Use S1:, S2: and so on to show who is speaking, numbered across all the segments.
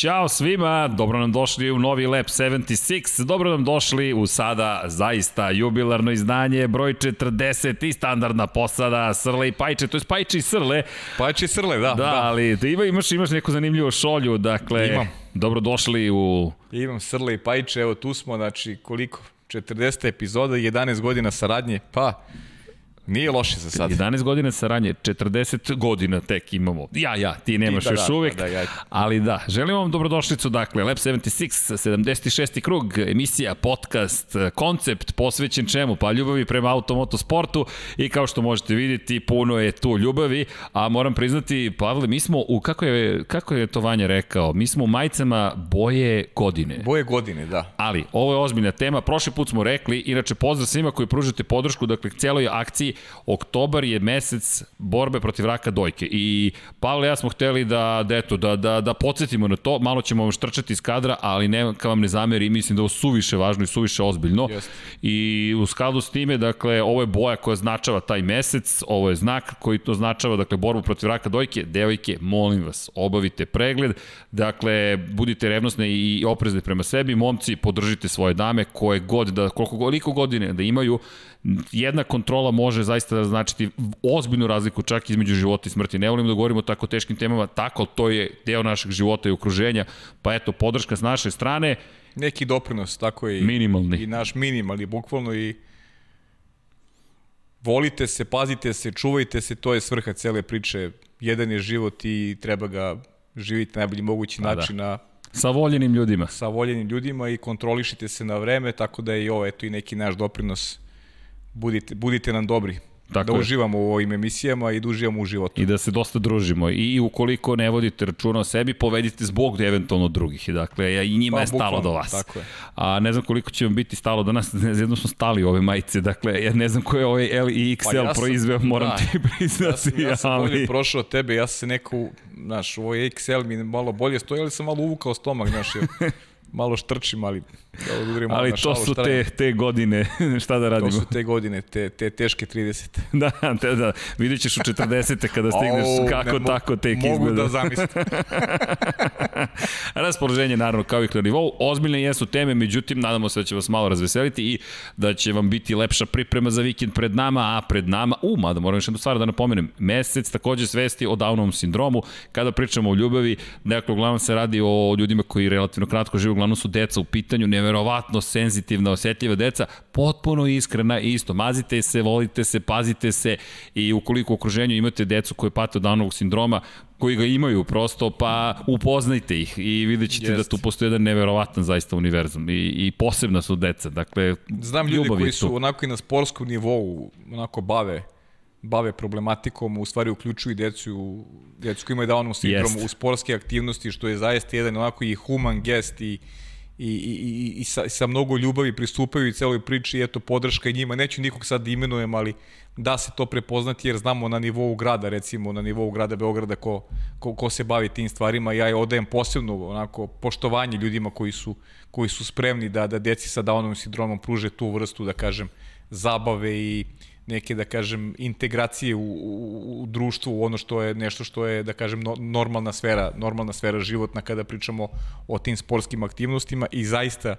S1: Ćao svima, dobro nam došli u novi Lab 76, dobro nam došli u sada zaista jubilarno izdanje, broj 40 i standardna posada, Srle i Pajče, to je Pajče i Srle.
S2: Pajče i Srle, da.
S1: Da, da. ali ima, imaš, imaš neku zanimljivu šolju, dakle,
S2: Imam.
S1: dobro došli u...
S2: Imam Srle i Pajče, evo tu smo, znači koliko? 40. epizoda, 11 godina saradnje, pa Nije loše za sad.
S1: 11 godina saranje, 40 godina tek imamo. Ja, ja, ti nemaš
S2: da,
S1: još
S2: da,
S1: uvek.
S2: Da, ja.
S1: Ali da, želim vam dobrodošlicu, dakle, Lab 76, 76. krug, emisija, podcast, koncept posvećen čemu? Pa ljubavi prema automotosportu i kao što možete vidjeti, puno je tu ljubavi, a moram priznati, Pavle, mi smo u, kako je, kako je to Vanja rekao, mi smo u majicama boje godine.
S2: Boje godine, da.
S1: Ali, ovo je ozbiljna tema, prošli put smo rekli, inače pozdrav svima koji pružate podršku, dakle, celoj akciji oktobar je mesec borbe protiv raka dojke i Pavle ja smo hteli da, da, eto, da, da, da podsjetimo na to, malo ćemo vam štrčati iz kadra, ali ne, ka vam ne zameri, mislim da ovo suviše važno i suviše ozbiljno.
S2: Just.
S1: I u skladu s time, dakle, ovo je boja koja značava taj mesec, ovo je znak koji to značava, dakle, borbu protiv raka dojke, devojke, molim vas, obavite pregled, dakle, budite revnosne i oprezne prema sebi, momci, podržite svoje dame, koje god, da, koliko, koliko godine da imaju, jedna kontrola može zaista da značiti ozbiljnu razliku čak između života i smrti. Ne volim da govorimo o tako teškim temama, tako to je deo našeg života i okruženja, pa eto, podrška s naše strane.
S2: Neki doprinos, tako je.
S1: Minimalni.
S2: I naš minimalni, bukvalno i volite se, pazite se, čuvajte se, to je svrha cele priče. Jedan je život i treba ga živiti na najbolji mogući
S1: Pa da.
S2: način na
S1: Sa voljenim ljudima.
S2: sa voljenim ljudima i kontrolišite se na vreme, tako da je i ovo eto i neki naš doprinos. Budite, budite nam dobri.
S1: Tako
S2: da
S1: je.
S2: uživamo u ovim emisijama i da uživamo u životu.
S1: i da se dosta družimo i ukoliko ne vodite računa o sebi, povedite zbog eventualno drugih. Dakle, i njima
S2: Pa,
S1: je stalo
S2: bukvalno,
S1: do vas.
S2: tako je.
S1: A ne znam koliko će vam biti stalo do nas, ne znam, jedno smo stali u ove majice, dakle, ja ne znam ko je ovaj L i XL
S2: Pa ja sam-
S1: proizveo, moram
S2: da.
S1: ti priznati.
S2: Ja sam, ja sam
S1: ali-
S2: bolje prošao tebe, ja sam se neko, znaš, ovo XL mi malo bolje stoji, ali sam malo uvukao stomak, znaš, jer malo štrčim, ali da
S1: Ali to
S2: šalu,
S1: su te, te godine, šta da
S2: To
S1: radimo?
S2: su te godine, te, te teške 30.
S1: Da, te, da, vidjet ćeš u 40. kada stigneš
S2: Au,
S1: kako
S2: ne
S1: tako tek
S2: Mogu
S1: izgleda.
S2: da zamislim.
S1: Raspoloženje naravno kao i na nivou. Ozbiljne jesu teme, međutim nadamo se da će vas malo razveseliti i da će vam biti lepša priprema za vikend pred nama, a pred nama, u, mada moram još jednu stvar da napomenem, mesec takođe svesti o Downovom sindromu. Kada pričamo o ljubavi, dakle, uglavnom se radi o ljudima koji relativno kratko žive, uglavnom su deca u pitanju, neverovatno senzitivna, osetljiva deca, potpuno iskrena i isto. Mazite se, volite se, pazite se i ukoliko u okruženju imate decu koje pate od Downovog sindroma, koji ga imaju prosto, pa upoznajte ih i vidjet ćete
S2: Jest.
S1: da tu postoji jedan neverovatan zaista univerzum i, i posebna su deca, dakle,
S2: Znam ljudi koji
S1: tu.
S2: su onako i na sportskom nivou onako bave bave problematikom, u stvari uključuju decu, decu koji imaju Downovu sindrom u sportske aktivnosti, što je zaista jedan onako i human gest i i, i, i, i sa, sa mnogo ljubavi pristupaju i celoj priči i eto podrška i njima. Neću nikog sad da imenujem, ali da se to prepoznati jer znamo na nivou grada, recimo na nivou grada Beograda ko, ko, ko se bavi tim stvarima. Ja je odajem posebno onako poštovanje ljudima koji su, koji su spremni da, da deci sa Downovim sindromom pruže tu vrstu, da kažem, zabave i neke, da kažem, integracije u, u, u društvu, u ono što je nešto što je, da kažem, no, normalna sfera, normalna sfera životna kada pričamo o tim sportskim aktivnostima i zaista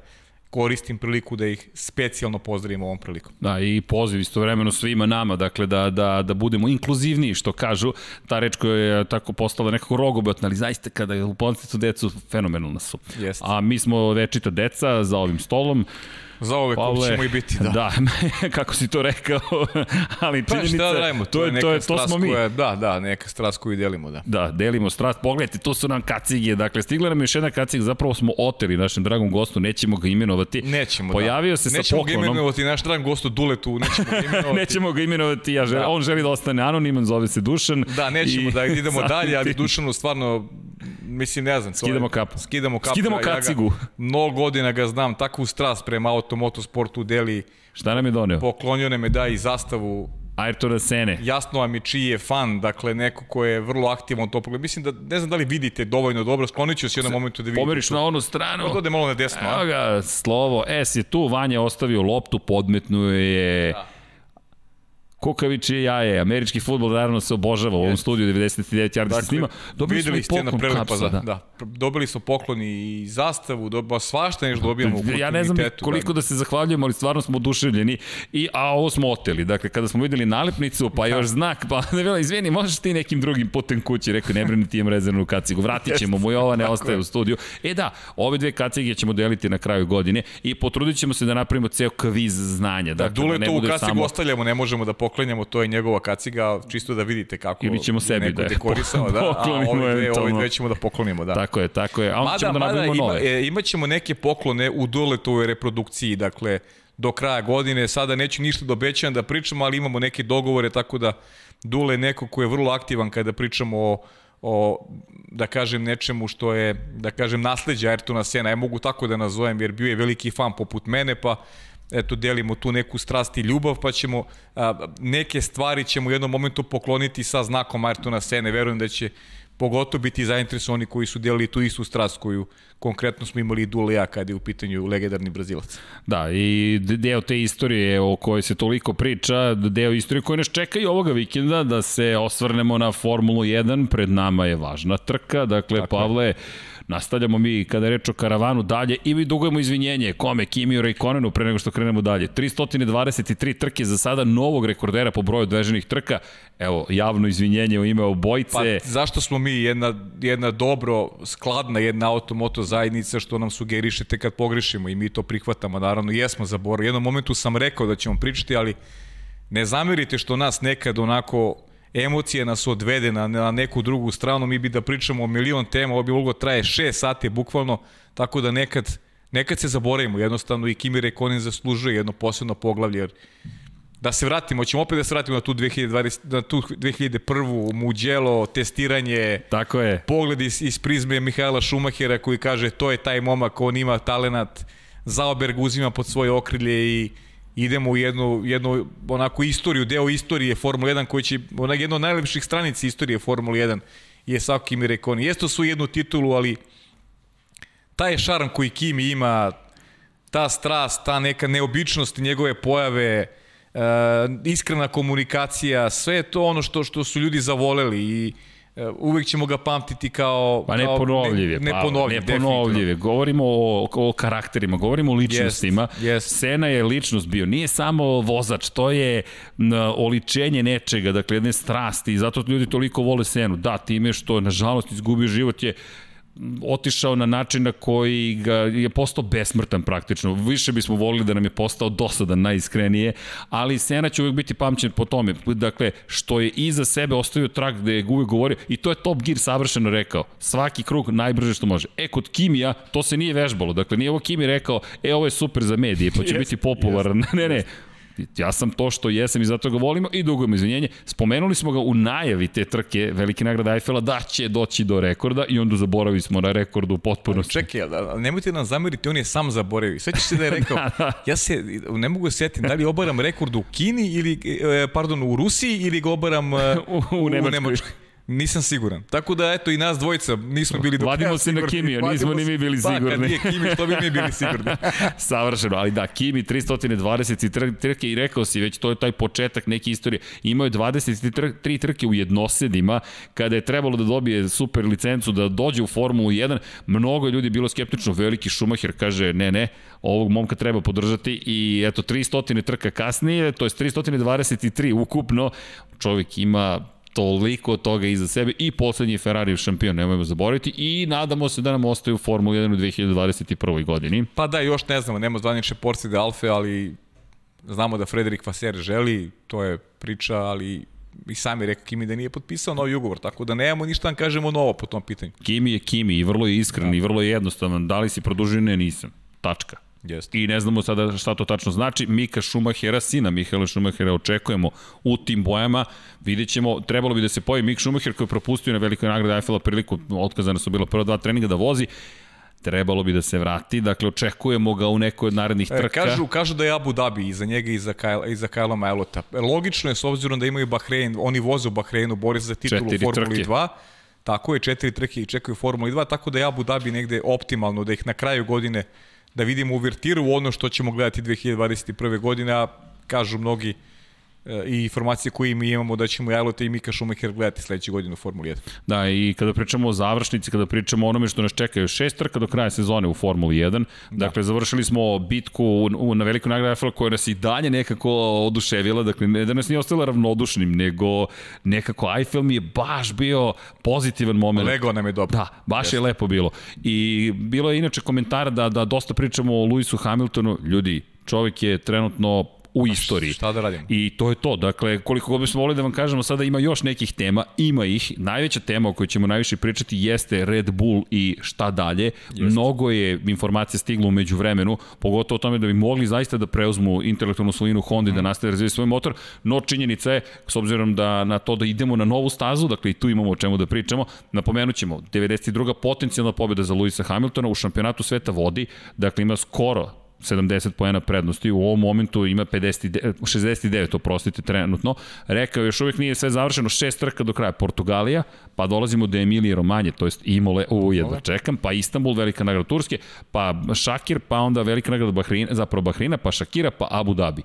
S2: koristim priliku da ih specijalno pozdravim ovom prilikom.
S1: Da, i poziv istovremeno svima nama, dakle, da, da, da budemo inkluzivniji, što kažu, ta reč koja je tako postala nekako rogobotna, ali zaista kada upoznate tu decu, fenomenalna su.
S2: Jeste.
S1: A mi smo večita deca za ovim stolom.
S2: Za ove Pavle, ćemo i biti, da.
S1: Da, kako si to rekao, ali
S2: Pa
S1: činjenica,
S2: šta da radimo,
S1: to, je,
S2: neka
S1: to, je, to smo mi.
S2: Koja, da, da, neka strast koju delimo, da.
S1: Da, delimo strast. Pogledajte, tu su nam kacige. Dakle, stigla nam je još jedna kaciga. Zapravo smo oteli našem dragom gostu, nećemo ga imenovati.
S2: Nećemo,
S1: Pojavio
S2: da.
S1: se sa
S2: nećemo
S1: poklonom.
S2: ga imenovati, naš drag gostu Duletu, nećemo ga imenovati.
S1: nećemo ga imenovati, ja želim,
S2: Da.
S1: on želi da ostane anoniman, zove se Dušan.
S2: Da, nećemo
S1: I
S2: da idemo dalje, ali Dušanu stvarno, mislim, ne znam. to
S1: Skidamo
S2: je,
S1: kapu.
S2: Skidamo kapu.
S1: Skidamo
S2: ja ga
S1: kacigu.
S2: Mnogo godina ga znam, takvu strast prema automotosportu deli,
S1: Šta nam je doneo?
S2: poklonio ne me da i zastavu
S1: Ayrtona Sene.
S2: jasno vam je čiji je fan, dakle neko ko je vrlo aktivan u to pogledu. Mislim da, ne znam da li vidite dovoljno dobro, sklonit ću se jednom momentu da vidite.
S1: Pomeriš na onu stranu.
S2: Ode malo na desno,
S1: Evo ga, slovo. S je tu, Vanja ostavio loptu, podmetnuo je...
S2: Da.
S1: Kukavičije jaje, američki futbol naravno se obožava u ovom studiju 99 yardi dakle, se snima.
S2: Dobili smo i poklon kapsa, da. da. Dobili smo poklon i zastavu, doba, svašta nešto dobijamo u
S1: Ja ne znam koliko da, da se zahvaljujemo, ali stvarno smo oduševljeni. I, a ovo smo oteli. Dakle, kada smo videli nalepnicu, pa da. još znak, pa ne vela, izvini, možeš ti nekim drugim putem kući, rekao, ne brini ti imam rezervnu kacigu, vratit ćemo mu i ova ne ostaje u studiju. E da, ove dve kacige ćemo deliti na kraju godine i potrudit ćemo se da napravimo ceo kviz znanja.
S2: Da, dakle, Dule da to u kacigu samo... ostavljamo, ne možemo da poklenjamo, to je njegova kaciga, čisto da vidite kako
S1: Ili ćemo sebi da je
S2: dekorisao, da, a ove dve, ove dve ćemo da poklonimo, da.
S1: Tako je, tako je. A
S2: mada,
S1: ćemo da
S2: mada ima, nove. E, imaćemo neke poklone u Duletovoj reprodukciji, dakle, do kraja godine. Sada neću ništa da obećam da pričamo, ali imamo neke dogovore, tako da Dule je neko ko je vrlo aktivan kada pričamo o o, da kažem, nečemu što je, da kažem, nasledđa Ayrtona Sena. Ja mogu tako da nazovem, jer bio je veliki fan poput mene, pa eto, delimo tu neku strast i ljubav, pa ćemo, a, neke stvari ćemo u jednom momentu pokloniti sa znakom Ayrtona Sene. Verujem da će pogotovo biti zainteresovani koji su delili tu istu strast koju konkretno smo imali Dulea kada je u pitanju legendarni Brazilac.
S1: Da, i deo te istorije o kojoj se toliko priča, deo istorije koje nas čeka i ovoga vikenda, da se osvrnemo na Formulu 1, pred nama je važna trka, dakle, Tako Pavle, je Nastavljamo mi kada je reč o karavanu dalje i mi dugujemo izvinjenje kome, Kimiju Rejkonenu pre nego što krenemo dalje. 323 trke za sada novog rekordera po broju odveženih trka. Evo, javno izvinjenje u ime obojice.
S2: Pa zašto smo mi jedna, jedna dobro, skladna jedna automoto zajednica što nam sugerišete kad pogrešimo i mi to prihvatamo. Naravno, jesmo zaboravili. U jednom momentu sam rekao da ćemo pričati, ali ne zamerite što nas nekad onako emocije nas odvede na, na neku drugu stranu, mi bi da pričamo o milion tema, ovo bi moglo da traje 6 sati bukvalno, tako da nekad, nekad se zaboravimo, jednostavno i Kimi Rekonin zaslužuje jedno posebno poglavlje, jer da se vratimo, ćemo opet da se vratimo na tu 2020, na tu 2001. Muđelo, testiranje,
S1: Tako je.
S2: pogled iz, iz prizme Mihajla Šumahera koji kaže to je taj momak, on ima talenat, Zauberg uzima pod svoje okrilje i idemo u jednu, jednu onako istoriju, deo istorije Formule 1 koji će, onak jedno od najlepših stranica istorije Formule 1 je Sao Kimi Rekoni. Jesto su jednu titulu, ali taj šarm koji Kimi ima, ta strast, ta neka neobičnost njegove pojave, uh, iskrena komunikacija, sve je to ono što što su ljudi zavoleli i E, uvek ćemo ga pamtiti kao...
S1: Pa neponovljiv je, ne, neponovljiv, neponovljiv je. Govorimo o, o karakterima, govorimo o ličnostima. Yes, yes. Sena je ličnost bio, nije samo vozač, to je oličenje nečega, dakle jedne strasti i zato ljudi toliko vole Senu. Da, time što nažalost izgubio život je otišao na način na koji ga je postao besmrtan praktično. Više bismo volili da nam je postao dosadan najiskrenije, ali Sena će uvek biti pamćen po tome. Dakle, što je iza sebe ostavio trak gde je uvek govorio i to je Top Gear savršeno rekao. Svaki krug najbrže što može. E, kod Kimija to se nije vežbalo. Dakle, nije ovo Kimi rekao, e, ovo je super za medije, pa će yes, biti popularan. Yes, ne, ne, Ja sam to što jesam i zato ga volimo i dugujemo izvinjenje. Spomenuli smo ga u najavi te trke Velike nagrade Eiffela da će doći do rekorda i onda zaboravili smo na rekordu u potpunosti.
S2: Čekaj, da, nemojte nam zameriti, on je sam zaboravio. Sveći se da je rekao, da, da. ja se ne mogu setiti da li obaram rekord u Kini ili, e, pardon, u Rusiji ili ga obaram e, u, u, u Nemačkoj. Nisam siguran. Tako da, eto, i nas dvojica nismo bili do
S1: Vadimo se na Kimi, nismo ni mi bili sigurni. Pa, kad
S2: nije Kimi, što bi mi bili sigurni?
S1: Savršeno, ali da, Kimi 320 trke i rekao si već, to je taj početak neke istorije. Imao je 23 trke u jednosedima, kada je trebalo da dobije super licencu, da dođe u Formulu 1, mnogo ljudi bilo skeptično, veliki Schumacher kaže, ne, ne, ovog momka treba podržati i eto, 300 trka kasnije, to je 323 ukupno, čovjek ima toliko toga iza sebe i poslednji Ferrari šampion, nemojmo zaboraviti i nadamo se da nam ostaju u Formula 1 u 2021. godini.
S2: Pa da, još ne znamo, nema zvanične porcije Alfe, ali znamo da Frederik Vaser želi, to je priča, ali i sami rekao Kimi da nije potpisao novi ugovor, tako da nemamo ništa da kažemo novo po tom pitanju.
S1: Kimi je Kimi i vrlo je iskren da. i vrlo je jednostavan. Da li si produžio? Ne, nisam. Tačka.
S2: Jeste.
S1: I ne znamo sada šta to tačno znači. Mika Šumahera, sina Mihaela Šumahera, očekujemo u tim bojama. Vidjet ćemo, trebalo bi da se pojavi Mik Šumacher koji je propustio na velikoj nagradi Eiffela priliku, otkazane su bilo prva dva treninga da vozi trebalo bi da se vrati, dakle očekujemo ga u nekoj od narednih e, trka.
S2: E, kažu, kažu da je Abu Dhabi iza njega i za, Kajla, i za Kajla Majlota. Logično je s obzirom da imaju Bahrein, oni voze u Bahreinu, bori se za titulu u Formuli 2. Tako je, četiri trke i čekaju Formuli 2, tako da je Abu Dhabi negde optimalno, da ih na kraju godine da vidimo uvertiru ono što ćemo gledati 2021. godine, a kažu mnogi i informacije koje mi imamo da ćemo Jajlota i Mika Schumacher gledati sledeće godine u Formuli 1.
S1: Da, i kada pričamo o završnici, kada pričamo o onome što nas čeka još šest trka do kraja sezone u Formuli 1, da. dakle, završili smo bitku u, na velikoj nagradi Eiffela koja nas i dalje nekako oduševila, dakle, ne da nas nije ostala ravnodušnim, nego nekako Eiffel mi je baš bio pozitivan moment.
S2: Lego nam je dobro.
S1: Da, baš Jeste. je lepo bilo. I bilo je inače komentara da, da dosta pričamo o Lewisu Hamiltonu, ljudi, čovjek je trenutno u istoriji.
S2: Šta da radimo?
S1: I to je to. Dakle, koliko god bismo volili da vam kažemo, sada ima još nekih tema, ima ih. Najveća tema o kojoj ćemo najviše pričati jeste Red Bull i šta dalje. Jeste. Mnogo je informacija stiglo umeđu vremenu, pogotovo o tome da bi mogli zaista da preuzmu intelektualnu svojinu Honda mm. i da mhm. nastave razvijati svoj motor, no činjenica je, s obzirom da na to da idemo na novu stazu, dakle i tu imamo o čemu da pričamo, napomenut ćemo, 92. potencijalna pobjeda za Luisa Hamiltona u šampionatu sveta vodi, dakle ima skoro 70 poena prednosti, u ovom momentu ima 50, 69, oprostite, trenutno. Rekao, još uvijek nije sve završeno, šest trka do kraja. Portugalija, pa dolazimo do Emilije Romanje, to jest Imole, u jedva čekam, pa Istanbul, velika nagrada Turske, pa Šakir, pa onda velika nagrada Bahrina, zapravo Bahrina, pa Šakira, pa Abu Dhabi.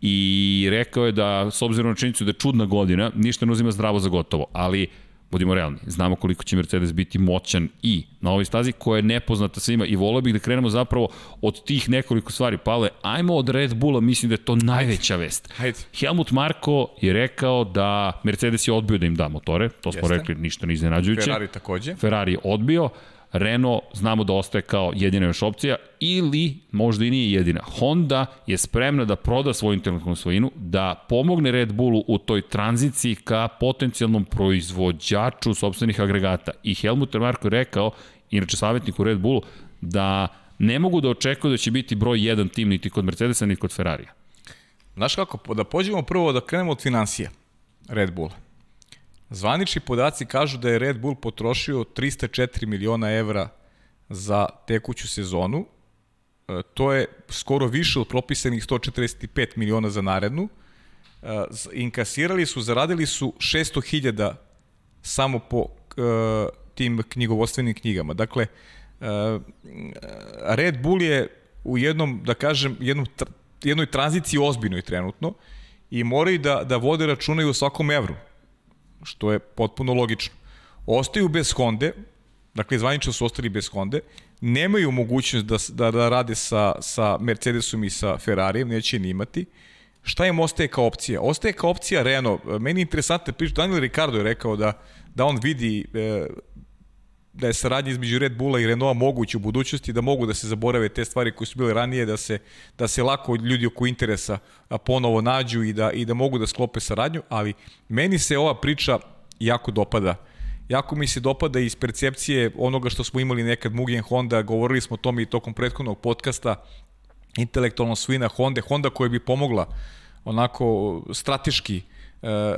S1: I rekao je da, s obzirom na činjenicu da je čudna godina, ništa ne uzima zdravo za gotovo, ali budimo realni, znamo koliko će Mercedes biti moćan i na ovoj stazi koja je nepoznata svima i volio bih da krenemo zapravo od tih nekoliko stvari. Pale, ajmo od Red Bulla, mislim da je to najveća vest.
S2: Hajde.
S1: Helmut Marko je rekao da Mercedes je odbio da im da motore, to smo Jeste. rekli, ništa ne iznenađujuće.
S2: Ferrari takođe.
S1: Ferrari je odbio, Renault znamo da ostaje kao jedina još opcija ili možda i nije jedina. Honda je spremna da proda svoju intelektualnu svojinu, da pomogne Red Bullu u toj tranziciji ka potencijalnom proizvođaču sobstvenih agregata. I Helmut Marko je rekao, inače savjetnik u Red Bullu, da ne mogu da očekuju da će biti broj jedan tim niti kod Mercedesa niti kod Ferrarija.
S2: Znaš kako, da pođemo prvo da krenemo od financija Red Bulla. Zvanični podaci kažu da je Red Bull potrošio 304 miliona evra za tekuću sezonu. E, to je skoro više od propisanih 145 miliona za narednu. E, inkasirali su, zaradili su 600.000 samo po e, tim knjigovodstvenim knjigama. Dakle, Red Bull je u jednom, da kažem, jednom, jednoj tranziciji ozbiljnoj trenutno i moraju da, da vode računaju o svakom evru što je potpuno logično. Ostaju bez Honda, dakle zvanično su ostali bez Honda, nemaju mogućnost da, da, da rade sa, sa Mercedesom i sa Ferrarijem, neće ni imati. Šta im ostaje kao opcija? Ostaje kao opcija Renault. Meni je interesantna priča, Daniel Ricardo je rekao da, da on vidi e, da je saradnja između Red Bulla i Renaulta moguće u budućnosti, da mogu da se zaborave te stvari koje su bile ranije, da se, da se lako ljudi oko interesa ponovo nađu i da, i da mogu da sklope saradnju, ali meni se ova priča jako dopada. Jako mi se dopada iz percepcije onoga što smo imali nekad Mugen Honda, govorili smo o tome i tokom prethodnog podcasta, intelektualna svina Honda, Honda koja bi pomogla onako strateški uh,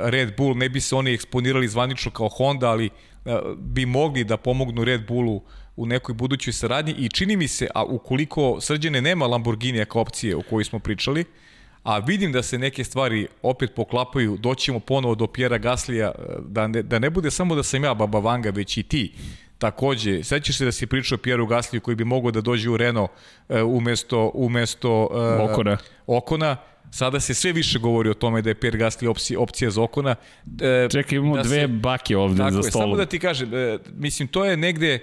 S2: Red Bull, ne bi se oni eksponirali zvanično kao Honda, ali E, bi mogli da pomognu Red Bullu u nekoj budućoj saradnji i čini mi se, a ukoliko srđene nema Lamborghini kao opcije o kojoj smo pričali, a vidim da se neke stvari opet poklapaju, doćemo ponovo do Pjera Gaslija, e, da ne, da ne bude samo da sam ja Baba Vanga, već i ti. Takođe, sećaš se da si pričao o Pjeru Gasliju koji bi mogao da dođe u Renault umesto, umesto
S1: uh, Okona.
S2: Okona Sada se sve više govori o tome da je Pierre Gasly opcija, opcija za Okona.
S1: E, Čekaj, imamo da dve se, bake ovde za stolom.
S2: Samo da ti kažem, e, mislim, to je negde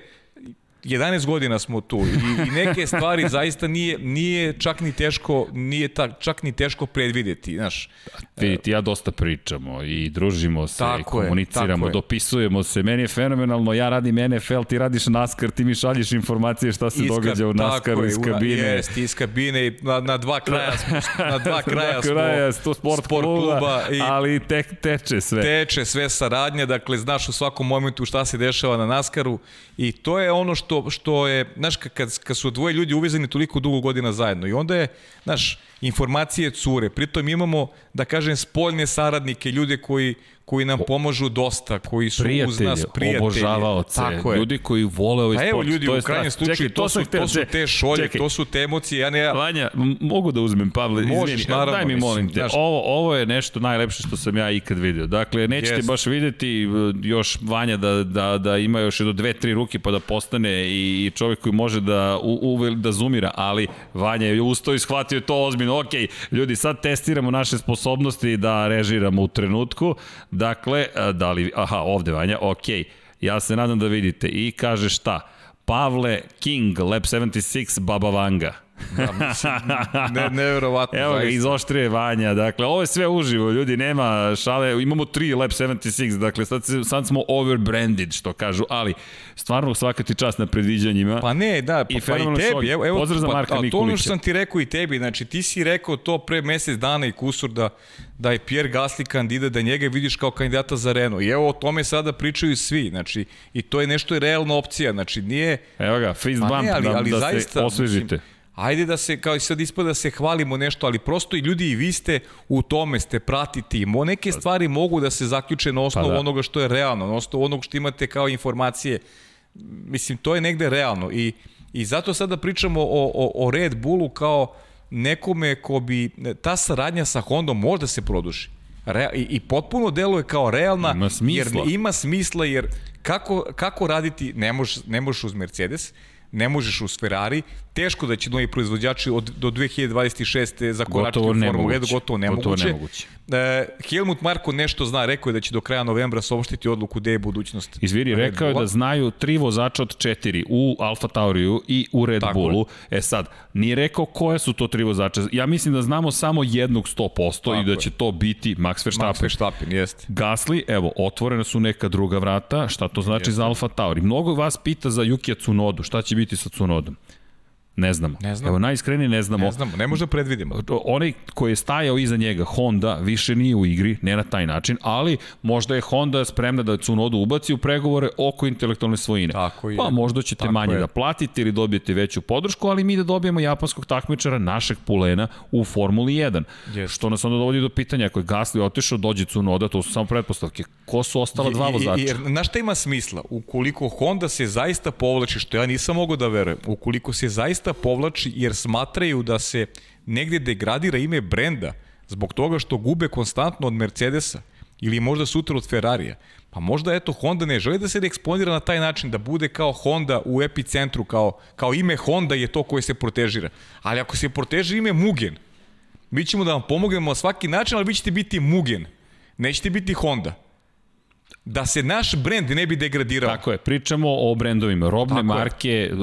S2: 11 godina smo tu i, i neke stvari zaista nije, nije čak ni teško nije ta, čak ni teško predvideti, znaš.
S1: Vidite, ja dosta pričamo i družimo se tako i komuniciramo, je, dopisujemo se. Meni je fenomenalno, ja radim NFL, ti radiš NASCAR, ti mi šalješ informacije šta se Iska, događa u NASCARu iz kabine.
S2: Jest, iz kabine na, na dva kraja smo, na dva kraja,
S1: smo kraja smo sport, sport kluba, kluba i ali tek teče sve.
S2: Teče sve saradnje, dakle znaš u svakom momentu šta se dešava na NASCARu i to je ono što što, što je, znaš, kad, kad su dvoje ljudi uvezani toliko dugo godina zajedno i onda je, znaš, informacije cure, pritom imamo, da kažem, spoljne saradnike, ljude koji, koji nam pomažu dosta, koji su
S1: prijatelji,
S2: uz nas prijatelji.
S1: obožavaoce, tako je. ljudi koji vole ovaj sport.
S2: Pa evo ljudi, to u krajnjem slučaju, čekaj, to, su, to su te šolje, čekaj. to su te emocije. Ja ne,
S1: Vanja, mogu da uzmem, Pavle, Možeš, izvini, naravno, daj mi molim te, ovo, ovo je nešto najlepše što sam ja ikad video. Dakle, nećete yes. baš videti uh, još Vanja da, da, da ima još do dve, tri ruke pa da postane i čovjek koji može da, u, u, da zoomira, ali Vanja je usto i shvatio to ozbiljno. Ok, ljudi, sad testiramo naše sposobnosti da režiramo u trenutku. Dakle, da li, aha, ovde Vanja, ok. Ja se nadam da vidite. I kaže šta? Pavle King, Lab 76, Baba Vanga.
S2: Da, mislim, ne, nevjerovatno.
S1: Evo ga, izoštrije Vanja. Dakle, ovo je sve uživo, ljudi, nema šale. Imamo tri Lab 76, dakle, sad, sad smo overbranded, što kažu, ali stvarno svaka ti čast na predviđanjima.
S2: Pa ne, da, pa, I, pa i tebi. Evo, evo,
S1: Pozdrav za Marka pa, Mikulića. To ono
S2: što sam ti rekao i tebi, znači ti si rekao to pre mesec dana i kusur da, da je Pierre Gasly kandidat, da njega vidiš kao kandidata za Renault. I evo o tome sada pričaju svi, znači, i to je nešto je realna opcija, znači nije...
S1: Evo ga, fist bump, ne, ali, da, ali da zaista, se osvežite. Mislim,
S2: ajde da se, kao i sad ispada da se hvalimo nešto, ali prosto i ljudi i vi ste u tome, ste pratiti. Mo, neke stvari mogu da se zaključe na osnovu pa da. onoga što je realno, na osnovu onoga što imate kao informacije. Mislim, to je negde realno i, i zato sada pričamo o, o, o Red Bullu kao nekome ko bi, ta saradnja sa Hondom možda se produži. Re, i, I potpuno deluje kao realna,
S1: ima smisla.
S2: jer ima smisla, jer kako, kako raditi, ne možeš, ne možeš uz Mercedes, ne možeš uz Ferrari, teško da će novi proizvođači od, do 2026. zakoračiti u Formulu 1, gotovo nemoguće. Gotovo nemoguće. E, Helmut Marko nešto zna, rekao je da će do kraja novembra saopštiti odluku gde je budućnost.
S1: Izviri, rekao je da znaju tri vozača od četiri u Alfa Tauriju i u Red Tako Bullu. Je. E sad, nije rekao koje su to tri vozača. Ja mislim da znamo samo jednog 100% Tako i da će to biti Max Verstappen.
S2: Max Verstappen, jeste.
S1: Gasly, evo, otvorena su neka druga vrata. Šta to znači jeste. za Alfa Tauri? Mnogo vas pita za Yukija Tsunodu. Šta će biti sa Tsunodom? Ne znamo.
S2: Ne znamo.
S1: Evo, najiskrenije ne znamo.
S2: Ne znamo, ne možemo da predvidimo.
S1: Onaj koji je stajao iza njega, Honda, više nije u igri, ne na taj način, ali možda je Honda spremna da Cunodu ubaci u pregovore oko intelektualne svojine.
S2: Tako je.
S1: Pa možda ćete Tako manje je. da platite ili dobijete veću podršku, ali mi da dobijemo japanskog takmičara, našeg pulena, u Formuli 1. Yes. Što nas onda dovodi do pitanja, ako je Gasly otišao, dođe Cunoda, to su samo pretpostavke. Ko su ostala dva vozača?
S2: Jer, na šta ima smisla? Ukoliko Honda se zaista povlači, što ja nisam mogao da verujem, ukoliko se zaista zaista povlači jer smatraju da se negde degradira ime brenda zbog toga što gube konstantno od Mercedesa ili možda sutra od Ferrarija. Pa možda eto Honda ne želi da se eksponira na taj način, da bude kao Honda u epicentru, kao, kao ime Honda je to koje se protežira. Ali ako se proteži ime Mugen, mi ćemo da vam pomognemo na svaki način, ali vi ćete biti Mugen. Nećete biti Honda da se naš brend ne bi degradirao.
S1: Tako je, pričamo o brendovima, robne Tako marke, je.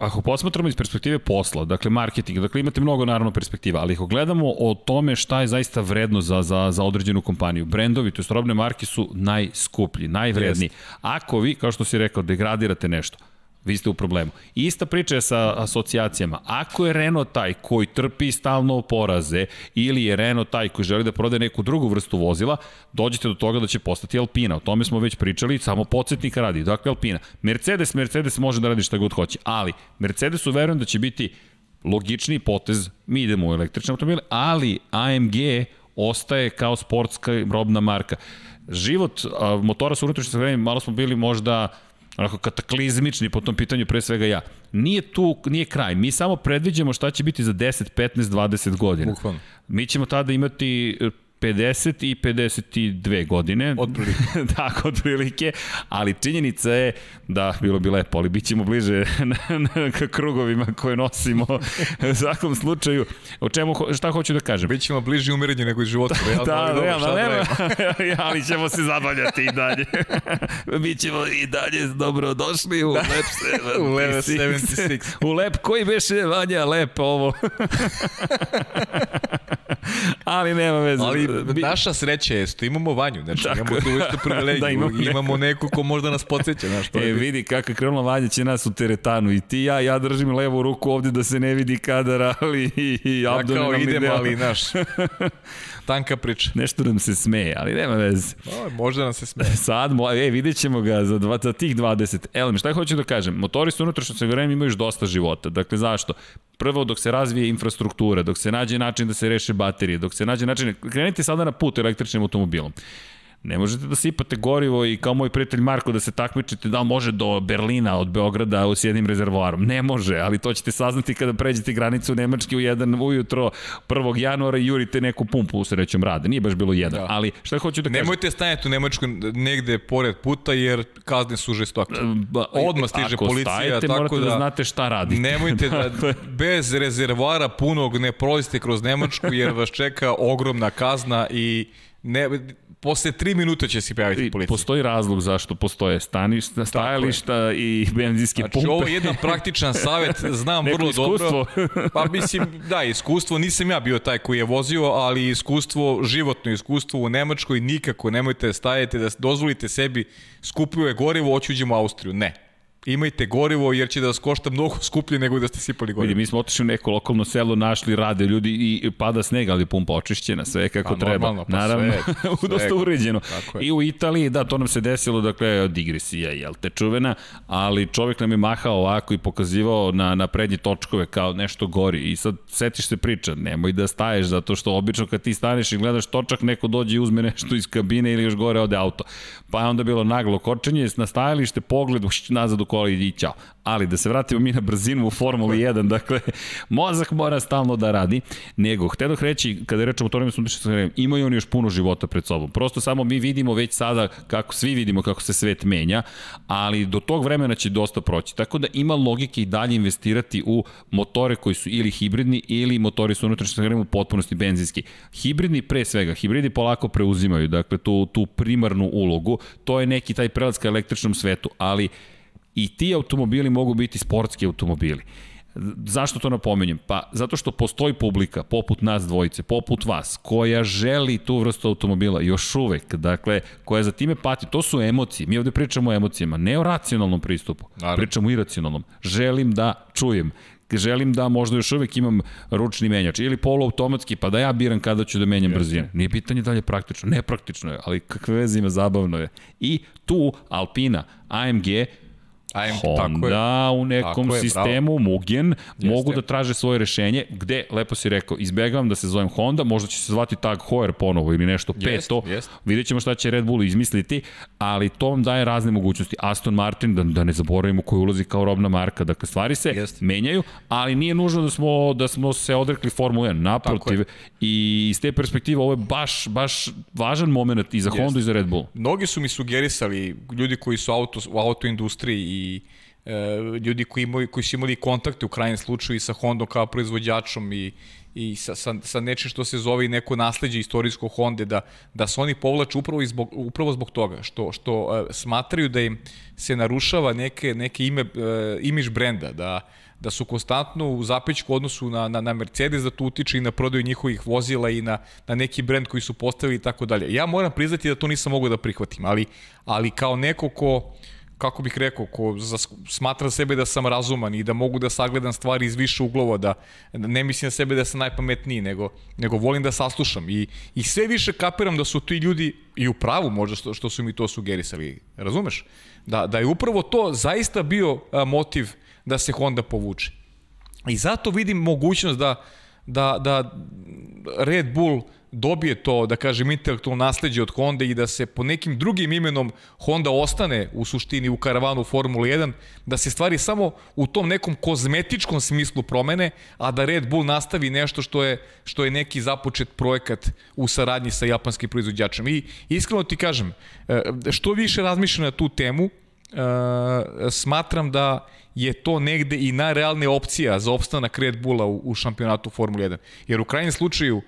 S1: ako posmatramo iz perspektive posla, dakle marketing, dakle imate mnogo naravno perspektiva, ali ako gledamo o tome šta je zaista vredno za, za, za određenu kompaniju, brendovi, to je robne marke su najskuplji, najvredniji. Ako vi, kao što si rekao, degradirate nešto, vi ste u problemu. Ista priča je sa asocijacijama. Ako je Renault taj koji trpi stalno poraze ili je Renault taj koji želi da prode neku drugu vrstu vozila, dođete do toga da će postati Alpina. O tome smo već pričali, samo podsjetnika radi. Dakle, Alpina. Mercedes, Mercedes može da radi šta god hoće, ali Mercedesu verujem da će biti logični potez, mi idemo u električne automobile, ali AMG ostaje kao sportska robna marka. Život a, motora sa unutrašnjim sagrevanjem, malo smo bili možda onako kataklizmični po tom pitanju, pre svega ja. Nije tu, nije kraj. Mi samo predviđamo šta će biti za 10, 15, 20 godina.
S2: Bukvalno.
S1: Mi ćemo tada imati 50 i 52 godine.
S2: Otprilike.
S1: Tako, otprilike. Ali činjenica je da bilo bi lepo, ali bit ćemo bliže na, na, ka krugovima koje nosimo. U svakom slučaju, o čemu, šta hoću da kažem?
S2: Bićemo bliži umirenju nego i životu.
S1: Realno, da, ali, realno, da ali ćemo se zabavljati i dalje. Bićemo i dalje dobro došli u da. Lep 76.
S2: u Lep 76.
S1: u Lep, koji beše Vanja Lep ovo? ali nema veze.
S2: Ali naša sreća je što imamo Vanju, znači Tako. imamo tu isto privilegiju, da, imamo, imamo neko ko možda nas podsjeća. Znaš,
S1: e, je vidi kako krenula Vanja će nas u teretanu i ti ja, ja držim levu ruku ovde da se ne vidi kadar, ali i, i Abdo
S2: ja kao ali naš, tanka priča.
S1: Nešto nam se smeje, ali nema veze.
S2: O, možda nam se smeje.
S1: Sad, e, vidjet ćemo ga za, dva, za tih 20. Elem, šta hoću da kažem? Motori su unutrašnjo se vreme imaju još dosta života. Dakle, zašto? Prvo, dok se razvije infrastruktura, dok se nađe način da se reše baterije, dok se nađe način... Krenite sada na put električnim automobilom. Ne možete da sipate gorivo i kao moj prijatelj Marko da se takmičite da li može do Berlina od Beograda u jednim rezervoarom. Ne može, ali to ćete saznati kada pređete granicu Nemačke u jedan ujutro 1. januara i jurite neku pumpu u srećom rade. Nije baš bilo jedan, da. ali šta hoću da kažem?
S2: Nemojte stanjati u Nemačku negde pored puta jer kazne su žestoke. Ba, Odmah stiže Ako policija. Stajete, tako morate da,
S1: da znate šta radite.
S2: Nemojte da bez rezervoara punog ne prolazite kroz Nemačku jer vas čeka ogromna kazna i ne, posle 3 minuta će se pojaviti policija.
S1: Postoji razlog zašto postoje staništa, stajališta i benzinske znači, pumpe.
S2: Znači, ovo je jedan praktičan savet, znam vrlo iskustvo. dobro. Pa mislim, da, iskustvo, nisam ja bio taj koji je vozio, ali iskustvo, životno iskustvo u Nemačkoj, nikako nemojte da stajete, da dozvolite sebi skupljuje gorivo, oćuđemo u Austriju. Ne imajte gorivo jer će da vas košta mnogo skuplje nego da ste sipali gorivo.
S1: Vidi, mi smo otišli u neko lokalno selo, našli, rade ljudi i pada sneg, ali pumpa očišćena, sve kako pa, treba. Normalno, pa Naravno, sve, dosta uređeno. I u Italiji, da, to nam se desilo, dakle, digresija, jel te čuvena, ali čovjek nam je mahao ovako i pokazivao na, na prednje točkove kao nešto gori. I sad setiš se priča, nemoj da staješ, zato što obično kad ti staneš i gledaš točak, neko dođe i uzme nešto iz kabine ili još gore ode auto. Pa je onda bilo naglo kočenje, na stajalište, pogled nazad u kola i ćao. Ali da se vratimo mi na brzinu u Formuli 1, dakle, mozak mora stalno da radi, nego, htio reći, kada rečemo o motorima tišli, imaju oni još puno života pred sobom. Prosto samo mi vidimo već sada kako, svi vidimo kako se svet menja, ali do tog vremena će dosta proći. Tako da ima logike i dalje investirati u motore koji su ili hibridni ili motori su unutrašnje u potpunosti benzinski. Hibridni pre svega, hibridi polako preuzimaju, dakle, tu, tu primarnu ulogu, to je neki taj prelaz ka električnom svetu, ali I ti automobili mogu biti sportski automobili. Zašto to napomenjem? Pa zato što postoji publika, poput nas dvojice, poput vas, koja želi tu vrstu automobila još uvek, dakle, koja za time pati. To su emocije. Mi ovde pričamo o emocijama, ne o racionalnom pristupu. Naravno. Pričamo o iracionalnom. Želim da čujem želim da možda još uvek imam ručni menjač ili poluautomatski, pa da ja biram kada ću da menjam brzine. Nije pitanje da li je praktično, nepraktično je, ali kakve veze ima, zabavno je. I tu Alpina, AMG AM, Honda tako je. u nekom tako je, sistemu, bravo. Mugen, Jeste. mogu da traže svoje rešenje, gde, lepo si rekao, izbegavam da se zovem Honda, možda će se zvati Tag Heuer ponovo ili nešto jest, peto, jest. vidjet ćemo šta će Red Bull izmisliti, ali to vam daje razne mogućnosti. Aston Martin, da, da ne zaboravimo koji ulazi kao robna marka, dakle stvari se jest. menjaju, ali nije nužno da smo, da smo se odrekli Formule 1, naprotiv, i iz te perspektive ovo je baš, baš važan moment i za jest. Honda i za Red Bull.
S2: Mnogi su mi sugerisali, ljudi koji su auto, u autoindustriji i e, ljudi koji, imaju, koji su imali kontakte u krajnjem slučaju i sa Hondom kao proizvođačom i, i sa, sa, sa nečim što se zove neko nasledđe istorijsko Honda, da, da se oni povlače upravo, zbog, upravo zbog toga, što, što uh, smatraju da im se narušava neke, neke ime, uh, imiž brenda, da, da su konstantno u zapećku odnosu na, na, na Mercedes, da to utiče i na prodaju njihovih vozila i na, na neki brend koji su postavili i tako dalje. Ja moram priznati da to nisam mogao da prihvatim, ali, ali kao neko ko, kako bih rekao, ko smatra sebe da sam razuman i da mogu da sagledam stvari iz više uglova, da, ne mislim na sebe da sam najpametniji, nego, nego volim da saslušam. I, I sve više kapiram da su ti ljudi i u pravu možda što, što su mi to sugerisali. Razumeš? Da, da je upravo to zaista bio a, motiv da se Honda povuče. I zato vidim mogućnost da, da, da Red Bull dobije to, da kažem, intelektualno nasledđe od Honda i da se po nekim drugim imenom Honda ostane u suštini u karavanu Formula 1, da se stvari samo u tom nekom kozmetičkom smislu promene, a da Red Bull nastavi nešto što je, što je neki započet projekat u saradnji sa japanskim proizvođačem. I iskreno ti kažem, e, što više razmišljam na tu temu, e, smatram da je to negde i najrealnija opcija za opstanak Red Bulla u, u šampionatu Formula 1. Jer u krajnjem slučaju, uh,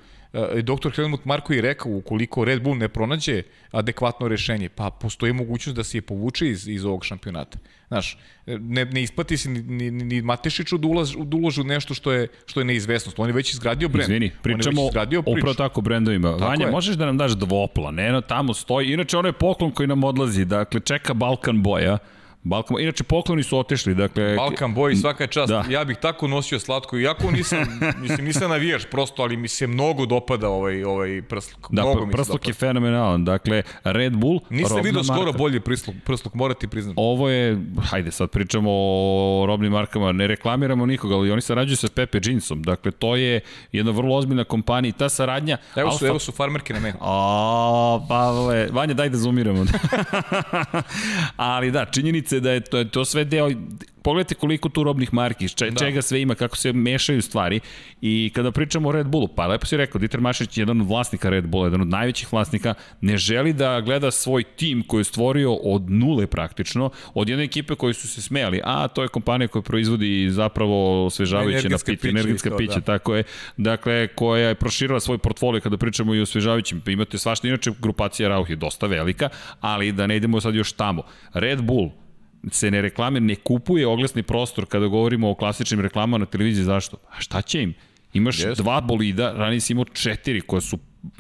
S2: doktor Helmut Marko je rekao, ukoliko Red Bull ne pronađe adekvatno rešenje, pa postoji mogućnost da se je povuče iz, iz ovog šampionata. Znaš, ne, ne isplati se ni, ni, ni Matešiću da, ulaz, da uložu nešto što je, što je neizvesnost. On je već izgradio brend.
S1: Izvini, pričamo upravo tako brendovima. Tako Vanja, je. možeš da nam daš dvopla, ne, no, tamo stoji. Inače, ono je poklon koji nam odlazi. Dakle, čeka Balkan boja Balkan, inače pokloni su otešli, dakle...
S2: Balkan Boy, svaka čast. Da. Ja bih tako nosio slatko, iako nisam, mislim, nisam navijaš prosto, ali mi se mnogo dopada ovaj, ovaj prsluk.
S1: Da,
S2: mnogo
S1: pr prsluk je fenomenalan. Dakle, Red Bull,
S2: Nisam vidio skoro bolji prsluk, prsluk, morati priznati.
S1: Ovo je, hajde sad pričamo o robnim markama, ne reklamiramo nikoga, ali oni sarađuju sa Pepe Jeansom. Dakle, to je jedna vrlo ozbiljna kompanija i ta saradnja...
S2: Evo su, Alfa... evo su farmerke na meni.
S1: A, Pavle, Vanja, daj da zoomiramo. ali da, činjenica je da je to, je to sve deo pogledajte koliko tu robnih marki, če, da. čega sve ima, kako se mešaju stvari. I kada pričamo o Red Bullu, pa lepo si rekao, Dieter Mašić je jedan od vlasnika Red Bulla, jedan od najvećih vlasnika, ne želi da gleda svoj tim koji je stvorio od nule praktično, od jedne ekipe koji su se smejali, a to je kompanija koja proizvodi zapravo osvežavajuće napiće, energetska pića, da. tako je, dakle, koja je proširila svoj portfolio kada pričamo i o osvežavajućim, imate svašta, inače grupacija Rauh je dosta velika, ali da ne idemo sad još tamo. Red Bull, se ne reklamira, ne kupuje oglasni prostor kada govorimo o klasičnim reklamama na televiziji, zašto? A šta će im? Imaš yes. dva bolida, ranije si imao četiri koja su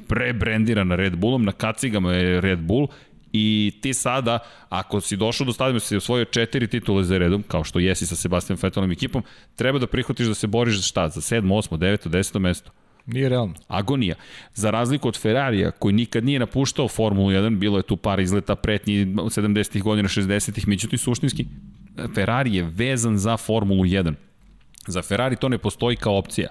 S1: prebrendirana Red Bullom, na kacigama je Red Bull i ti sada, ako si došao do stadima, si osvojio četiri titule za redom, kao što jesi sa Sebastian Vettelom ekipom, treba da prihvatiš da se boriš za šta? Za 7, 8, 9, 10 mesto.
S2: Nije realno.
S1: Agonija. Za razliku od Ferrarija, koji nikad nije napuštao Formulu 1, bilo je tu par izleta pretnji 70-ih godina, 60-ih, međutim suštinski, Ferrari je vezan za Formulu 1. Za Ferrari to ne postoji kao opcija.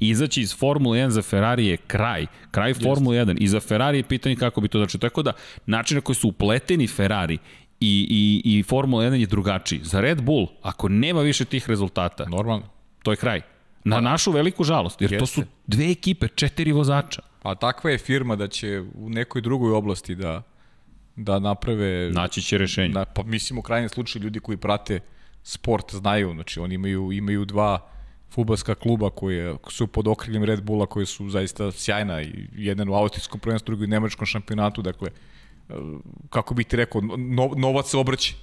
S1: Izaći iz Formule 1 za Ferrari je kraj, kraj Formule 1 i za Ferrari je pitanje kako bi to znači. Tako da, način na koji su upleteni Ferrari i, i, i Formula 1 je drugačiji. Za Red Bull, ako nema više tih rezultata,
S2: normalno,
S1: to je kraj. Na našu veliku žalost, jer Jeste. to su dve ekipe, četiri vozača.
S2: A takva je firma da će u nekoj drugoj oblasti da da naprave...
S1: Naći će rešenje. Da,
S2: pa mislim u krajnjem slučaju ljudi koji prate sport znaju, znači oni imaju, imaju dva futbalska kluba koje su pod okriljem Red Bulla koji su zaista sjajna i jedan u austrijskom prvenstvu, drugi u nemačkom šampionatu, dakle kako bih ti rekao, no, novac se obraća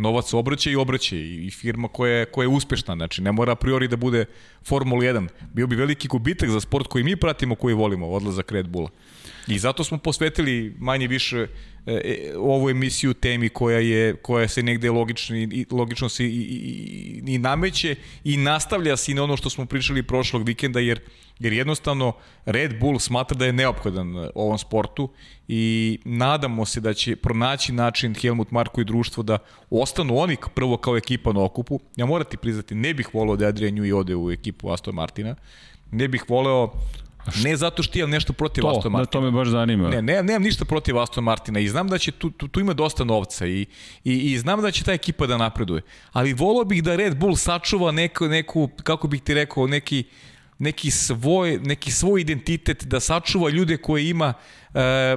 S2: novac obraća i obraća i firma koja je, koja je uspešna, znači ne mora a priori da bude Formula 1. Bio bi veliki gubitak za sport koji mi pratimo, koji volimo, odlazak Red Bulla. I zato smo posvetili manje više e, e, ovu emisiju temi koja je koja se negde logično i logično se i, i, i nameće i nastavlja se i na ono što smo pričali prošlog vikenda jer jer jednostavno Red Bull smatra da je neophodan e, ovom sportu i nadamo se da će pronaći način Helmut Marko i društvo da ostanu oni prvo kao ekipa na okupu. Ja morati priznati, ne bih voleo da Adrian Newey ode u ekipu Aston Martina. Ne bih voleo Ne zato što imam nešto protiv
S1: to,
S2: Aston Martina.
S1: Da, to me baš zanima.
S2: Ne, ne, nemam ništa protiv Aston Martina i znam da će tu, tu, tu ima dosta novca i, i, i znam da će ta ekipa da napreduje. Ali volao bih da Red Bull sačuva neku, neku kako bih ti rekao, neki, neki svoj, neki svoj identitet, da sačuva ljude koje ima, e,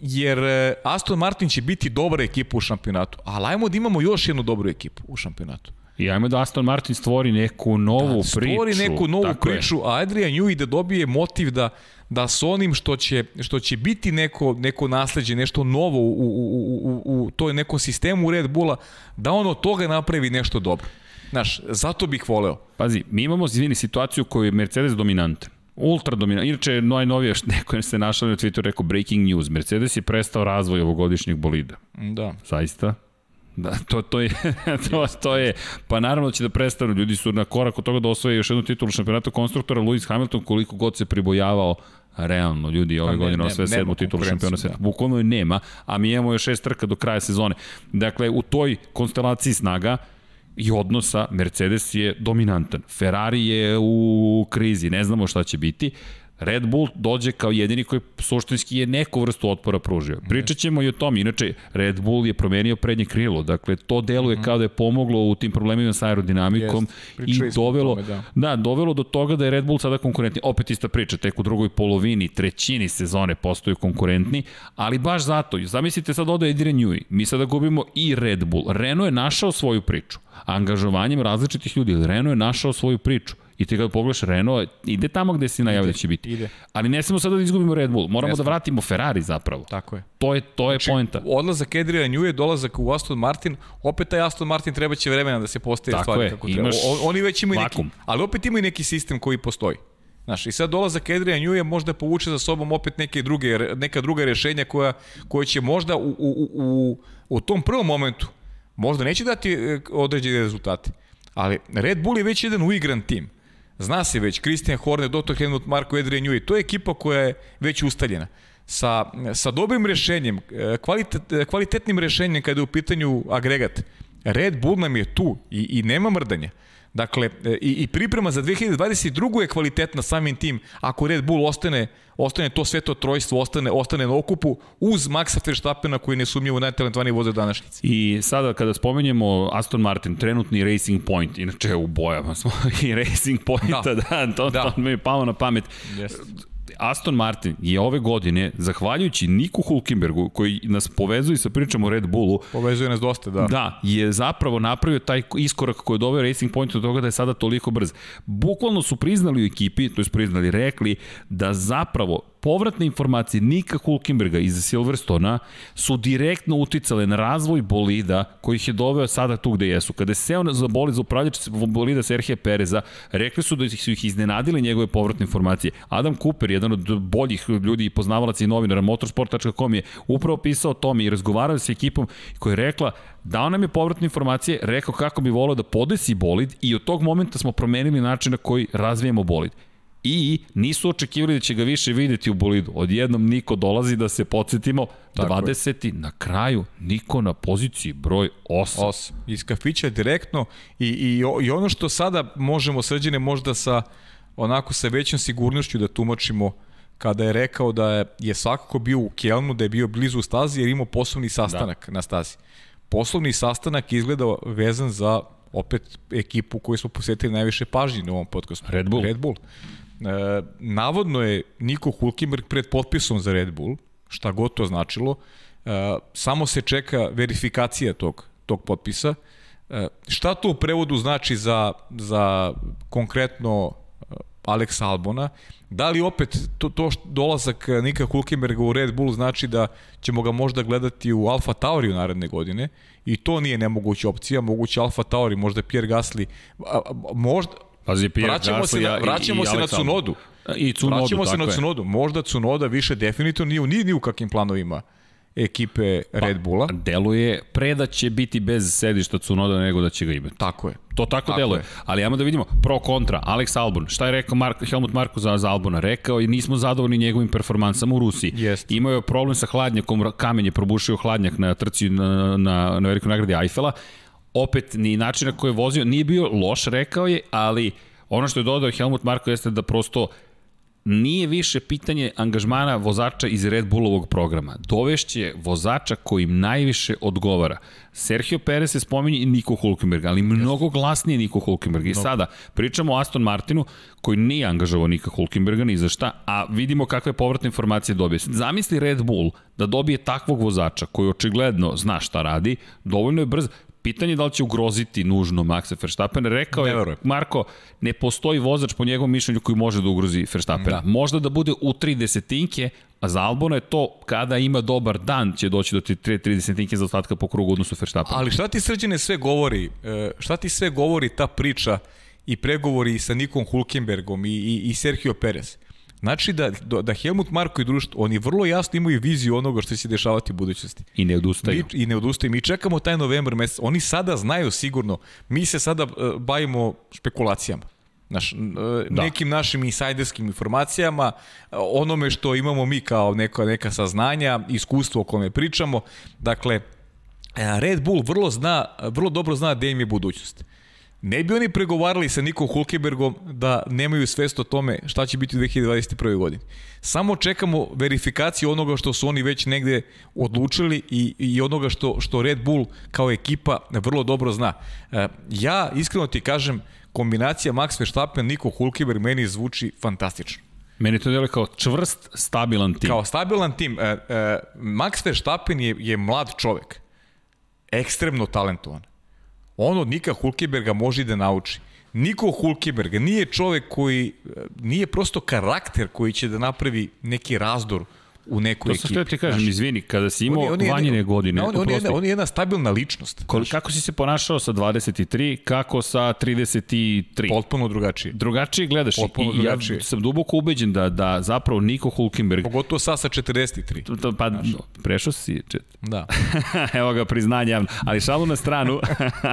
S2: jer e, Aston Martin će biti dobra ekipa u šampionatu, ali ajmo da imamo još jednu dobru ekipu u šampionatu.
S1: I ajmo da Aston Martin stvori neku novu da,
S2: stvori
S1: priču.
S2: Stvori neku novu Tako priču, je. a Adrian Newey da dobije motiv da da s onim što će, što će biti neko, neko nasledđe, nešto novo u, u, u, u, u toj nekom sistemu Red Bulla, da on od toga napravi nešto dobro. Znaš, zato bih voleo.
S1: Pazi, mi imamo, izvini, situaciju koju je Mercedes dominantan ultra dominant. Inače, najnovije, neko je se našao na Twitteru rekao breaking news. Mercedes je prestao razvoj ovogodišnjeg bolida.
S2: Da.
S1: Zaista? Da, to, to, je, to, to je, pa naravno da će da prestanu, ljudi su na korak od toga da osvoje još jednu titulu šampionata konstruktora, Lewis Hamilton koliko god se pribojavao realno ljudi ove pa godine osvoje sedmu titulu šampiona sveta. Da. Bukvalno je nema, a mi imamo još šest trka do kraja sezone. Dakle, u toj konstelaciji snaga i odnosa Mercedes je dominantan. Ferrari je u krizi, ne znamo šta će biti. Red Bull dođe kao jedini koji suštinski je neku vrstu otpora pružio. Pričat ćemo i o tom, inače Red Bull je promenio prednje krilo, dakle to deluje mm -hmm. kao da je pomoglo u tim problemima sa aerodinamikom yes. i dovelo, tome, da. da. dovelo do toga da je Red Bull sada konkurentni. Opet ista priča, tek u drugoj polovini, trećini sezone postaju konkurentni, ali baš zato, zamislite sad ode Adrian Newey, mi sada gubimo i Red Bull. Renault je našao svoju priču, angažovanjem različitih ljudi, Renault je našao svoju priču I ti kada pogledaš Renault, ide tamo gde si najavio da će biti. Ide. Ali ne smemo sada da izgubimo Red Bull, moramo da vratimo Ferrari zapravo.
S2: Tako je.
S1: To je, to je znači, poenta.
S2: Odlazak Adrian Newey, dolazak u Aston Martin, opet taj Aston Martin treba će vremena da se postaje Tako stvari je. kako treba. O, oni već imaju vakum. neki, ali opet imaju neki sistem koji postoji. Znaš, i sad dolazak Adrian Newey možda povuče za sobom opet neke druge, neka druga rešenja koja, koja će možda u, u, u, u tom prvom momentu Možda neće dati e, određene rezultate, ali Red Bull je već jedan uigran tim. Zna se već, Christian Horner, Dr. Helmut Marko, Adrian Newey, to je ekipa koja je već ustaljena. Sa, sa dobrim rešenjem, e, kvalitet, kvalitetnim rešenjem kada je u pitanju agregat, Red Bull nam je tu i, i nema mrdanja. Dakle, e, i, i priprema za 2022. je kvalitetna samim tim, ako Red Bull ostane, ostane to sve to trojstvo, ostane, ostane na okupu, uz Maxa Verstappena koji je nesumnjivo najtalentovaniji vozač današnjice.
S1: I sada kada spomenjemo Aston Martin, trenutni Racing Point, inače u bojama smo i Racing Pointa, da, da to, da. to mi je palo na pamet. Yes. Aston Martin je ove godine, zahvaljujući Niku Hulkenbergu, koji nas povezuje sa pričom o Red Bullu,
S2: povezuje nas dosta, da.
S1: Da, je zapravo napravio taj iskorak koji je doveo Racing Point do toga da je sada toliko brz. Bukvalno su priznali u ekipi, to je priznali, rekli da zapravo povratne informacije Nika Hulkenberga iz Silverstona su direktno uticale na razvoj bolida koji ih je doveo sada tu gde jesu. Kada je seo za bolid za upravljač bolida Serhije Pereza, rekli su da su ih iznenadile njegove povratne informacije. Adam Cooper, jedan od boljih ljudi i poznavalaca i novinara motorsport.com je upravo pisao o tome i razgovarao sa ekipom koja je rekla dao nam je povratne informacije, rekao kako bi volao da podesi bolid i od tog momenta smo promenili način na koji razvijemo bolid i nisu očekivali da će ga više videti u bolidu. Odjednom Niko dolazi da se podsjetimo, Tako 20. Je. na kraju Niko na poziciji broj 8.
S2: 8. Iz kafića direktno i, i, i ono što sada možemo srđene možda sa onako sa većom sigurnošću da tumačimo kada je rekao da je, je svakako bio u Kelnu, da je bio blizu stazi jer imao poslovni sastanak da. na stazi. Poslovni sastanak izgleda vezan za opet ekipu koju smo posetili najviše pažnje na ovom podcastu.
S1: Red Bull.
S2: Red Bull. E, navodno je Niko Hulkenberg pred potpisom za Red Bull, šta god to značilo, e, samo se čeka verifikacija tog, tog potpisa. E, šta to u prevodu znači za, za konkretno e, Alex Albona? Da li opet to, to što dolazak Nika Hulkenberga u Red Bull znači da ćemo ga možda gledati u Alfa Tauri u naredne godine? I to nije nemoguća opcija, moguće Alfa Tauri, možda Pierre Gasly, možda,
S1: Pazi, Pierre
S2: vraćamo se na, vraćamo se na Cunodu.
S1: I Cunodu,
S2: vraćamo se na Cunodu. Možda Cunoda više definitivno nije, nije ni u kakvim planovima ekipe pa, Red Bulla.
S1: Deluje pre da će biti bez sedišta Cunoda nego da će ga imati.
S2: Tako je.
S1: To tako, tako deluje. Je. Ali ajmo da vidimo pro kontra. Alex Albon. Šta je rekao Mark, Helmut Marko za, za Albona? Rekao i nismo zadovoljni njegovim performansama u Rusiji.
S2: Jest.
S1: Imao je problem sa hladnjakom, kamen je probušio hladnjak na trci na, na, na velikoj nagradi Eiffela opet ni način na koji je vozio nije bio loš, rekao je, ali ono što je dodao Helmut Marko jeste da prosto nije više pitanje angažmana vozača iz Red Bullovog programa. Dovešće vozača koji im najviše odgovara. Sergio Perez se spominje i Niko Hulkenberg, ali mnogo glasnije Niko Hulkenberg. I sada pričamo o Aston Martinu koji nije angažovao Nika Hulkenberga ni za šta, a vidimo kakve povratne informacije dobije. Zamisli Red Bull da dobije takvog vozača koji očigledno zna šta radi, dovoljno je brz, Pitanje je da li će ugroziti nužno Maxa Verstappena. Rekao ne je, Marko, ne postoji vozač po njegovom mišljenju koji može da ugrozi Verstappena. Da. Možda da bude u tri desetinke, a za Albona je to kada ima dobar dan će doći do 3 desetinke za ostatka po krugu odnosu Verstappena.
S2: Ali šta ti srđene sve govori? E, šta ti sve govori ta priča i pregovori sa Nikom Hulkenbergom i, i, i Sergio Perez? Znači da, da Helmut Marko i društvo, oni vrlo jasno imaju viziju onoga što će se dešavati u budućnosti.
S1: I ne odustaju.
S2: Mi, I ne odustaju. Mi čekamo taj novembar mesec. Oni sada znaju sigurno. Mi se sada uh, bavimo špekulacijama. Naš, uh, da. nekim našim insajderskim informacijama, uh, onome što imamo mi kao neka, neka saznanja, iskustvo o kome pričamo. Dakle, Red Bull vrlo zna, vrlo dobro zna gde im je budućnost. Ne bi oni pregovarali sa Nikom Hulkebergom da nemaju svest o tome šta će biti u 2021. godini. Samo čekamo verifikaciju onoga što su oni već negde odlučili i, i onoga što, što Red Bull kao ekipa vrlo dobro zna. E, ja iskreno ti kažem, kombinacija Max Verstappen, Niko Hulkeberg meni zvuči fantastično.
S1: Meni to deluje kao čvrst, stabilan tim.
S2: Kao stabilan tim. E, e, Max Verstappen je, je mlad čovek. Ekstremno talentovan on od Nika Hulkeberga može da nauči. Niko Hulkeberg nije čovek koji, nije prosto karakter koji će da napravi neki razdor u nekoj
S1: ekipi. To
S2: sam htio
S1: ti kažem, izvini, kada si imao on je, vanjene godine,
S2: on, on, je on je jedna stabilna ličnost.
S1: Ko, kako si se ponašao sa 23, kako sa 33?
S2: Potpuno drugačije.
S1: Drugačije gledaš. Potpuno I, drugačije. Ja sam duboko ubeđen da, da zapravo Niko Hulkenberg...
S2: Pogotovo sa sa 43.
S1: To, to, pa, Znaš. prešao si... Čet...
S2: Da.
S1: Evo ga, priznanje javno. Ali šalu na stranu.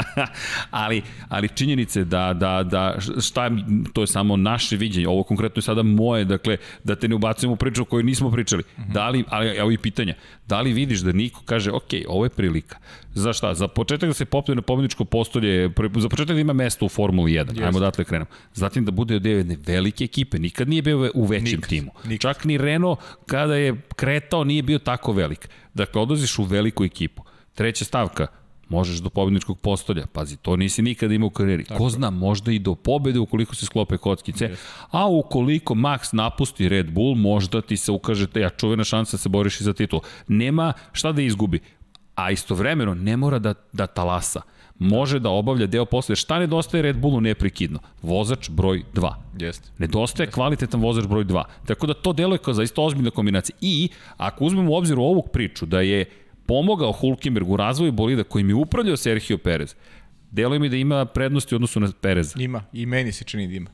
S1: ali, ali činjenice da, da, da šta, to je samo naše viđenje. Ovo konkretno je sada moje, dakle, da te ne ubacujemo u priču o kojoj nismo pričali. -hmm. Da li, ali evo i pitanja, da li vidiš da niko kaže, ok, ovo je prilika. Za šta? Za početak da se popne na pobedničko postolje, za početak da ima mesto u Formuli 1, Just. ajmo datle krenemo. Zatim da bude od jedne velike ekipe, nikad nije bio u većem nikad, timu. Nikad. Čak ni Renault kada je kretao nije bio tako velik. Dakle, odlaziš u veliku ekipu. Treća stavka, možeš do pobedničkog postolja. Pazi, to nisi nikada imao u karijeri. Tako. Ko zna, možda i do pobede ukoliko se sklope kockice. Yes. A ukoliko Max napusti Red Bull, možda ti se ukaže ja čuvena šansa da se boriš i za titul. Nema šta da izgubi. A istovremeno ne mora da, da talasa može da obavlja deo posle. Šta nedostaje Red Bullu neprekidno? Vozač broj 2.
S2: Jeste.
S1: Nedostaje kvalitetan vozač broj 2. Tako da to deluje kao zaista ozbiljna kombinacija. I ako uzmemo u obzir ovu priču da je pomogao Hulkenberg u razvoju bolida kojim je upravljao Sergio Perez, deluje mi da ima prednosti u odnosu na Pereza.
S2: Ima, i meni se čini da ima.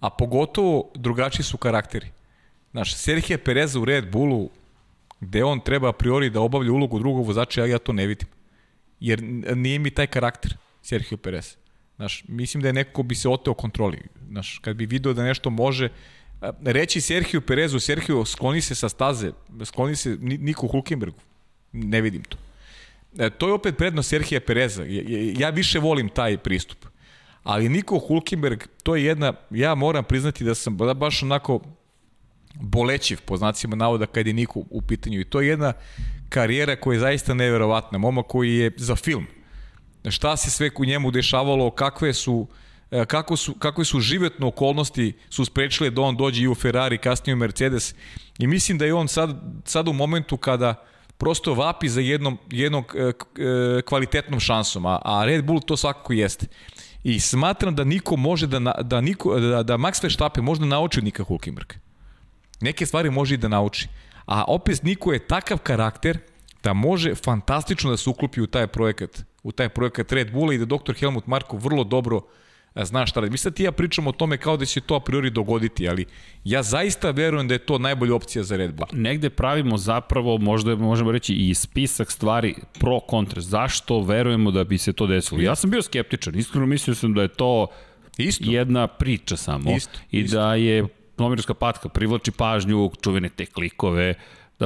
S2: A pogotovo drugačiji su karakteri. Znaš, Sergio Pereza u Red Bullu, gde on treba a priori da obavlja ulogu drugog vozača, ja, ja to ne vidim. Jer nije mi taj karakter Sergio Perez. Znaš, mislim da je neko ko bi se oteo kontroli. Znaš, kad bi video da nešto može, reći Sergio Perezu, Sergio skloni se sa staze, skloni se Niku Hulkenbergu, ne vidim to. E, to je opet prednost Serhija Pereza. Ja više volim taj pristup. Ali Niko Hulkenberg, to je jedna, ja moram priznati da sam baš onako bolećiv po znacima navoda kad je Niko u pitanju. I to je jedna karijera koja je zaista neverovatna. Moma koji je za film. Šta se sve u njemu dešavalo, kakve su e, kako su, kakve su životne okolnosti su sprečile da on dođe i u Ferrari, kasnije u Mercedes. I mislim da je on sad, sad u momentu kada prosto vapi za jednom, jednom e, e, kvalitetnom šansom, a, a Red Bull to svakako jeste. I smatram da niko može da, da, niko, da, da Max Verstappen može da nauči od Nika Hulkenberg. Neke stvari može i da nauči. A opet niko je takav karakter da može fantastično da se uklopi u taj projekat, u taj projekat Red Bulla i da dr. Helmut Marko vrlo dobro uh, znaš šta radi. Mislim da ti ja pričam o tome kao da će to a priori dogoditi, ali ja zaista verujem da je to najbolja opcija za Red Bull.
S1: Pa, negde pravimo zapravo, možda možemo reći i spisak stvari pro kontra. Zašto verujemo da bi se to desilo? Ja sam bio skeptičan, iskreno mislio sam da je to Isto. jedna priča samo. Isto. I Isto. da je novinarska patka privlači pažnju, čuvene te klikove,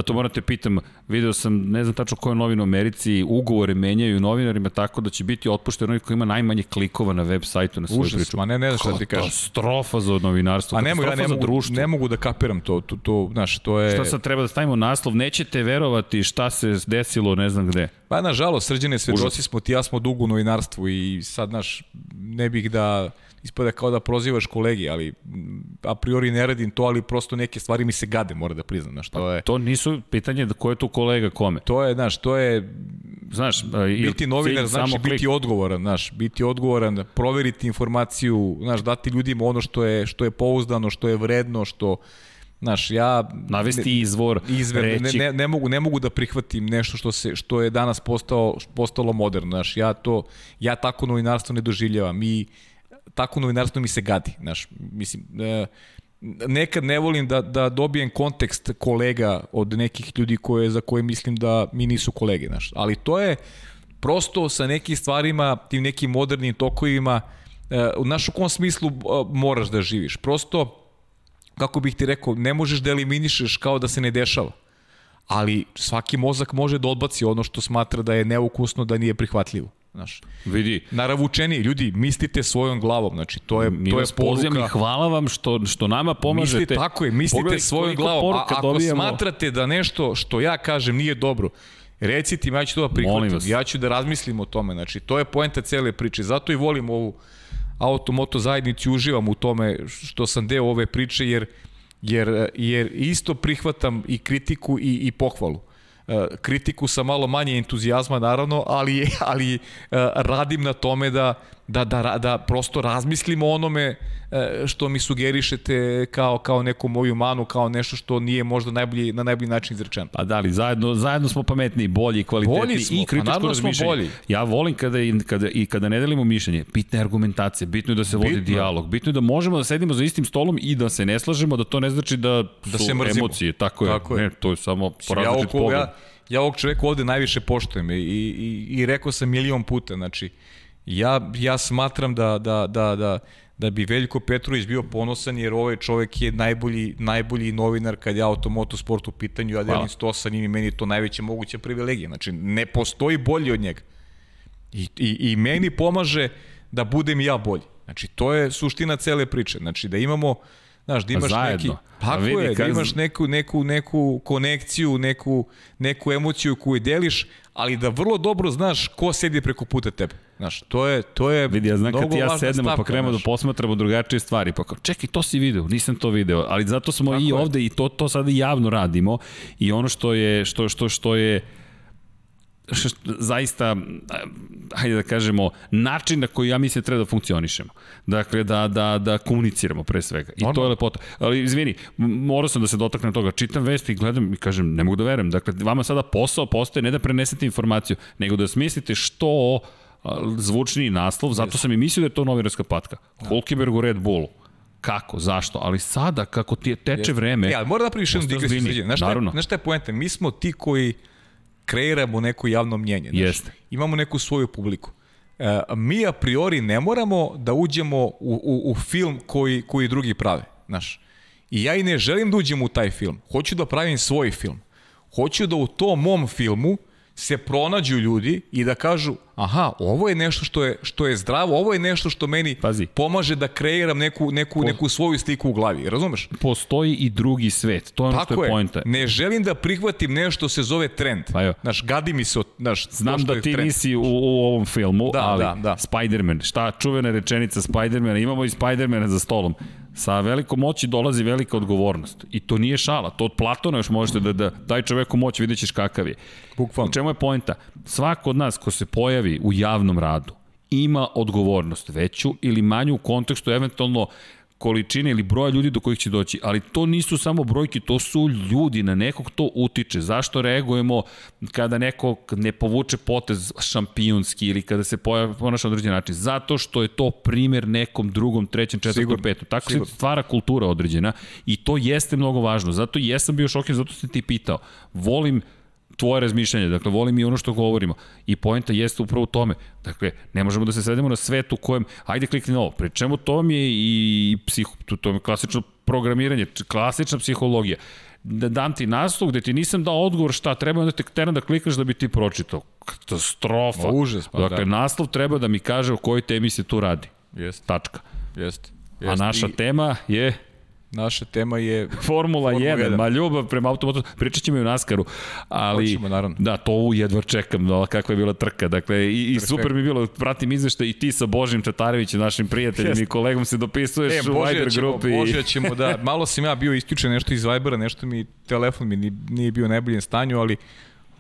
S1: to morate pitam, video sam, ne znam tačno koje novine u Americi, ugovore menjaju novinarima tako da će biti otpušten onaj koji ima najmanje klikova na web sajtu na svoju Užas, priču.
S2: ma ne, ne znaš šta ti kažeš.
S1: Katastrofa za novinarstvo,
S2: a ne ja ne mogu, ne mogu da kapiram to, to, to, znaš, to je...
S1: Šta sad treba da stavimo naslov, nećete verovati šta se desilo ne znam gde.
S2: Pa nažalost, srđene svedoci smo, ti ja smo dugo u novinarstvu i sad, znaš, ne bih da ispada kao da prozivaš kolegi, ali a priori ne radim to, ali prosto neke stvari mi se gade, mora da priznam, znaš, to je...
S1: To nisu pitanje da ko je tu kolega kome.
S2: To je, znaš, to je znaš, biti novinar znači biti odgovoran, znaš, biti odgovoran, proveriti informaciju, znaš, dati ljudima ono što je što je pouzdano, što je vredno, što Znaš, ja
S1: navesti izvor,
S2: izver, reći. Ne, ne, ne, mogu ne mogu da prihvatim nešto što se što je danas postao postalo moderno, znaš, ja to ja tako novinarstvo ne doživljavam. Mi tako novinarstvo mi se gadi, znaš, mislim, e, nekad ne volim da, da dobijem kontekst kolega od nekih ljudi koje, za koje mislim da mi nisu kolege, znaš, ali to je prosto sa nekim stvarima, tim nekim modernim tokovima, e, u našu kom smislu e, moraš da živiš, prosto, kako bih ti rekao, ne možeš da eliminišeš kao da se ne dešava ali svaki mozak može da odbaci ono što smatra da je neukusno, da nije prihvatljivo. Znaš,
S1: Vidi.
S2: Naravučeni, ljudi, mislite svojom glavom, znači to je, Mi to je poruka.
S1: i hvala vam što, što nama pomažete.
S2: Mislite, tako je, mislite Pogledaj, svojom glavom, a ako dobijemo... smatrate da nešto što ja kažem nije dobro, recite mi, ja ću to da prihvatim, ja ću da razmislim o tome, znači to je poenta cele priče, zato i volim ovu automoto zajednicu, uživam u tome što sam deo ove priče, jer, jer, jer isto prihvatam i kritiku i, i pohvalu. Eh, kritiku sa malo manje entuzijazma naravno, ali, ali eh, radim na tome da, da, da, da prosto razmislimo onome e, što mi sugerišete kao, kao neku moju manu, kao nešto što nije možda najbolji, na najbolji način izrečeno.
S1: Pa da li, zajedno, zajedno smo pametniji, bolji, kvalitetniji
S2: Bolji smo,
S1: i
S2: pa
S1: kritičko razmišljanje.
S2: bolji.
S1: Ja volim kada, i, kada, i kada ne delimo mišljenje, bitna je argumentacija, bitno je da se vodi
S2: Bitno
S1: dijalog, bitno je da možemo da sedimo za istim stolom i da se ne slažemo, da to ne znači da su
S2: Da se mrzimo.
S1: emocije. Tako je.
S2: Tako je.
S1: Ne, to je samo
S2: ja,
S1: različit
S2: ovog,
S1: pogled.
S2: ja, ja ovog čoveka ovde najviše poštujem i, i, i rekao sam milion puta, znači, ja, ja smatram da, da, da, da, da bi Veljko Petrović bio ponosan jer ovaj čovek je najbolji, najbolji novinar kad je automoto sport u pitanju, ja delim sto sa njim i meni je to najveća moguća privilegija. Znači, ne postoji bolji od njega. I, i, i meni pomaže da budem ja bolji. Znači, to je suština cele priče. Znači, da imamo, znaš, da imaš
S1: zajedno.
S2: neki... Tako
S1: A vidi,
S2: je, da imaš neku, neku, neku konekciju, neku, neku emociju koju deliš, ali da vrlo dobro znaš ko sedi preko puta tebe. Znaš, to je, to je
S1: Vidi, ja znam kad ti ja
S2: važna
S1: sednemo pa krenemo da posmatramo drugačije stvari, pa kao, čekaj, to si video, nisam to video, ali zato smo
S2: Tako
S1: i
S2: je.
S1: ovde i to, to sada javno radimo i ono što je, što, što, što je što, zaista, hajde da kažemo, način na koji ja mislim treba da funkcionišemo. Dakle, da, da, da komuniciramo pre svega. I to je lepota. Ali, izvini, morao sam da se dotaknem toga. Čitam vesti i gledam i kažem, ne mogu da verujem. Dakle, vama sada posao postaje ne da prenesete informaciju, nego da smislite što a, zvučniji naslov, zato sam i mislio da je to novinarska patka. Hulkenberg u Red Bullu. Kako? Zašto? Ali sada, kako ti je teče vreme...
S2: E, ali mora da napraviš jednu digresiju sređenja. Znaš,
S1: Naravno.
S2: znaš šta je poenta? Mi smo ti koji kreiramo neko javno mnjenje. Znaš.
S1: Jeste.
S2: Imamo neku svoju publiku. E, mi a priori ne moramo da uđemo u, u, u film koji, koji drugi prave. Znaš. I ja i ne želim da uđem u taj film. Hoću da pravim svoj film. Hoću da u tom mom filmu se pronađu ljudi i da kažu aha, ovo je nešto što je, što je zdravo, ovo je nešto što meni
S1: Pazi.
S2: pomaže da kreiram neku, neku, neku svoju sliku u glavi. Razumeš?
S1: Postoji i drugi svet. To je ono što
S2: Tako
S1: je
S2: je.
S1: pojenta.
S2: Ne želim da prihvatim nešto se zove trend.
S1: Pa jo.
S2: Znaš, gadi mi se, od- znaš,
S1: Znam
S2: što
S1: da ti
S2: trend.
S1: nisi u, u ovom filmu,
S2: Da,
S1: ali
S2: da, da.
S1: Spider-Man, šta čuvena rečenica Spider-mana, imamo i Spider-mana za stolom. Sa velikom moći dolazi velika odgovornost. I to nije šala, to od Platona još možete da, da daj čoveku moć, vidjet ćeš kakav je.
S2: Bukvalno.
S1: U čemu je poenta? Svako od nas ko se pojavi u javnom radu ima odgovornost veću ili manju u kontekstu eventualno količine ili broja ljudi do kojih će doći, ali to nisu samo brojke, to su ljudi, na nekog to utiče. Zašto reagujemo kada neko ne povuče potez šampionski ili kada se pojavi, ponaša na određen način? Zato što je to primer nekom drugom, trećem, četvrtom, petom. Tako
S2: sigurno.
S1: se stvara kultura određena i to jeste mnogo važno. Zato jesam bio šokiran, zato sam ti pitao. Volim tvoje razmišljanje, dakle volim i ono što govorimo. I poenta jeste upravo u tome. Dakle, ne možemo da se svedemo na svet u kojem, ajde klikni na ovo, pri čemu to mi je i psiho, to, to je klasično programiranje, klasična psihologija. Da dam ti naslov gde ti nisam dao odgovor šta treba, onda te teram da klikaš da bi ti pročitao. Katastrofa.
S2: Ma, užas, pa
S1: dakle,
S2: da.
S1: naslov treba da mi kaže o kojoj temi se tu radi.
S2: Jeste,
S1: Tačka.
S2: jeste.
S1: A naša
S2: I
S1: tema je
S2: naša tema je...
S1: Formula,
S2: Formula
S1: 1,
S2: 1.
S1: ma ljubav prema automotu, pričat ćemo i o Naskaru, ali
S2: Hoćemo, naravno.
S1: da, to jedva čekam, no, kakva je bila trka, dakle, i, i super mi bilo, pratim izveštaj i ti sa Božim Čatarevićem, našim prijateljem
S2: Jeste.
S1: i kolegom se dopisuješ
S2: E,
S1: u Viber
S2: ćemo,
S1: grupi.
S2: Božja ćemo, da, malo sam ja bio isključen nešto iz Vibera, nešto mi, telefon mi ni- nije bio u najboljem stanju, ali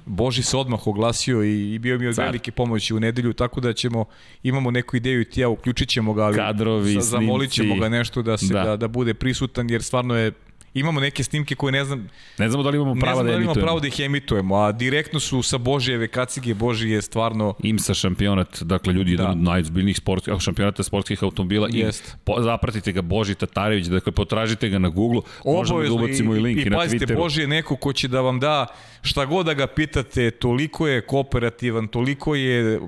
S2: Boži se odmah oglasio i, i bio mi od velike pomoći u nedelju, tako da ćemo, imamo neku ideju i ti ja, uključit ćemo ga, ali
S1: Kadrovi,
S2: za- zamolit ćemo ga nešto da, se,
S1: Da.
S2: da. da, bude prisutan, jer stvarno je Imamo neke snimke koje ne znam,
S1: Ne znamo da li imamo
S2: znam
S1: da
S2: da
S1: emitujemo.
S2: pravo da ih emitujemo, a direktno su sa Božijeve kacige, Boži je stvarno
S1: IMSA šampionat, dakle ljudi, jedan
S2: Da.
S1: od najozbiljnijih sportskih, šampionata sportskih automobila i
S2: Jest.
S1: po, zapratite ga Boži Tatarević, dakle potražite ga na Google, možemo da ubacimo i, link i,
S2: i,
S1: na
S2: pazite,
S1: Twitteru.
S2: Boži je neko ko će da vam da šta god da ga pitate, toliko je kooperativan, toliko je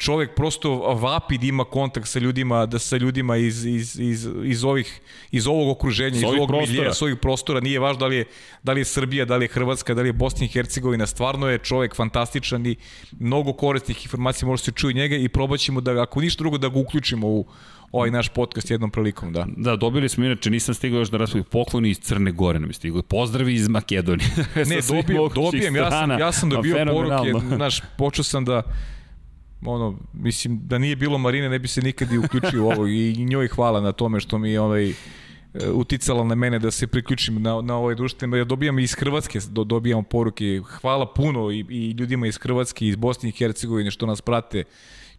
S2: čovek prosto vapi da ima kontakt sa ljudima, da sa ljudima iz, iz, iz, iz, ovih, iz ovog okruženja, iz ovog
S1: prostora.
S2: milija, s ovih prostora, nije važno da li je, da li je Srbija, da li je Hrvatska, da li je Bosna i Hercegovina, stvarno je čovek fantastičan i mnogo korisnih informacija može se čuju njega i probat ćemo da, ako ništa drugo, da ga uključimo u ovaj naš podcast jednom prilikom, da.
S1: Da, dobili smo inače, nisam stigao još da raspravim, pokloni iz Crne Gore nam je stigao. Pozdravi iz Makedonije.
S2: Ne, dobijem, dobijem, ja sam, ja sam dobio poruke, znaš, počeo sam da, ono, mislim, da nije bilo Marine, ne bi se nikad i uključio u ovo i njoj hvala na tome što mi je ovaj, e, uticala na mene da se priključim na, na ovaj društveni, ja dobijam iz Hrvatske, do, dobijam poruke, hvala puno i, i ljudima iz Hrvatske, iz Bosne i Hercegovine što nas prate,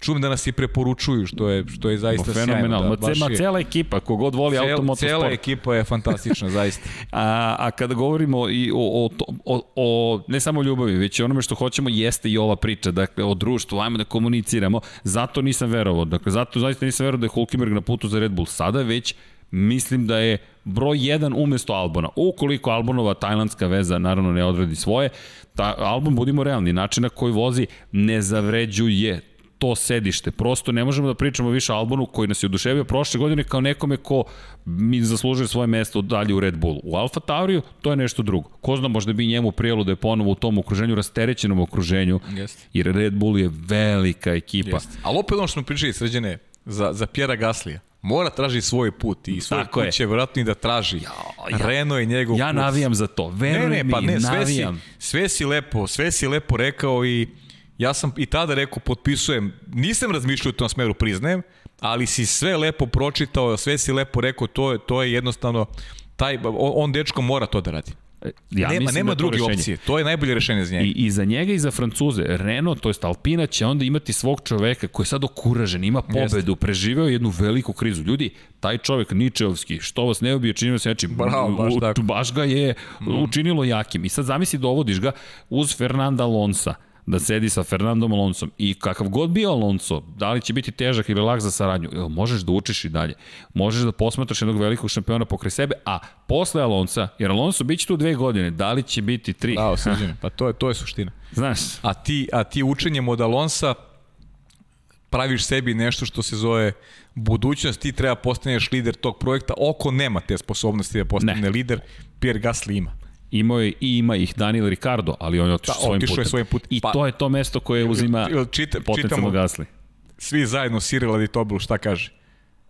S2: čujem da nas i preporučuju, što je, što je zaista sjajno.
S1: Fenomenal.
S2: Da,
S1: Ma,
S2: je-
S1: cela ekipa, kogod voli
S2: Cel,
S1: automotosport.
S2: cela ekipa je fantastična, zaista.
S1: A, a kada govorimo i o, o, o, o, ne samo ljubavi, već i onome što hoćemo, jeste i ova priča, dakle, o društvu, ajmo da komuniciramo, zato nisam verovao, dakle, zato zaista nisam verovao da je Hulkenberg na putu za Red Bull, sada već mislim da je broj 1 umesto Albona. Ukoliko Albonova tajlandska veza naravno ne odradi svoje, ta, Albon, budimo realni, način na koji vozi ne zavređuje to sedište. Prosto ne možemo da pričamo više o Albonu koji nas je oduševio prošle godine kao nekome ko mi zaslužuje svoje mesto dalje u Red Bullu. U Alfa Tauriju to je nešto drugo. Ko zna, možda bi njemu prijelo da je ponovo u tom okruženju, rasterećenom okruženju,
S2: Jeste.
S1: jer Red Bull je velika ekipa.
S2: Jeste. Ali opet ono što smo pričali srđane, za, za Pjera Gaslija, mora traži svoj put i svoj
S1: Tako
S2: put
S1: je.
S2: će vjerojatno i da traži.
S1: ja-
S2: Renault je njegov
S1: Ja
S2: put.
S1: navijam za to, veruj
S2: ne, ne, pa
S1: mi,
S2: ne, sve si,
S1: navijam.
S2: sve si lepo, sve si lepo rekao i ja sam i tada rekao, potpisujem, nisam razmišljao u tom smeru, priznajem, ali si sve lepo pročitao, sve si lepo rekao, to je, to je jednostavno, taj, on, dečko mora to da radi.
S1: Ja
S2: nema
S1: mislim
S2: nema
S1: da
S2: druge
S1: rešenje.
S2: opcije, to je najbolje rešenje za njega.
S1: I, I za njega i za Francuze, Renault, to jest Alpina, će onda imati svog čoveka koji je sad okuražen, ima pobedu, preživeo jednu veliku krizu. Ljudi, taj čovek Ničevski, što vas ne ubije, čini vas znači,
S2: Bravo, baš
S1: u-
S2: tako.
S1: baš ga je učinilo jakim. I sad zamisli dovodiš ga uz Fernanda Alonsa, da sedi sa Fernandom Alonsom i kakav god bio Alonso, da li će biti težak ili lak za saradnju, možeš da učiš i dalje. Možeš da posmatraš jednog velikog šampiona pokraj sebe, a posle Alonsa, jer Alonso biće tu dve godine, da li će biti tri?
S2: Da, srđane, pa to je, to je suština.
S1: Znaš,
S2: A ti, a ti učenjem od Alonsa praviš sebi nešto što se zove budućnost, ti treba postaneš lider tog projekta, oko nema te sposobnosti da postane
S1: Ne.
S2: lider, Pierre Gasly ima.
S1: Imao je i ima ih Daniel Ricardo, ali on je otišao
S2: Da,
S1: svojim putem.
S2: svojim putem.
S1: I
S2: Pa-
S1: to je to mesto koje uzima
S2: čita-
S1: potencijalno Gasly.
S2: Svi zajedno Cyril Aditobel šta kaže?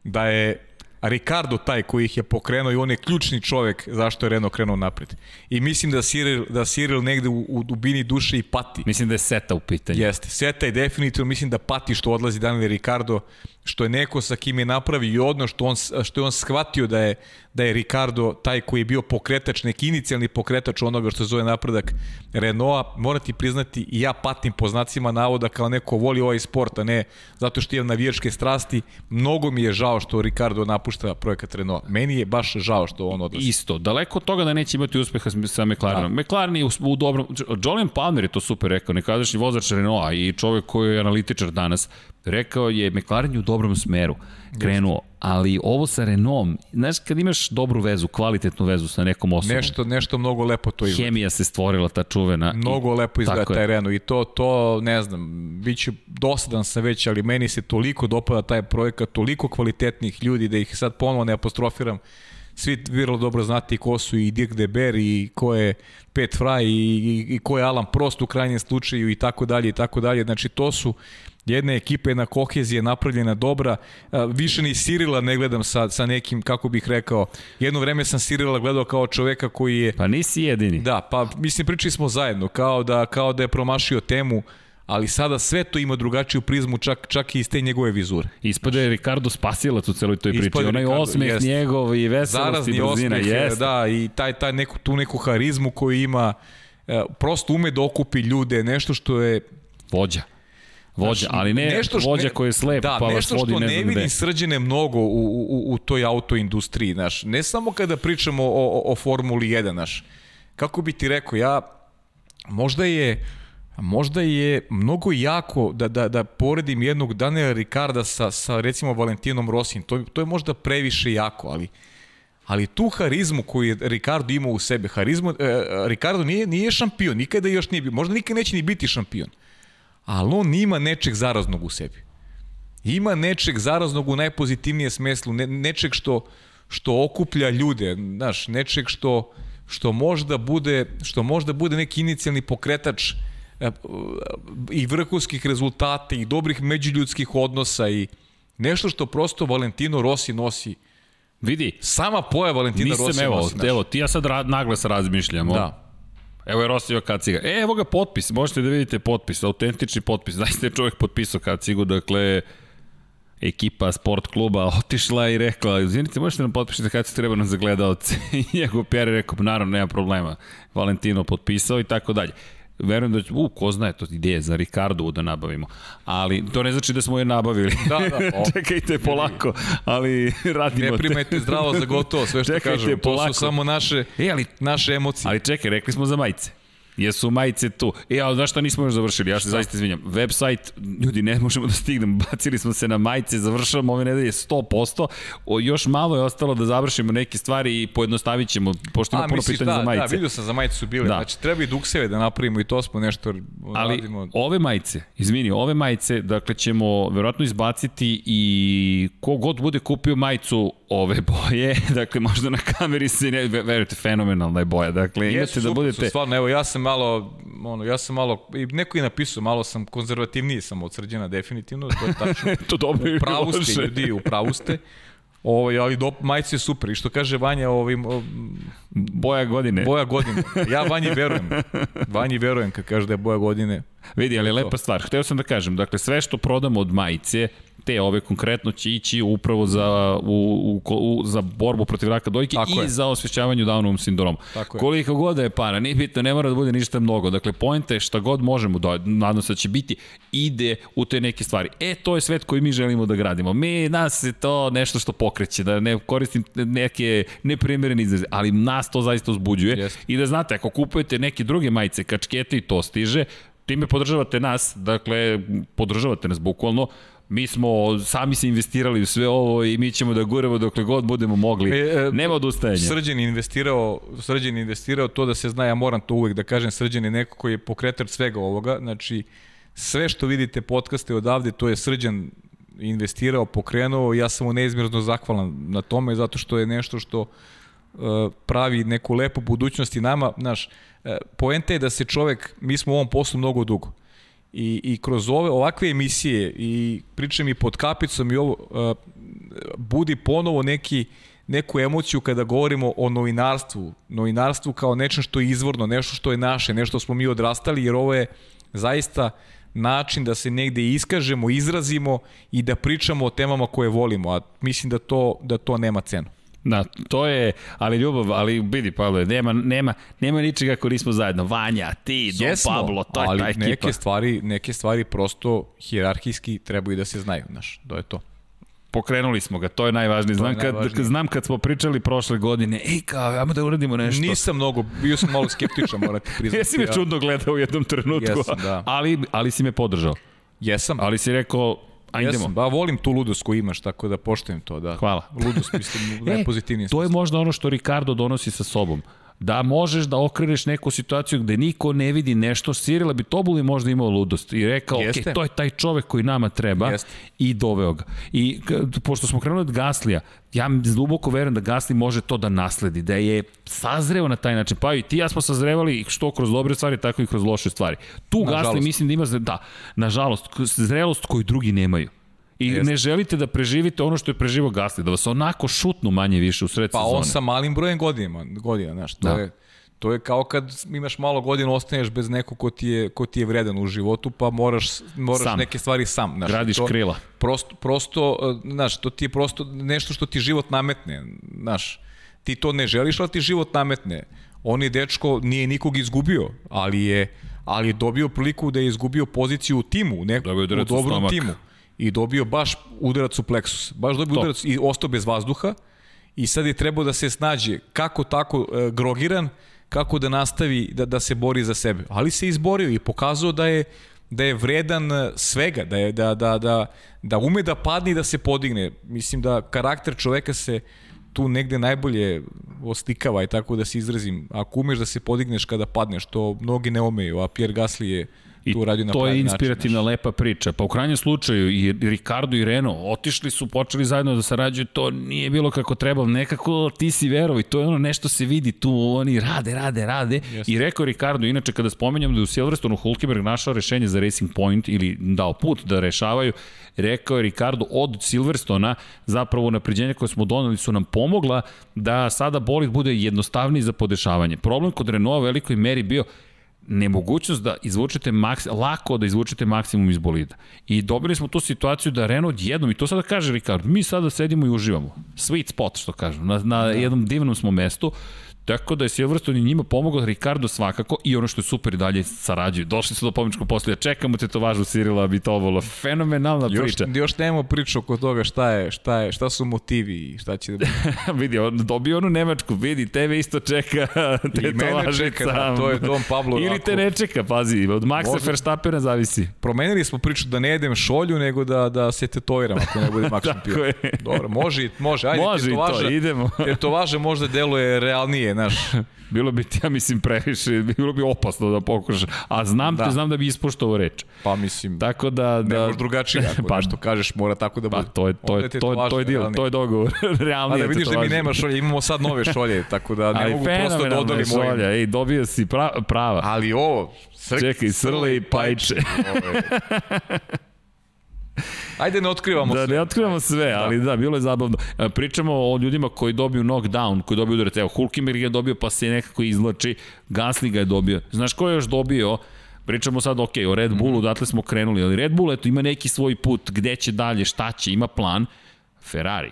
S2: Da je Ricardo taj koji ih je pokrenuo i on je ključni čovek zašto je Renault krenuo napred. I mislim da Cyril, da Cyril negde u, u dubini duše i pati.
S1: Mislim da je seta u pitanju.
S2: Jeste, Seta je definitivno, mislim da pati što odlazi Daniel Ricardo, što je neko sa kim je napravio i odnos, što, on, što je on shvatio da je, da je Ricardo taj koji je bio pokretač, neki inicijalni pokretač onoga što se zove napredak Renaulta. Morati priznati, ja patim po znacima navoda kao neko voli ovaj sport, a ne zato što imam navijačke strasti. Mnogo mi je žao što Ricardo napušta projekat Renaulta. Meni je baš žao što on odlazi.
S1: Isto, daleko od toga da neće imati uspeha sa McLarenom. Da. McLaren je u, u dobrom... Julian Palmer je to super rekao, nekadašnji vozač Renaulta i čovek koji je analitičar danas. Rekao je, McLaren je u dobrom smeru krenuo, ali ovo sa Renaultom, znaš, kad imaš dobru vezu, kvalitetnu vezu sa nekom osobom,
S2: Nešto, nešto mnogo lepo to izgleda.
S1: hemija se stvorila, ta čuvena.
S2: Mnogo
S1: i,
S2: lepo izgleda taj Renault i to, to ne znam, bit ću dosadan sam već, ali meni se toliko dopada taj projekat, toliko kvalitetnih ljudi da ih sad ponovo ne apostrofiram. Svi vrlo dobro znate ko su i Dirk Deber i ko je Pet Fry i, i, i ko je Alan Prost u krajnjem slučaju i tako dalje i tako dalje. Znači to su jedna ekipa, jedna kohezija napravljena dobra. Više ni Sirila ne gledam sa, sa nekim, kako bih rekao, jedno vreme sam Sirila gledao kao čoveka koji je
S1: Pa nisi jedini.
S2: Da, pa mislim pričali smo zajedno kao da kao da je promašio temu, ali sada sve to ima drugačiju prizmu čak čak i iz te njegove vizure.
S1: Ispada je Ricardo spasilac u celoj toj priči. Onaj
S2: Ricardo,
S1: osmeh
S2: jeste.
S1: njegov i veselost i
S2: Zarazni
S1: brzina.
S2: osmeh,
S1: Jeste.
S2: da, i taj taj neku tu neku harizmu koju ima e, prosto ume da okupi ljude, nešto što je
S1: Vođa. Vođa, ali ne nešto što, vođa koji je slep,
S2: da,
S1: pa vas
S2: nešto što
S1: ne
S2: vidi srđene mnogo u, u, u toj autoindustriji, znaš. Ne samo kada pričamo o, o, o Formuli 1, znaš. Kako bi ti rekao, ja možda je možda je mnogo jako da, da, da poredim jednog Daniela Ricarda sa, sa recimo Valentinom Rosim. To, to je možda previše jako, ali ali tu harizmu koju je Ricardo imao u sebe, harizmu, e, Ricardo nije, nije šampion, nikada još nije bio, možda nikad neće ni biti šampion, ali on ima nečeg zaraznog u sebi. Ima nečeg zaraznog u najpozitivnije smislu, ne, nečeg što, što okuplja ljude, znaš, nečeg što, što možda bude, što možda bude neki inicijalni pokretač e, i vrhunskih rezultata i dobrih međuljudskih odnosa i nešto što prosto Valentino Rossi nosi
S1: Vidi,
S2: Sama pojava Valentina
S1: nisam,
S2: Rossi
S1: evo,
S2: nosi, znaš.
S1: evo, ti ja sad ra, naglas razmišljamo.
S2: Da.
S1: Evo je Rosio kaciga. E, evo ga potpis, možete da vidite potpis, autentični potpis. Zaista je čovjek potpisao kacigu, dakle, ekipa sport kluba otišla i rekla, izvinite, možete nam potpišiti kad se treba nam za gledalce. I njegov PR je rekao, naravno, nema problema. Valentino potpisao i tako dalje. Verujem da će, u, ko zna, to ideje za Ricardo da nabavimo. Ali to ne znači da smo je nabavili.
S2: Da, da. O,
S1: Čekajte polako, ali radimo
S2: ne primajte zdravo za gotovo sve što
S1: Čekajte,
S2: kažem. To
S1: polako.
S2: su samo naše,
S1: E, ali,
S2: naše emocije.
S1: ali čekaj, rekli smo za majice. Jesu majice tu. E, ali znaš šta nismo još završili? Ja se zaista izvinjam. Website, ljudi, ne možemo da stignemo. Bacili smo se na majice, završavamo ove nedelje 100%. O, još malo je ostalo da završimo neke stvari i pojednostavit ćemo, pošto ima
S2: A,
S1: puno
S2: misliš,
S1: pitanja
S2: da,
S1: za majice.
S2: da, vidio sam za majice su bile.
S1: Da.
S2: Da. Znači, treba i dukseve da napravimo i to smo nešto
S1: Ali
S2: radimo.
S1: ove majice, izvini, ove majice, dakle ćemo verovatno izbaciti i kogod bude kupio majicu ove boje, dakle možda na kameri se ne, ve- verujte, fenomenalna je boja, dakle imate
S2: Jesu,
S1: da
S2: super
S1: budete...
S2: Su, stvarno, evo, ja sam malo, ono, ja sam malo, i neko je napisao, malo sam konzervativniji sam od srđana, definitivno, to je tačno.
S1: to dobro ili
S2: u pravu
S1: loše.
S2: ste, ljudi, u pravu ste. Ovaj, ali do, majice je super. I što kaže Vanja, ovim, o,
S1: Boja godine.
S2: boja godine. Ja Vanji verujem. Vanji verujem kad kaže da je boja godine.
S1: Vidi, ali lepa stvar. Hteo sam da kažem, dakle, sve što prodamo od majice, te ove konkretno će ići upravo za, u, u, u, za borbu protiv raka dojke
S2: Tako
S1: i
S2: je.
S1: za osvešćavanje Downovom sindromu.
S2: Tako je.
S1: Koliko god da je para, nije bitno, ne mora da bude ništa mnogo. Dakle, pojenta je šta god možemo, da, nadam se da će biti, ide u te neke stvari. E, to je svet koji mi želimo da gradimo. Mi, nas je to nešto što pokreće, da ne koristim neke neprimerene izraze, ali nas to zaista uzbuđuje.
S2: Jeste.
S1: I da znate, ako kupujete neke druge majice, kačkete i to stiže, time podržavate nas, dakle, podržavate nas bukvalno, mi smo sami se investirali u sve ovo i mi ćemo da guramo dokle god budemo mogli.
S2: E, e,
S1: Nema odustajanja.
S2: Srđan je investirao, Srđan investirao to da se zna, ja moram to uvek da kažem, Srđan je neko koji je pokretač svega ovoga, znači sve što vidite podcaste odavde, to je Srđan investirao, pokrenuo, ja sam mu neizmjerno zahvalan na tome, zato što je nešto što pravi neku lepu budućnost i nama, znaš, uh, poenta je da se čovek, mi smo u ovom poslu mnogo dugo, i, i kroz ove ovakve emisije i pričam i pod kapicom i ovo uh, budi ponovo neki neku emociju kada govorimo o novinarstvu, novinarstvu kao nečem što je izvorno, nešto što je naše, nešto smo mi odrastali, jer ovo je zaista način da se negde iskažemo, izrazimo i da pričamo o temama koje volimo, a mislim da to, da to nema cenu.
S1: Da, to je, ali ljubav, ali vidi Pavle, nema, nema, nema ničega ako nismo zajedno. Vanja, ti, Don
S2: Jesmo,
S1: Pablo, to je
S2: ali
S1: ta ekipa.
S2: neke stvari, neke stvari prosto hijerarhijski trebaju da se znaju, znaš, to je to.
S1: Pokrenuli smo ga, to je najvažnije. Znam,
S2: je
S1: kad,
S2: najvažnije.
S1: znam kad smo pričali prošle godine, ej kao, ajmo da uradimo nešto.
S2: Nisam mnogo, bio sam malo skeptičan, morate priznati.
S1: Jesi me čudno gledao u jednom trenutku,
S2: Jesam, da.
S1: ali, ali si me podržao.
S2: Jesam,
S1: Ali si rekao, ajdemo.
S2: jesam. Ba, volim tu ludost koju imaš, tako da poštujem to, da.
S1: Hvala.
S2: Ludost, mislim,
S1: E,
S2: najpozitivnijem
S1: To je možda ono što Ricardo donosi sa sobom. Da možeš da okreneš neku situaciju gde niko ne vidi nešto, Sirila bi Tobuli možda imao ludost i rekao, ok,
S2: Jeste.
S1: to je taj čovek koji nama treba
S2: Jeste.
S1: i doveo ga. I pošto smo krenuli od Gaslija, ja duboko verujem da Gasli može to da nasledi, da je sazreo na taj način. Pa i ti ja smo sazrevali što kroz dobre stvari, tako i kroz loše stvari. Tu Gasli
S2: Nažalost.
S1: mislim da ima, da, nažalost, zrelost koju drugi nemaju. I
S2: Jeste.
S1: ne želite da preživite ono što je preživo Gasli, da vas onako šutnu manje više u sred
S2: Pa
S1: sezone.
S2: on sa malim brojem godina, godina znaš, to,
S1: Da.
S2: je, to je kao kad imaš malo godina, ostaneš bez nekog ko ti je, ko ti je vredan u životu, pa moraš, moraš
S1: Sam.
S2: neke stvari sam. Znaš,
S1: Gradiš
S2: to,
S1: krila.
S2: Prosto, prosto, eh, znaš, to ti je prosto nešto što ti život nametne, znaš, ti to ne želiš, ali ti život nametne. On je dečko, nije nikog izgubio, ali je, ali je dobio priliku da je izgubio poziciju u timu, u,
S1: udarac u
S2: dobrom
S1: stomak.
S2: timu. I dobio baš udarac u pleksus. Baš dobio
S1: To.
S2: udarac i ostao bez vazduha i sad je trebao da se snađe kako tako e, grogiran, kako da nastavi da, da se bori za sebe. Ali se izborio i pokazao da je da je vredan e, svega, da je da da da da ume da padne i da se podigne. Mislim da karakter čoveka se tu negde najbolje oslikava i tako da se izrazim. Ako umeš da se podigneš kada padneš, to mnogi ne umeju, a Pierre Gasly je
S1: I
S2: tu radio na
S1: to je
S2: način,
S1: inspirativna
S2: znaš.
S1: lepa priča. Pa u krajnjem slučaju i Ricardo i Renault otišli su, počeli zajedno da sarađuju, to nije bilo kako trebalo. Nekako ti si verovo i to je ono nešto se vidi tu, oni rade, rade, rade.
S2: Jeste.
S1: I rekao Ricardo, inače kada spomenjam da je u Silverstonu Hulkenberg našao rešenje za Racing Point ili dao put da rešavaju, rekao je Ricardo od Silverstona zapravo napređenja koje smo doneli su nam pomogla da sada bolid bude jednostavniji za podešavanje. Problem kod Renaulta u velikoj meri bio nemogućnost da izvučete maks, lako da izvučete maksimum iz bolida. I dobili smo tu situaciju da Renault jednom, i to sada kaže Ricardo, mi sada sedimo i uživamo. Sweet spot, što kažu, na, na da. jednom divnom smo mestu. Tako da je Silverstone i njima pomogao Ricardo svakako i ono što je super i dalje sarađuju. Došli su do pomničkog poslija, čekamo te to važu Sirila Bitovola. Fenomenalna
S2: još,
S1: priča.
S2: Još nemamo priču oko toga šta je, šta je, šta su motivi i šta će da
S1: vidi, on dobio onu Nemačku, vidi, tebe isto čeka te
S2: I mene čeka, da, to je Dom Pablo.
S1: Ili te ne čeka, pazi, od Maxa Može... Verstappena zavisi.
S2: Promenili smo priču da ne jedem šolju, nego da, da se tetoviram ako ne bude Max šampion. Dobro, može, može, ajde,
S1: može tetovaža, to, idemo.
S2: tetovaža možda deluje realnije, znaš.
S1: Bilo bi ti, ja mislim, previše, bilo bi opasno da pokušaš. A znam da. te, znam da bi ispoštovao reč.
S2: Pa mislim,
S1: tako da, da
S2: ne možeš drugačije, ako pa, nešto kažeš, mora tako da pa, bude.
S1: Pa to je, to je, to je, to je, deal, to je dogovor. Realnije
S2: pa da vidiš da mi nema šolje, imamo sad nove šolje, tako da ne
S1: Ali
S2: mogu prosto da odolim
S1: šolja, ej, dobio si pra, prava.
S2: Ali ovo,
S1: srk, Čekaj, srle i pajče.
S2: Ajde ne otkrivamo
S1: da,
S2: sve.
S1: Da, ne otkrivamo sve, da. ali da, bilo je zabavno. E, pričamo o ljudima koji dobiju knockdown, koji dobiju udarac. Evo, Hulkenberg je dobio pa se nekako izlači, Gasly ga je dobio. Znaš ko je još dobio? Pričamo sad, ok, o Red Bullu, mm. odatle smo krenuli, ali Red Bull, eto, ima neki svoj put, gde će dalje, šta će, ima plan. Ferrari.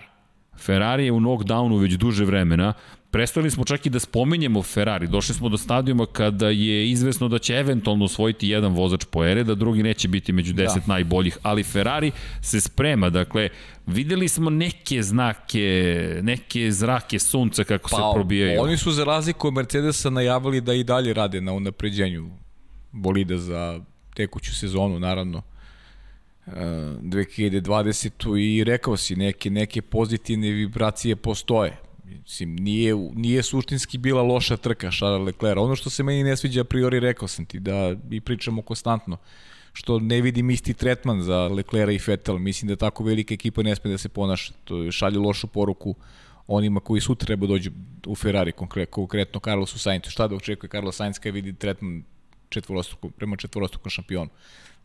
S1: Ferrari je u knockdownu već duže vremena, Prestali smo čak i da spominjemo Ferrari. Došli smo do stadijuma kada je izvesno da će eventualno osvojiti jedan vozač po ere, da drugi neće biti među deset da. najboljih, ali Ferrari se sprema. Dakle, videli smo neke znake, neke zrake sunca kako pa, se probijaju.
S2: Oni su za razliku od Mercedesa najavili da i dalje rade na unapređenju bolida za tekuću sezonu, naravno. 2020. E, i rekao si neke neke pozitivne vibracije postoje Mislim, nije, nije suštinski bila loša trka Charles Leclerc. Ono što se meni ne sviđa a priori, rekao sam ti, da i pričamo konstantno, što ne vidim isti tretman za Leclerc i Vettel. Mislim da tako velika ekipa ne sme da se ponaša. To šalje lošu poruku onima koji su treba dođu u Ferrari, konkretno, Carlosu Sainzu. Šta da očekuje Carlos Sainz kada vidi tretman četvorostruku, prema četvorostrukom šampionu?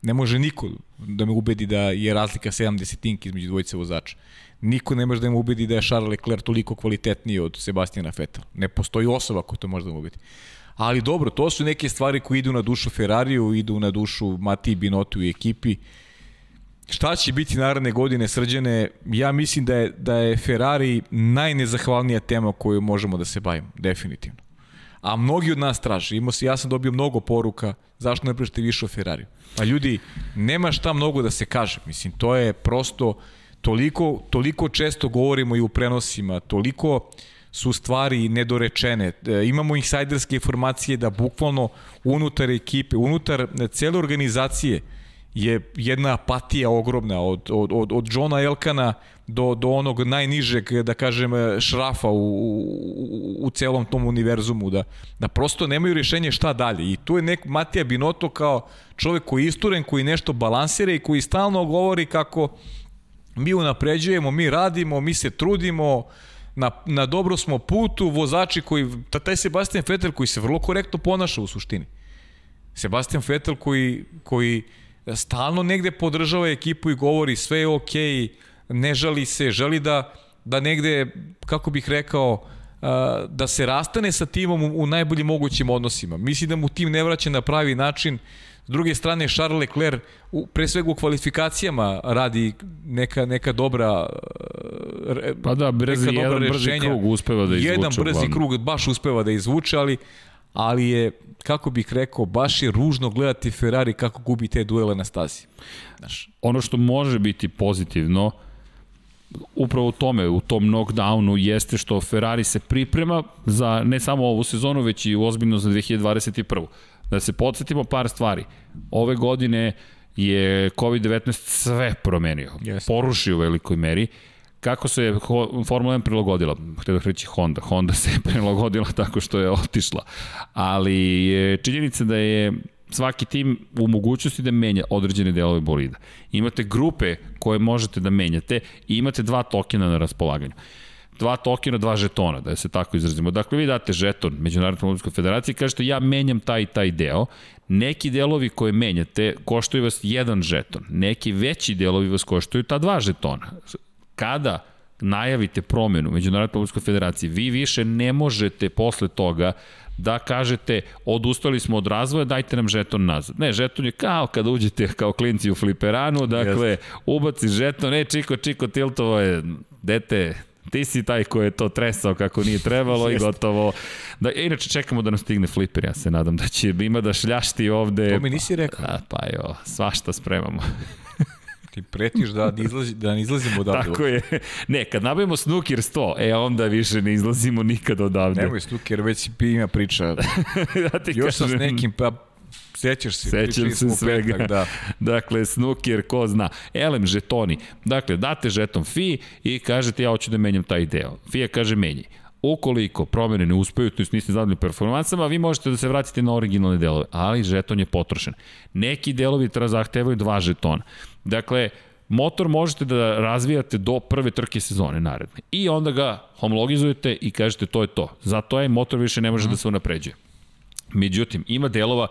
S2: Ne može niko da me ubedi da je razlika 70 tinki između dvojice vozača niko ne može da im ubedi da je Charles Leclerc toliko kvalitetniji od Sebastiana Vettel. Ne postoji osoba koja to može da im ubedi. Ali dobro, to su neke stvari koje idu na dušu Ferrariju, idu na dušu Mati Binotu i ekipi. Šta će biti naredne godine srđene? Ja mislim da je, da je Ferrari najnezahvalnija tema koju možemo da se bavimo, definitivno. A mnogi od nas traže. Imao se, ja sam dobio mnogo poruka zašto ne pričate više o Ferrariju. Pa ljudi, nema šta mnogo da se kaže. Mislim, to je prosto toliko, toliko često govorimo i u prenosima, toliko su stvari nedorečene. E, imamo insajderske informacije da bukvalno unutar ekipe, unutar cele organizacije je jedna apatija ogromna od, od, od, od Johna Elkana do, do onog najnižeg, da kažem, šrafa u, u, u celom tom univerzumu, da, da prosto nemaju rješenje šta dalje. I tu je nek Matija Binoto kao čovek koji je isturen, koji nešto balansira i koji stalno govori kako mi unapređujemo, mi radimo, mi se trudimo, na, na dobro smo putu, vozači koji, taj Sebastian Vettel koji se vrlo korektno ponaša u suštini. Sebastian Vettel koji, koji stalno negde podržava ekipu i govori sve je okej, okay, ne žali se, želi da, da negde, kako bih rekao, da se rastane sa timom u, najboljim mogućim odnosima. Misli da mu tim ne vraća na pravi način, S druge strane, Charles Leclerc u, pre svega u kvalifikacijama radi neka, neka dobra
S1: pa da, brzi, neka dobra jedan rešenja. brzi krug uspeva da izvuče.
S2: Jedan brzi krug baš uspeva da izvuče, ali ali je, kako bih rekao, baš je ružno gledati Ferrari kako gubi te duele na stazi.
S1: Znaš. Ono što može biti pozitivno, upravo u tome, u tom knockdownu, jeste što Ferrari se priprema za ne samo ovu sezonu, već i ozbiljno za 2021. Da se podsjetimo par stvari. Ove godine je COVID-19 sve promenio. Yes. Porušio u velikoj meri. Kako se Formula 1 prilagodila? Htio da reći Honda. Honda se prilagodila tako što je otišla. Ali je činjenica da je svaki tim u mogućnosti da menja određene delove bolida. Imate grupe koje možete da menjate i imate dva tokena na raspolaganju dva tokena, dva žetona, da se tako izrazimo. Dakle, vi date žeton Međunarodnoj automobilskoj federaciji i kažete ja menjam taj i taj deo. Neki delovi koje menjate koštaju vas jedan žeton. Neki veći delovi vas koštaju ta dva žetona. Kada najavite promenu Međunarodnoj automobilskoj federaciji, vi više ne možete posle toga da kažete odustali smo od razvoja, dajte nam žeton nazad. Ne, žeton je kao kada uđete kao klinci u fliperanu, dakle, yes. ubaci žeton, ne, čiko, čiko, tiltovo je, dete, Ti si taj ko je to tresao kako nije trebalo i gotovo. Da, inače čekamo da nam stigne fliper, ja se nadam da će ima da šljašti ovde.
S2: To mi nisi rekao.
S1: A, pa jo, svašta spremamo.
S2: Ti pretiš da ne, izlazi, da ne izlazimo odavde.
S1: Tako je. Ne, kad nabavimo snooker 100, e onda više ne izlazimo nikad odavde.
S2: Nemoj snooker, već ima priča.
S1: ja ti
S2: Još
S1: kažem,
S2: sam s nekim, pa Sećaš se,
S1: Sećam se svega.
S2: Petak, da.
S1: dakle, snooker, ko zna. Elem, žetoni. Dakle, date žeton FI i kažete ja hoću da menjam taj deo. FIA kaže menji. Ukoliko promene ne uspeju, to niste zadali performansama, vi možete da se vratite na originalne delove, ali žeton je potrošen. Neki delovi zahtevaju dva žetona. Dakle, motor možete da razvijate do prve trke sezone naredne. I onda ga homologizujete i kažete to je to. Zato je motor više ne može mm. da se unapređuje. Međutim, ima delova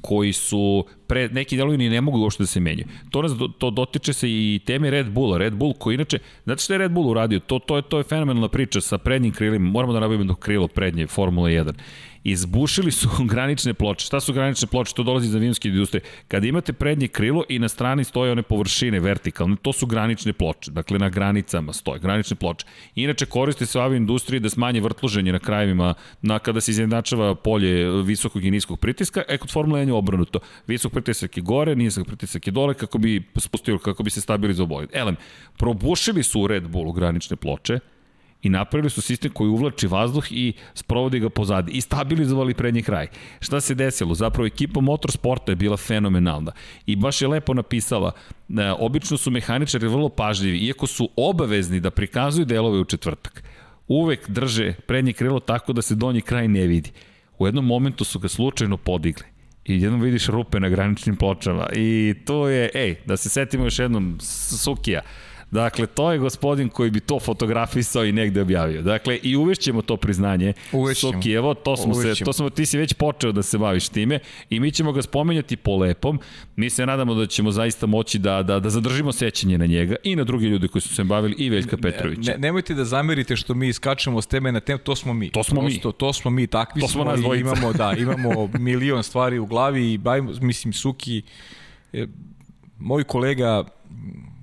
S1: koji su pre, neki delovi ni ne mogu uopšte da se menjaju. To nas to dotiče se i teme Red Bulla. Red Bull koji inače, znate što je Red Bull uradio? To to je to je fenomenalna priča sa prednjim krilima. Moramo da nabavimo krilo prednje Formula 1 izbušili su granične ploče. Šta su granične ploče? To dolazi iz avionske industrije. Kada imate prednje krilo i na strani stoje one površine vertikalne, to su granične ploče. Dakle, na granicama stoje granične ploče. Inače, koriste se u avioindustriji da smanje vrtloženje na krajevima, na, kada se izjednačava polje visokog i niskog pritiska, e kod Formula 1 je obrnuto. Visok pritisak je gore, nisak pritisak je dole, kako bi spustio, kako bi se stabilizovao bolid. Elem, probušili su u Red Bullu granične ploče, i napravili su sistem koji uvlači vazduh i sprovodi ga pozadi i stabilizovali prednji kraj. Šta se desilo? Zapravo ekipa motorsporta je bila fenomenalna i baš je lepo napisala, e, obično su mehaničari vrlo pažljivi, iako su obavezni da prikazuju delove u četvrtak. Uvek drže prednje krilo tako da se donji kraj ne vidi. U jednom momentu su ga slučajno podigli i jednom vidiš rupe na graničnim pločama i to je, ej, da se setimo još jednom Sukija, Dakle, to je gospodin koji bi to fotografisao i negde objavio. Dakle, i uvešćemo to priznanje.
S2: Uvešćemo.
S1: Sokijevo, to smo uvešćemo. se, to smo, ti si već počeo da se baviš time i mi ćemo ga spomenjati po lepom. Mi se nadamo da ćemo zaista moći da, da, da zadržimo sećanje na njega i na drugi ljudi koji su se bavili i Veljka Petrovića.
S2: Ne, nemojte da zamerite što mi iskačemo s teme na temu, to smo mi.
S1: To smo Prosto,
S2: mi. To smo mi, takvi
S1: to smo, smo
S2: i imamo, da, imamo milion stvari u glavi i bavimo, mislim, Suki, moj kolega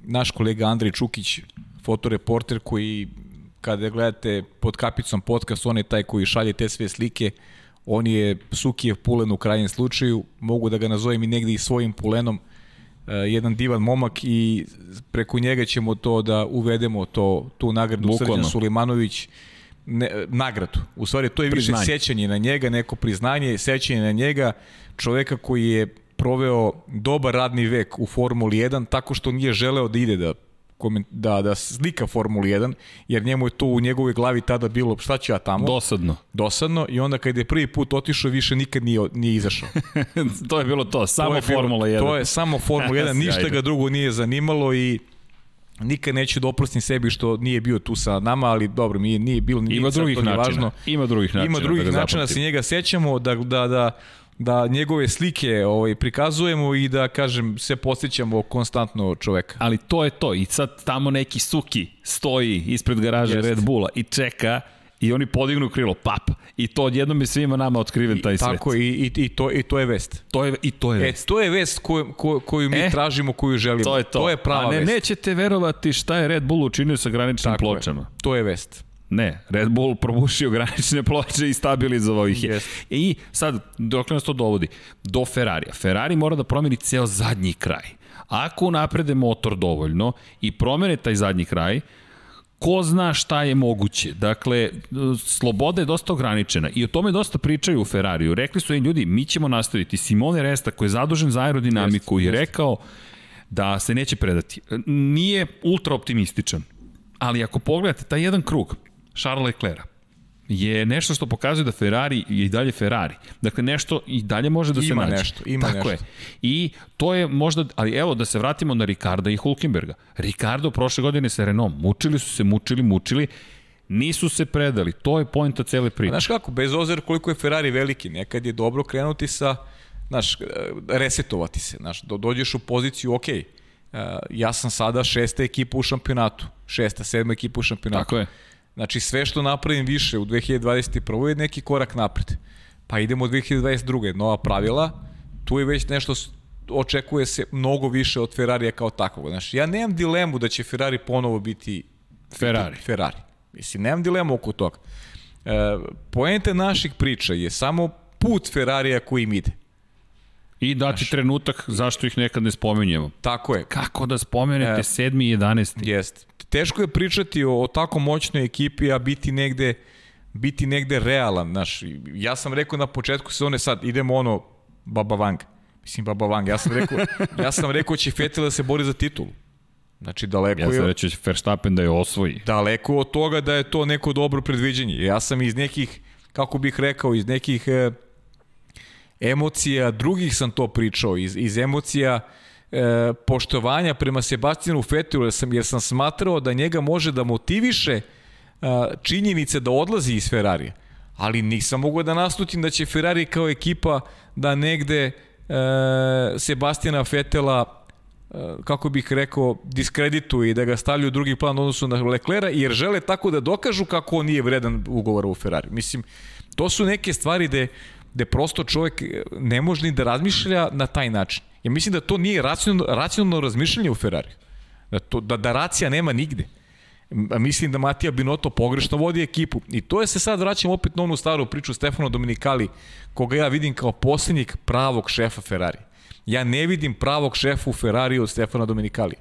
S2: naš kolega Andrej Čukić, fotoreporter koji kada gledate pod kapicom podcast, on je taj koji šalje te sve slike, on je Sukijev pulen u krajnjem slučaju, mogu da ga nazovem i negde i svojim pulenom, uh, jedan divan momak i preko njega ćemo to da uvedemo to, tu nagradu Bukvalno. Srđan Sulimanović, ne, nagradu. U stvari, to je priznanje. više sećanje na njega, neko priznanje, sećanje na njega, čoveka koji je proveo dobar radni vek u Formuli 1 tako što nije želeo da ide da da, da slika Formulu 1, jer njemu je to u njegovoj glavi tada bilo šta ću ja tamo.
S1: Dosadno.
S2: Dosadno i onda kada je prvi put otišao više nikad nije, nije izašao.
S1: to je bilo to, samo to Formula 1.
S2: To je samo Formula 1, ništa ga drugo nije zanimalo i nikad neću da oprostim sebi što nije bio tu sa nama, ali dobro, mi nije bilo
S1: ni Ima drugih načina. Važno. Ima drugih načina.
S2: Ima drugih da načina da se njega sećamo, da, da, da da njegove slike ovaj, prikazujemo i da, kažem, se posjećamo konstantno čoveka.
S1: Ali to je to. I sad tamo neki suki stoji ispred garaže Jest. Red Bulla i čeka i oni podignu krilo, pap. I to odjednom je svima nama otkriven taj I, svet.
S2: Tako, i, i, i, to, i to je vest.
S1: To je, I to je
S2: e,
S1: vest.
S2: E, to je vest koju, koju, koju mi e, tražimo, koju želimo.
S1: To je to.
S2: To je prava
S1: A ne,
S2: vest.
S1: nećete verovati šta je Red Bull učinio sa graničnim tako pločama. Je.
S2: To je vest.
S1: Ne, Red Bull probušio granične ploče i stabilizovao ih je. Yes. I sad, dok nas to dovodi? Do Ferrarija. Ferrari mora da promeni ceo zadnji kraj. Ako naprede motor dovoljno i promene taj zadnji kraj, ko zna šta je moguće. Dakle, sloboda je dosta ograničena i o tome dosta pričaju u Ferrariju. Rekli su im ljudi, mi ćemo nastaviti. Simone Resta, koji je zadužen za aerodinamiku, jest, je rekao da se neće predati. Nije ultra optimističan, ali ako pogledate taj jedan krug, Charles Leclerc je nešto što pokazuje da Ferrari je i dalje Ferrari. Dakle, nešto i dalje može da
S2: ima
S1: se nađe.
S2: Ima nešto, ima
S1: Tako
S2: nešto.
S1: Je. I to je možda, ali evo da se vratimo na Ricarda i Hulkenberga. Ricardo prošle godine sa Renault, mučili su se, mučili, mučili, nisu se predali. To je pojenta cele priče.
S2: Znaš kako, bez ozira koliko je Ferrari veliki, nekad je dobro krenuti sa, znaš, resetovati se, znaš, do, dođeš u poziciju, ok, ja sam sada šesta ekipa u šampionatu, šesta, sedma ekipa u šampionatu.
S1: Tako je
S2: Znači sve što napravim više u 2021. je neki korak napred. Pa idemo u 2022. Nova pravila, tu je već nešto očekuje se mnogo više od Ferrarija kao takvog. Znači, ja nemam dilemu da će Ferrari ponovo biti
S1: Ferrari.
S2: Ferrari. Mislim, nemam dilema oko toga. E, poente naših priča je samo put Ferrarija koji im ide.
S1: I dati Znaš, trenutak zašto ih nekad ne spomenjemo.
S2: Tako je.
S1: Kako da spomenete e, 7. i 11.
S2: Jest. Teško je pričati o, o tako moćnoj ekipi, a biti negde biti negde realan, znaš. Ja sam rekao na početku sezone sad idemo ono Baba Vang. Mislim Baba Vang, ja sam rekao, ja sam rekao će Vettel da se bori za titulu. Znači daleko
S1: ja
S2: je...
S1: Ja sam reći Verstappen da je osvoji.
S2: Daleko od toga da je to neko dobro predviđenje. Ja sam iz nekih, kako bih rekao, iz nekih e, emocija, drugih sam to pričao, iz, iz emocija e, poštovanja prema Sebastijanu Fetilu, jer sam, jer sam smatrao da njega može da motiviše e, činjenice da odlazi iz Ferrarija. Ali nisam mogao da nastutim da će Ferrari kao ekipa da negde e, Sebastijana Fetela e, kako bih rekao, diskredituju i da ga stavljaju u drugi plan odnosu na Leclera, jer žele tako da dokažu kako on nije vredan ugovora u Ferrari. Mislim, to su neke stvari gde gde prosto čovjek ne može ni da razmišlja na taj način. Ja mislim da to nije racionalno, racionalno razmišljanje u Ferrari. Da, to, da, da racija nema nigde. Mislim da Matija Binotto pogrešno vodi ekipu. I to je se sad vraćam opet na onu staru priču Stefano Dominikali, koga ja vidim kao posljednjeg pravog šefa Ferrari. Ja ne vidim pravog šefa u Ferrari od Stefana Dominikali.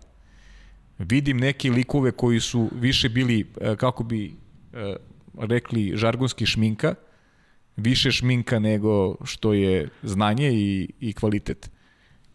S2: Vidim neke likove koji su više bili, e, kako bi e, rekli, žargonski šminka, više šminka nego što je znanje i, i kvalitet.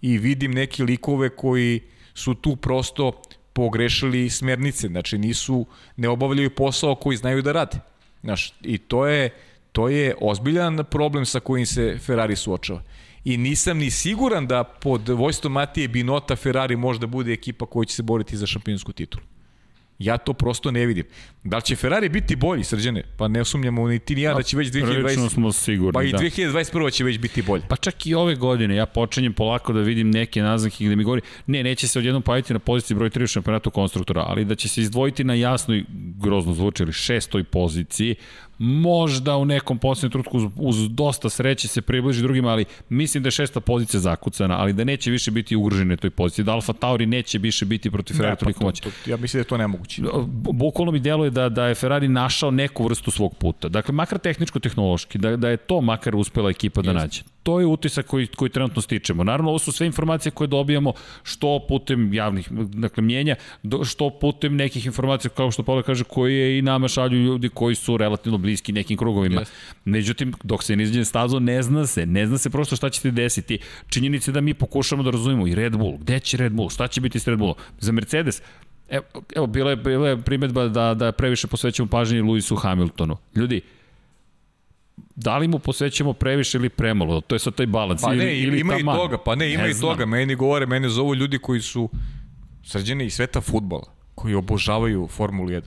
S2: I vidim neke likove koji su tu prosto pogrešili smernice, znači nisu, ne obavljaju posao koji znaju da rade. Znaš, i to je, to je ozbiljan problem sa kojim se Ferrari suočava. I nisam ni siguran da pod vojstvom Matije Binota Ferrari možda bude ekipa koja će se boriti za šampionsku titulu. Ja to prosto ne vidim. Da li će Ferrari biti bolji, srđane? Pa ne sumnjamo ni ti ni ja da će već 2020...
S1: smo sigurni,
S2: Pa i
S1: da.
S2: 2021. će već biti bolje.
S1: Pa čak i ove godine, ja počinjem polako da vidim neke naznake gde mi govori, ne, neće se odjednom pojaviti na poziciji broj 3 u šampionatu konstruktora, ali da će se izdvojiti na jasnoj, grozno zvuči, ili šestoj poziciji, možda u nekom posljednjem trutku uz, uz dosta sreće se približi drugima, ali mislim da je šesta pozicija zakucana, ali da neće više biti ugrožene toj poziciji, da Alfa Tauri neće više biti protiv Ferrari
S2: pa toliko moći. Ja mislim da je to nemoguće.
S1: Bukvalno mi deluje da, da je Ferrari našao neku vrstu svog puta. Dakle, makar tehničko-tehnološki, da, da je to makar uspela ekipa da nađe to je utisak koji, koji trenutno stičemo. Naravno, ovo su sve informacije koje dobijamo što putem javnih, dakle, mjenja, što putem nekih informacija, kao što Pavle kaže, koji je i nama šalju ljudi koji su relativno bliski nekim krugovima. Yes. Međutim, dok se ne izđe stazo, ne zna se, ne zna se prosto šta će ti desiti. Činjenice da mi pokušamo da razumemo i Red Bull, gde će Red Bull, šta će biti s Red Bullom. Za Mercedes, Evo, evo bila je, bila je primetba da, da previše posvećamo pažnje Lewisu Hamiltonu. Ljudi, da li mu posvećamo previše ili premalo, to je sad taj balans.
S2: Pa ne,
S1: ili, ili
S2: ima
S1: i
S2: toga, pa ne, ima ne i znam. toga. Meni govore, mene zovu ljudi koji su srđeni iz sveta futbola, koji obožavaju Formulu 1.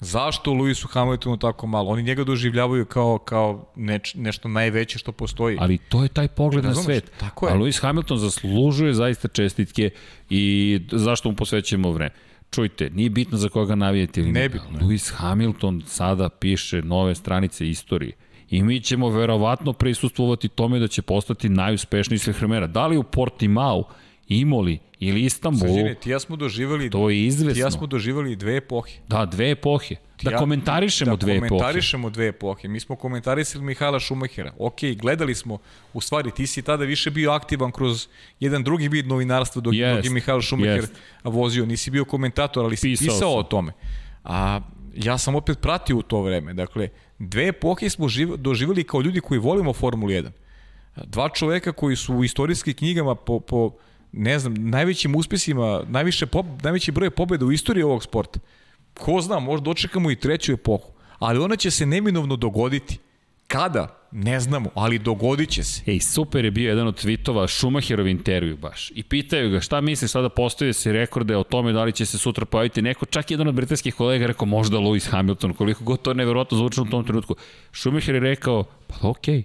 S2: Zašto Lewisu Hamiltonu tako malo? Oni njega doživljavaju kao, kao neč, nešto najveće što postoji.
S1: Ali to je taj pogled na svet.
S2: Tako je.
S1: A Lewis Hamilton zaslužuje zaista čestitke i zašto mu posvećujemo vreme. Čujte, nije bitno za koga navijete ili
S2: ne. Bitno.
S1: Lewis Hamilton sada piše nove stranice istorije i mi ćemo verovatno prisustvovati tome da će postati najuspešniji svehremera. Da li u Portimao, Imoli ili Istanbulu,
S2: Srđine, ti ja smo doživali,
S1: to je izvesno.
S2: Ti ja smo doživali dve epohe.
S1: Da, dve epohe. Da ja, komentarišemo da dve epohe. Da
S2: komentarišemo dve epohe. Mi smo komentarisali Mihala Šumahera. Ok, gledali smo, u stvari ti si tada više bio aktivan kroz jedan drugi vid novinarstva dok, yes, dok je Mihajl Šumacher yes. vozio. Nisi bio komentator, ali si pisao, pisao o tome. A ja sam opet pratio u to vreme. Dakle, dve epohe smo živ, doživjeli kao ljudi koji volimo Formulu 1. Dva čoveka koji su u istorijskim knjigama po, po ne znam, najvećim uspesima, najviše po, najveći broj pobjeda u istoriji ovog sporta. Ko zna, možda dočekamo i treću epohu. Ali ona će se neminovno dogoditi. Kada? Ne znamo, ali dogodit će se.
S1: Ej, super je bio jedan od tweetova Schumacherov intervju baš. I pitaju ga šta misliš sada postoje se rekorde o tome da li će se sutra pojaviti neko, čak jedan od britanskih kolega rekao možda Lewis Hamilton, koliko god to je nevjerojatno zvučilo u tom trenutku. Schumacher je rekao, pa okej, okay.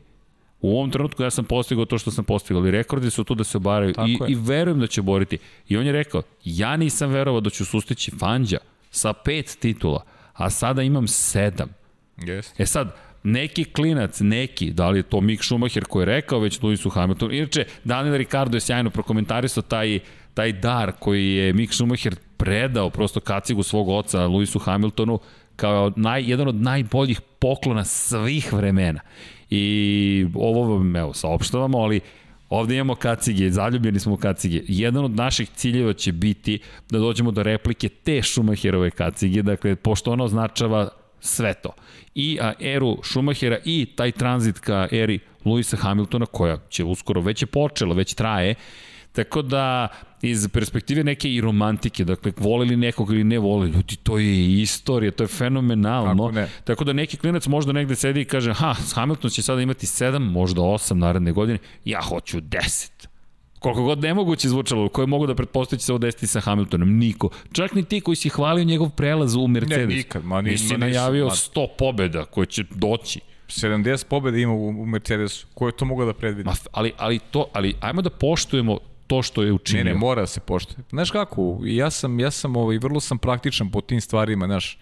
S1: U ovom trenutku ja sam postigao to što sam postigao, ali rekordi su tu da se obaraju i, i verujem da će boriti. I on je rekao, ja nisam verovao da ću sustići Fanđa sa pet titula, a sada imam sedam.
S2: Yes.
S1: E sad, neki klinac, neki, da li je to Mick Schumacher koji je rekao već Lewisu Hamiltonu, inače Daniel Ricardo je sjajno prokomentarisao taj, taj dar koji je Mick Schumacher predao prosto kacigu svog oca Lewisu Hamiltonu kao naj, jedan od najboljih poklona svih vremena. I ovo vam, evo, saopštavamo, ali Ovde imamo kacige, zaljubljeni smo u kacige. Jedan od naših ciljeva će biti da dođemo do replike te Šumacherove kacige, dakle, pošto ono označava sve to. I a, eru Šumahera i taj tranzit ka eri Luisa Hamiltona, koja će uskoro već je počela, već traje, Tako da, iz perspektive neke i romantike, dakle, volili nekog ili ne volili, ljudi, to je istorija, to je fenomenalno. Tako da neki klinac možda negde sedi i kaže, ha, Hamilton će sada imati 7, možda 8 naredne godine, ja hoću 10. Koliko god nemoguće zvučalo, koje mogu da pretpostaviti se ovo desiti sa Hamiltonom? Niko. Čak ni ti koji si hvalio njegov prelaz u Mercedes.
S2: Ne, nikad. Ma,
S1: ni, Nisi najavio ma... 100 pobjeda koje će doći.
S2: 70 pobjeda ima u, u Mercedesu. Ko je to mogao da predvidi? Ma,
S1: ali, ali, to, ali ajmo da poštujemo to što je učinio.
S2: Ne, ne, mora da se poštuje. Znaš kako, ja sam, ja sam ovaj, vrlo sam praktičan po tim stvarima, znaš,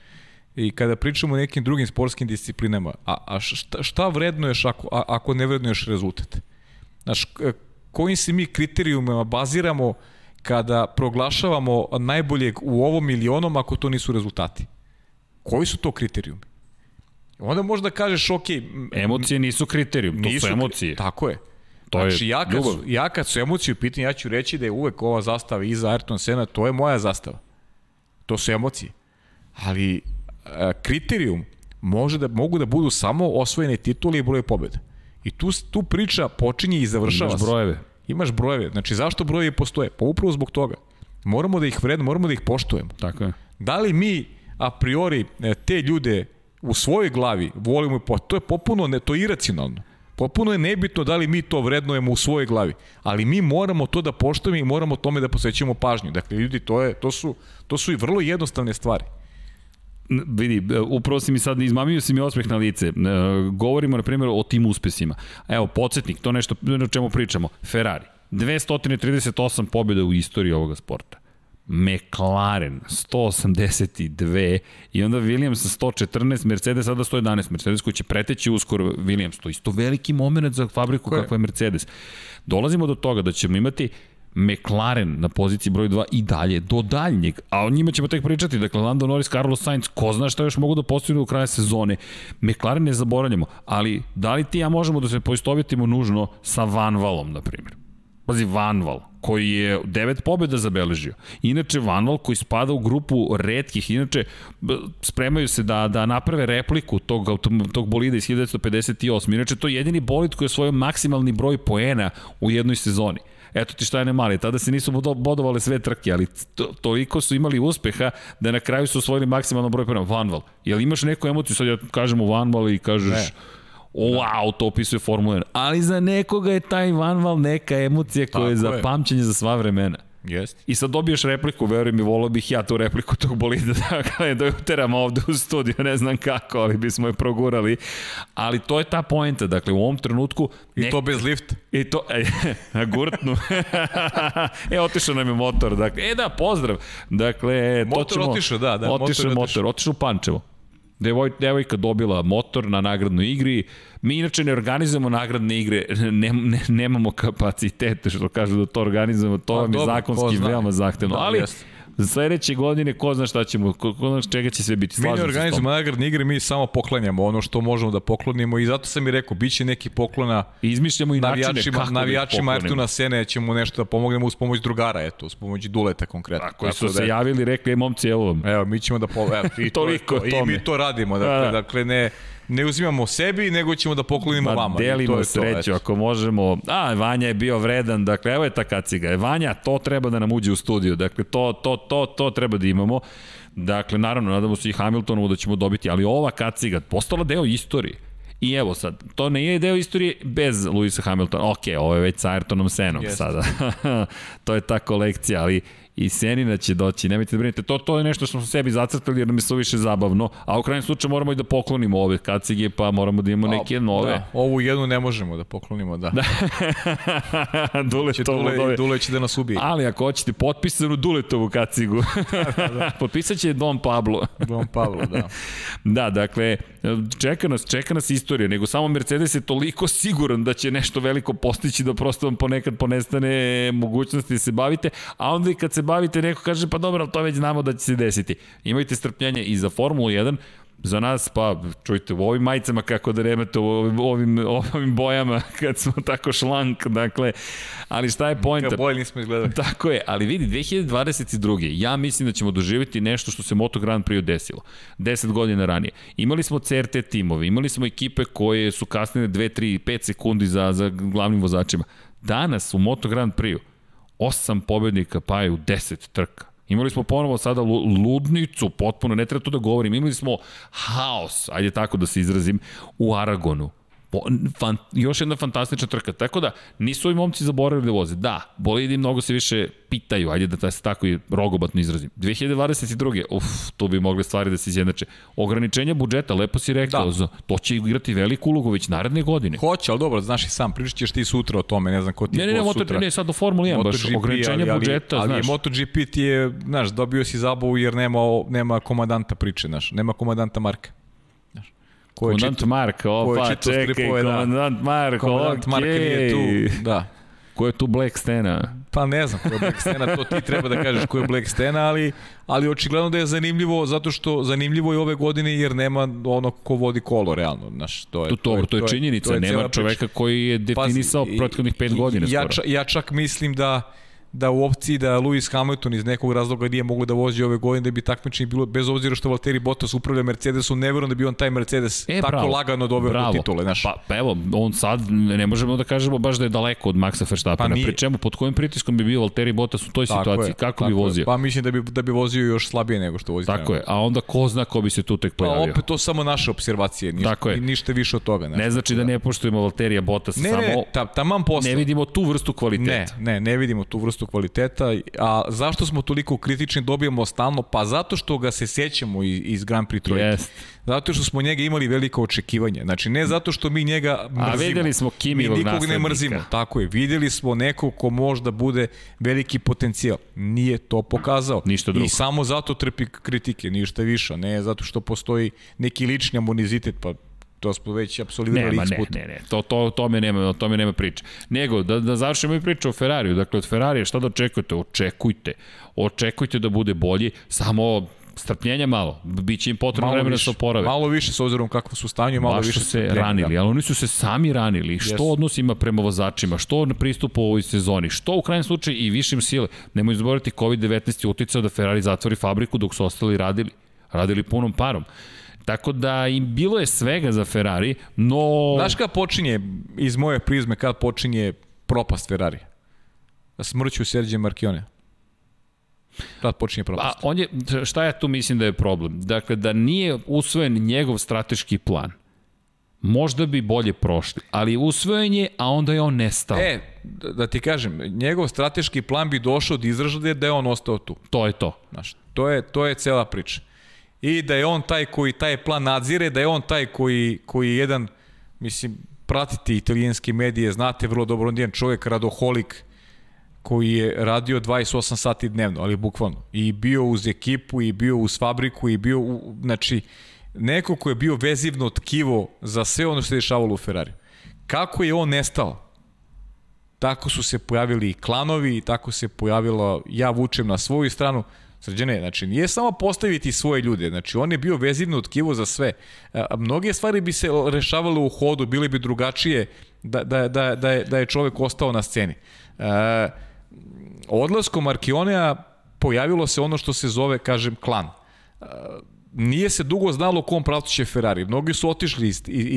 S2: i kada pričamo o nekim drugim sportskim disciplinama, a, a šta, šta vrednuješ ako, a, ako ne vrednuješ rezultat? Znaš, kojim se mi kriterijumima baziramo kada proglašavamo najboljeg u ovom ili onom ako to nisu rezultati? Koji su to kriterijumi? Onda možda kažeš, ok...
S1: Emocije nisu kriterijum, to nisu, su emocije.
S2: Tako je. To znači, je ja kad, su, ja kad su emocije u pitanju, ja ću reći da je uvek ova zastava iza Ayrton Sena, to je moja zastava. To su emocije. Ali a, kriterijum može da, mogu da budu samo osvojene titule i broje pobjede. I tu, tu priča počinje i završava
S1: Imaš brojeve.
S2: Imaš brojeve. Znači, zašto brojevi postoje? Pa upravo zbog toga. Moramo da ih vredno, moramo da ih poštujemo.
S1: Tako je.
S2: Da li mi a priori e, te ljude u svojoj glavi volimo i po... To je popuno, ne, to je iracionalno. Popuno je nebitno da li mi to vrednujemo u svojoj glavi, ali mi moramo to da poštujemo i moramo tome da posvećujemo pažnju. Dakle, ljudi, to, je, to, su, to su i vrlo jednostavne stvari.
S1: Vidi, upravo si mi sad izmamio si mi osmeh na lice. E, govorimo, na primjer, o tim uspesima. Evo, podsjetnik, to nešto o čemu pričamo. Ferrari. 238 pobjeda u istoriji ovoga sporta. McLaren 182 i onda Williams sa 114, Mercedes sada 111, Mercedes koji će preteći uskoro Williams, to je isto veliki moment za fabriku kakva je Mercedes. Dolazimo do toga da ćemo imati McLaren na poziciji broj 2 i dalje, do daljnjeg, a o njima ćemo tek pričati, dakle Lando Norris, Carlos Sainz, ko zna šta još mogu da postignu u kraja sezone. McLaren ne zaboravljamo, ali da li ti ja možemo da se poistovjetimo nužno sa Vanvalom, na primjer? Pazi, Vanval, koji je devet pobjeda zabeležio. Inače, Vanval koji spada u grupu redkih, inače, spremaju se da, da naprave repliku tog, tog bolida iz 1958. Inače, to je jedini bolid koji je svoj maksimalni broj poena u jednoj sezoni. Eto ti šta je ne mali, tada se nisu bodovale sve trke, ali to, toliko su imali uspeha da na kraju su osvojili maksimalno broj poena. Vanval, jel imaš neku emociju, sad ja kažem u Vanval i kažeš... Ne wow, to opisuje Formula 1. Ali za nekoga je taj Vanval neka emocija koja je za pamćenje za sva vremena.
S2: Jest.
S1: I sad dobiješ repliku, veruj mi, volao bih ja tu repliku tog bolida, dakle, da je uteram ovde u studiju, ne znam kako, ali bismo je progurali. Ali to je ta poenta, dakle, u ovom trenutku...
S2: I nek... to bez lifta.
S1: I to, e, gurtnu. e, otišao nam je motor, dakle, e da, pozdrav. Dakle,
S2: motor to ćemo... otišao, da, da.
S1: Otišao motor, motor, otišao u Pančevo. Devoj, devojka dobila motor na nagradnoj igri. Mi inače ne organizujemo nagradne igre, ne, ne, nemamo kapacitete, što kažu da to organizujemo, to pa, vam je zakonski veoma zahtevno. Da, ali, jest sledeće godine ko zna šta ćemo, ko, ko zna čega će sve biti.
S2: Slažem mi ne organizujemo nagradne igre, mi samo poklanjamo ono što možemo da poklonimo i zato sam i rekao, bit će neki poklona
S1: I izmišljamo i načine kako
S2: da navijačima Artuna Sene ćemo nešto da pomognemo uz pomoć drugara, eto, uz pomoć Duleta konkretno.
S1: Tako, koji su da, se javili, rekli, momci, evo vam.
S2: Evo, mi ćemo da po, evo, i to, Toliko to, i mi to radimo, dakle, da. dakle ne, ne uzimamo sebi, nego ćemo da poklonimo vama.
S1: Delimo
S2: to je
S1: sreću, to, ako možemo. A, Vanja je bio vredan, dakle, evo je ta kaciga. Vanja, to treba da nam uđe u studiju. Dakle, to, to, to, to treba da imamo. Dakle, naravno, nadamo se i Hamiltonovu da ćemo dobiti, ali ova kaciga postala deo istorije. I evo sad, to ne je deo istorije bez Luisa Hamiltona. Ok, ovo je već sa Ayrtonom Senom Jest. sada. to je ta kolekcija, ali i Senina će doći, nemojte da brinete. To, to je nešto što smo sebi zacrtali jer nam je to više zabavno, a u krajnjem slučaju moramo i da poklonimo ove kacige, pa moramo da imamo neke nove.
S2: Da, ovu jednu ne možemo da poklonimo, da. da.
S1: Dule,
S2: će Dule, dole. Dule će da nas ubije.
S1: Ali ako hoćete potpisanu Duletovu kacigu, da, da. potpisat će Don Pablo.
S2: Don Pablo, da.
S1: da, dakle, čeka nas, čeka nas istorija, nego samo Mercedes je toliko siguran da će nešto veliko postići da prosto vam ponekad ponestane mogućnosti da se bavite, a onda i kad se bavite, neko kaže pa dobro, ali to već znamo da će se desiti. Imajte strpljenje i za Formulu 1, za nas, pa čujte, u ovim majicama kako da remete, u ovim, ovim, bojama kad smo tako šlank, dakle, ali šta je pojenta?
S2: Kao bolje nismo izgledali.
S1: Tako je, ali vidi, 2022. ja mislim da ćemo doživjeti nešto što se Moto Grand Prix desilo. 10 godina ranije. Imali smo CRT timove, imali smo ekipe koje su kasnije 2, 3, 5 sekundi za, za glavnim vozačima. Danas u Moto Grand Prix 8 pobednika paju 10 trka. Imali smo ponovo sada ludnicu, potpuno, ne treba to da govorim, imali smo haos, ajde tako da se izrazim, u Aragonu. Fan, još jedna fantastična trka. Tako da, nisu ovi momci zaboravili da voze. Da, bolidi mnogo se više pitaju, ajde da se tako i rogobatno izrazim. 2022. Uf, tu bi mogli stvari da se izjednače. Ograničenja budžeta, lepo si rekao, da. to će igrati veliku ulogu već naredne godine.
S2: Hoće, ali dobro, znaš i sam, pričat ćeš ti sutra o tome, ne znam ko ti
S1: ne, ne, ne, moto,
S2: sutra.
S1: Ne, sad do Formula 1, baš ograničenja ali, budžeta,
S2: ali,
S1: znaš.
S2: Ali MotoGP ti je, znaš, dobio si zabavu jer nema, nema komandanta priče, znaš, nema komandanta Marka.
S1: Komandant Mark, opa, čekaj, stripove, da. komandant Mark, komandant okay. Mark nije tu,
S2: da.
S1: Ko je tu Black Stena?
S2: Pa ne znam ko je Black Stena, to ti treba da kažeš ko je Black Stena, ali, ali očigledno da je zanimljivo, zato što zanimljivo je ove godine jer nema ono ko vodi kolo, realno. Znaš, to, je,
S1: to, to, to, je, to je činjenica, to je nema čoveka koji je definisao prethodnih pet godina.
S2: Ja, ja čak mislim da da u opciji da Lewis Hamilton iz nekog razloga nije mogu da vozi ove godine da bi takmičenje bilo bez obzira što Valtteri Bottas upravlja Mercedesom, ne verujem da bi on taj Mercedes e, tako bravo, lagano doveo bravo. do titule, znaš.
S1: Pa, pa evo, on sad ne možemo da kažemo baš da je daleko od Maxa Verstappena. Pa Pri čemu pod kojim pritiskom bi bio Valtteri Bottas u toj tako situaciji? Je, Kako bi vozio? Je.
S2: Pa mislim da bi da bi vozio još slabije nego što vozi.
S1: Tako je. A onda ko zna ko bi se tu tek pa pojavio.
S2: Pa opet to samo naše observacije, ništa, tako je. ništa više od toga,
S1: znaš. Ne znači da ne poštujemo Valterija Bottasa,
S2: ne,
S1: samo
S2: ne, ta, taman posle.
S1: Ne vidimo tu vrstu kvaliteta.
S2: Ne, ne, ne vidimo tu vrstu kvaliteta A zašto smo toliko kritični dobijamo stalno? Pa zato što ga se sećamo iz, Grand Prix trojke. Yes. Zato što smo njega imali veliko očekivanje. Znači, ne zato što mi njega mrzimo. A
S1: videli smo Kimivog
S2: Mi nikog ne mrzimo. Tako je. Videli smo nekog ko možda bude veliki potencijal. Nije to pokazao.
S1: Ništa drugo.
S2: I samo zato trpi kritike, ništa više. Ne zato što postoji neki lični amonizitet, pa to smo već apsolvirali
S1: nema, ne, ne, ne, to, to, to me nema, o tome nema priče. Nego, da, da završimo i priču o Ferrariju, dakle od Ferrarija šta da očekujete? Očekujte, očekujte da bude bolji, samo strpljenja malo, biće im potrebno vremena da se oporave.
S2: Malo više s obzirom kako su stanju, malo Baš više
S1: se ranili, da. ali oni su se sami ranili. Što yes. odnos ima prema vozačima, što na pristupu u ovoj sezoni, što u krajnjem slučaju i višim sile. Nemoj zaboraviti COVID-19 je uticao da Ferrari zatvori fabriku dok su ostali radili. Radili punom parom. Tako da im bilo je svega za Ferrari, no...
S2: Znaš kada počinje, iz moje prizme, kada počinje propast Ferrari? Smrću Serđe Markione. Tad počinje propast.
S1: A on je, šta ja tu mislim da je problem? Dakle, da nije usvojen njegov strateški plan, možda bi bolje prošli, ali usvojen je, a onda je on nestao.
S2: E, da ti kažem, njegov strateški plan bi došao od izražaja da je on ostao tu.
S1: To je to.
S2: Znaš, to je, to je cela priča i da je on taj koji taj plan nadzire, da je on taj koji, koji je jedan, mislim, pratite italijanske medije, znate vrlo dobro, on je jedan čovjek, radoholik, koji je radio 28 sati dnevno, ali bukvalno. I bio uz ekipu, i bio uz fabriku, i bio, u, znači, neko ko je bio vezivno tkivo za sve ono što je dešavalo u Ferrari. Kako je on nestao? Tako su se pojavili klanovi, tako se pojavilo, ja vučem na svoju stranu, Srđane, znači nije samo postaviti svoje ljude, znači on je bio vezivno tkivo za sve. A, mnoge stvari bi se rešavale u hodu, bile bi drugačije da, da, da, da, je, da je čovek ostao na sceni. A, odlaskom Markionea pojavilo se ono što se zove, kažem, klan. A, nije se dugo znalo u kom pravcu će Ferrari. Mnogi su otišli iz, iz,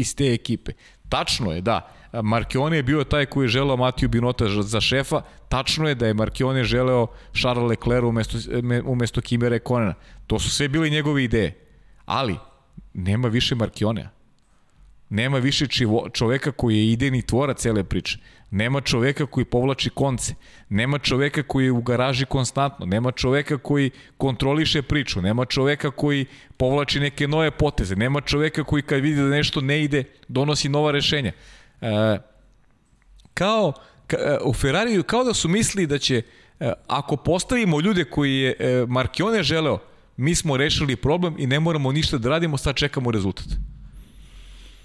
S2: iz te ekipe. Tačno je, da. Markione je bio taj koji je želeo Matiju Binota za šefa. Tačno je da je Markione želeo Charles Leclerc umesto, umesto Kimera Konena. To su sve bile njegove ideje. Ali, nema više Markionea. Nema više čivo, čoveka koji je idejni tvorac cele priče. Nema čoveka koji povlači konce. Nema čoveka koji je u garaži konstantno. Nema čoveka koji kontroliše priču. Nema čoveka koji povlači neke nove poteze. Nema čoveka koji kad vidi da nešto ne ide, donosi nova rešenja. E, kao ka, e, u Ferrariju kao da su mislili da će e, ako postavimo ljude koji je e, Markione želeo, mi smo rešili problem i ne moramo ništa da radimo, sad čekamo rezultat.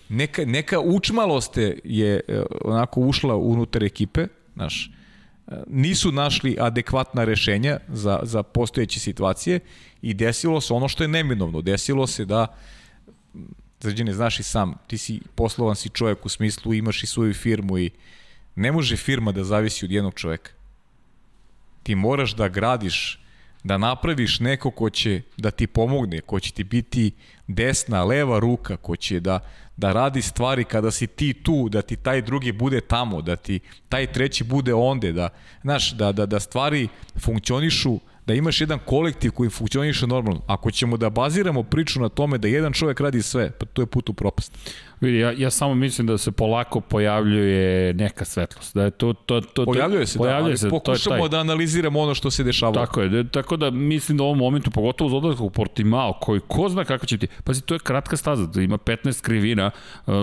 S2: Neka, neka učmalost je onako ušla unutar ekipe, znaš, nisu našli adekvatna rešenja za, za postojeće situacije i desilo se ono što je neminovno. Desilo se da Zrđane, znaš i sam, ti si poslovan si čovjek u smislu imaš i svoju firmu i ne može firma da zavisi od jednog čoveka. Ti moraš da gradiš, da napraviš neko ko će da ti pomogne, ko će ti biti desna, leva ruka, ko će da, da radi stvari kada si ti tu, da ti taj drugi bude tamo, da ti taj treći bude onde, da, znaš, da, da, da stvari funkcionišu da imaš jedan kolektiv koji funkcioniše normalno. Ako ćemo da baziramo priču na tome da jedan čovjek radi sve, pa to je put u propast.
S1: Vidi, ja, ja samo mislim da se polako pojavljuje neka svetlost. Da je to, to, to,
S2: pojavljuje se, pojavljuje da, se, pokušamo to je taj. da analiziramo ono što se dešava.
S1: Tako je, da, tako da mislim da u ovom momentu, pogotovo uz odlazak u Portimao, koji ko zna kako će ti, pazi, to je kratka staza, da ima 15 krivina, uh,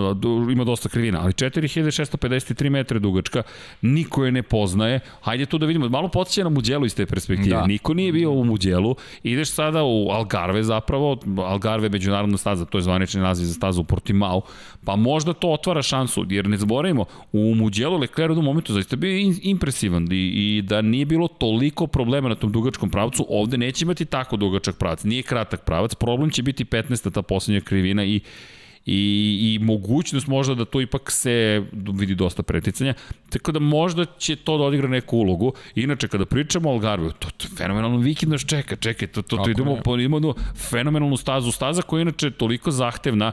S1: ima dosta krivina, ali 4653 metre dugačka, niko je ne poznaje, hajde tu da vidimo, malo podsjeća na Muđelu iz te perspektive, da. niko nije bio u Muđelu, ideš sada u Algarve zapravo, Algarve međunarodna staza, to je zvanični naziv za stazu u Portimao, pa možda to otvara šansu, jer ne zaboravimo, u Muđelu Leclerc u momentu zaista bio impresivan i, i da nije bilo toliko problema na tom dugačkom pravcu, ovde neće imati tako dugačak pravac, nije kratak pravac, problem će biti 15. ta poslednja krivina i i, i mogućnost možda da to ipak se vidi dosta preticanja, tako da možda će to da odigra neku ulogu. Inače, kada pričamo o Algarve, to, to fenomenalno vikend nas čeka, čekaj, to, to, to idemo, po, idemo fenomenalnu stazu, staza koja je inače toliko zahtevna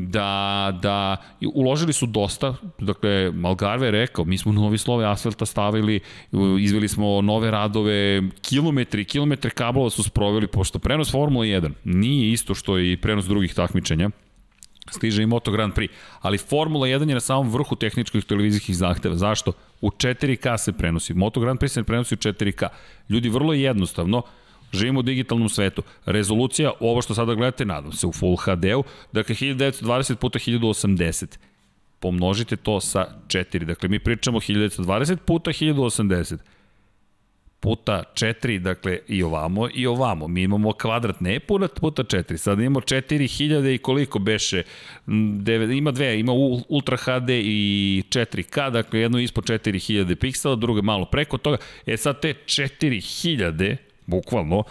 S1: da, da uložili su dosta, dakle Malgarve je rekao, mi smo novi slove asfalta stavili, izveli smo nove radove, kilometri, kilometre kablova su sproveli, pošto prenos Formula 1 nije isto što i prenos drugih takmičenja, stiže i Moto Grand Prix, ali Formula 1 je na samom vrhu tehničkih televizijskih zahteva. Zašto? U 4K se prenosi. Moto Grand Prix se prenosi u 4K. Ljudi vrlo jednostavno, Živimo u digitalnom svetu. Rezolucija, ovo što sada gledate, nadam se, u Full HD-u, dakle 1920 puta 1080. Pomnožite to sa 4. Dakle, mi pričamo 1920 puta 1080 puta 4, dakle i ovamo i ovamo. Mi imamo kvadrat ne puta puta 4. Sada imamo 4000 i koliko beše? Ima dve, ima Ultra HD i 4K, dakle jedno ispod 4000 piksela, drugo malo preko toga. E sad te 4000 bukvalno,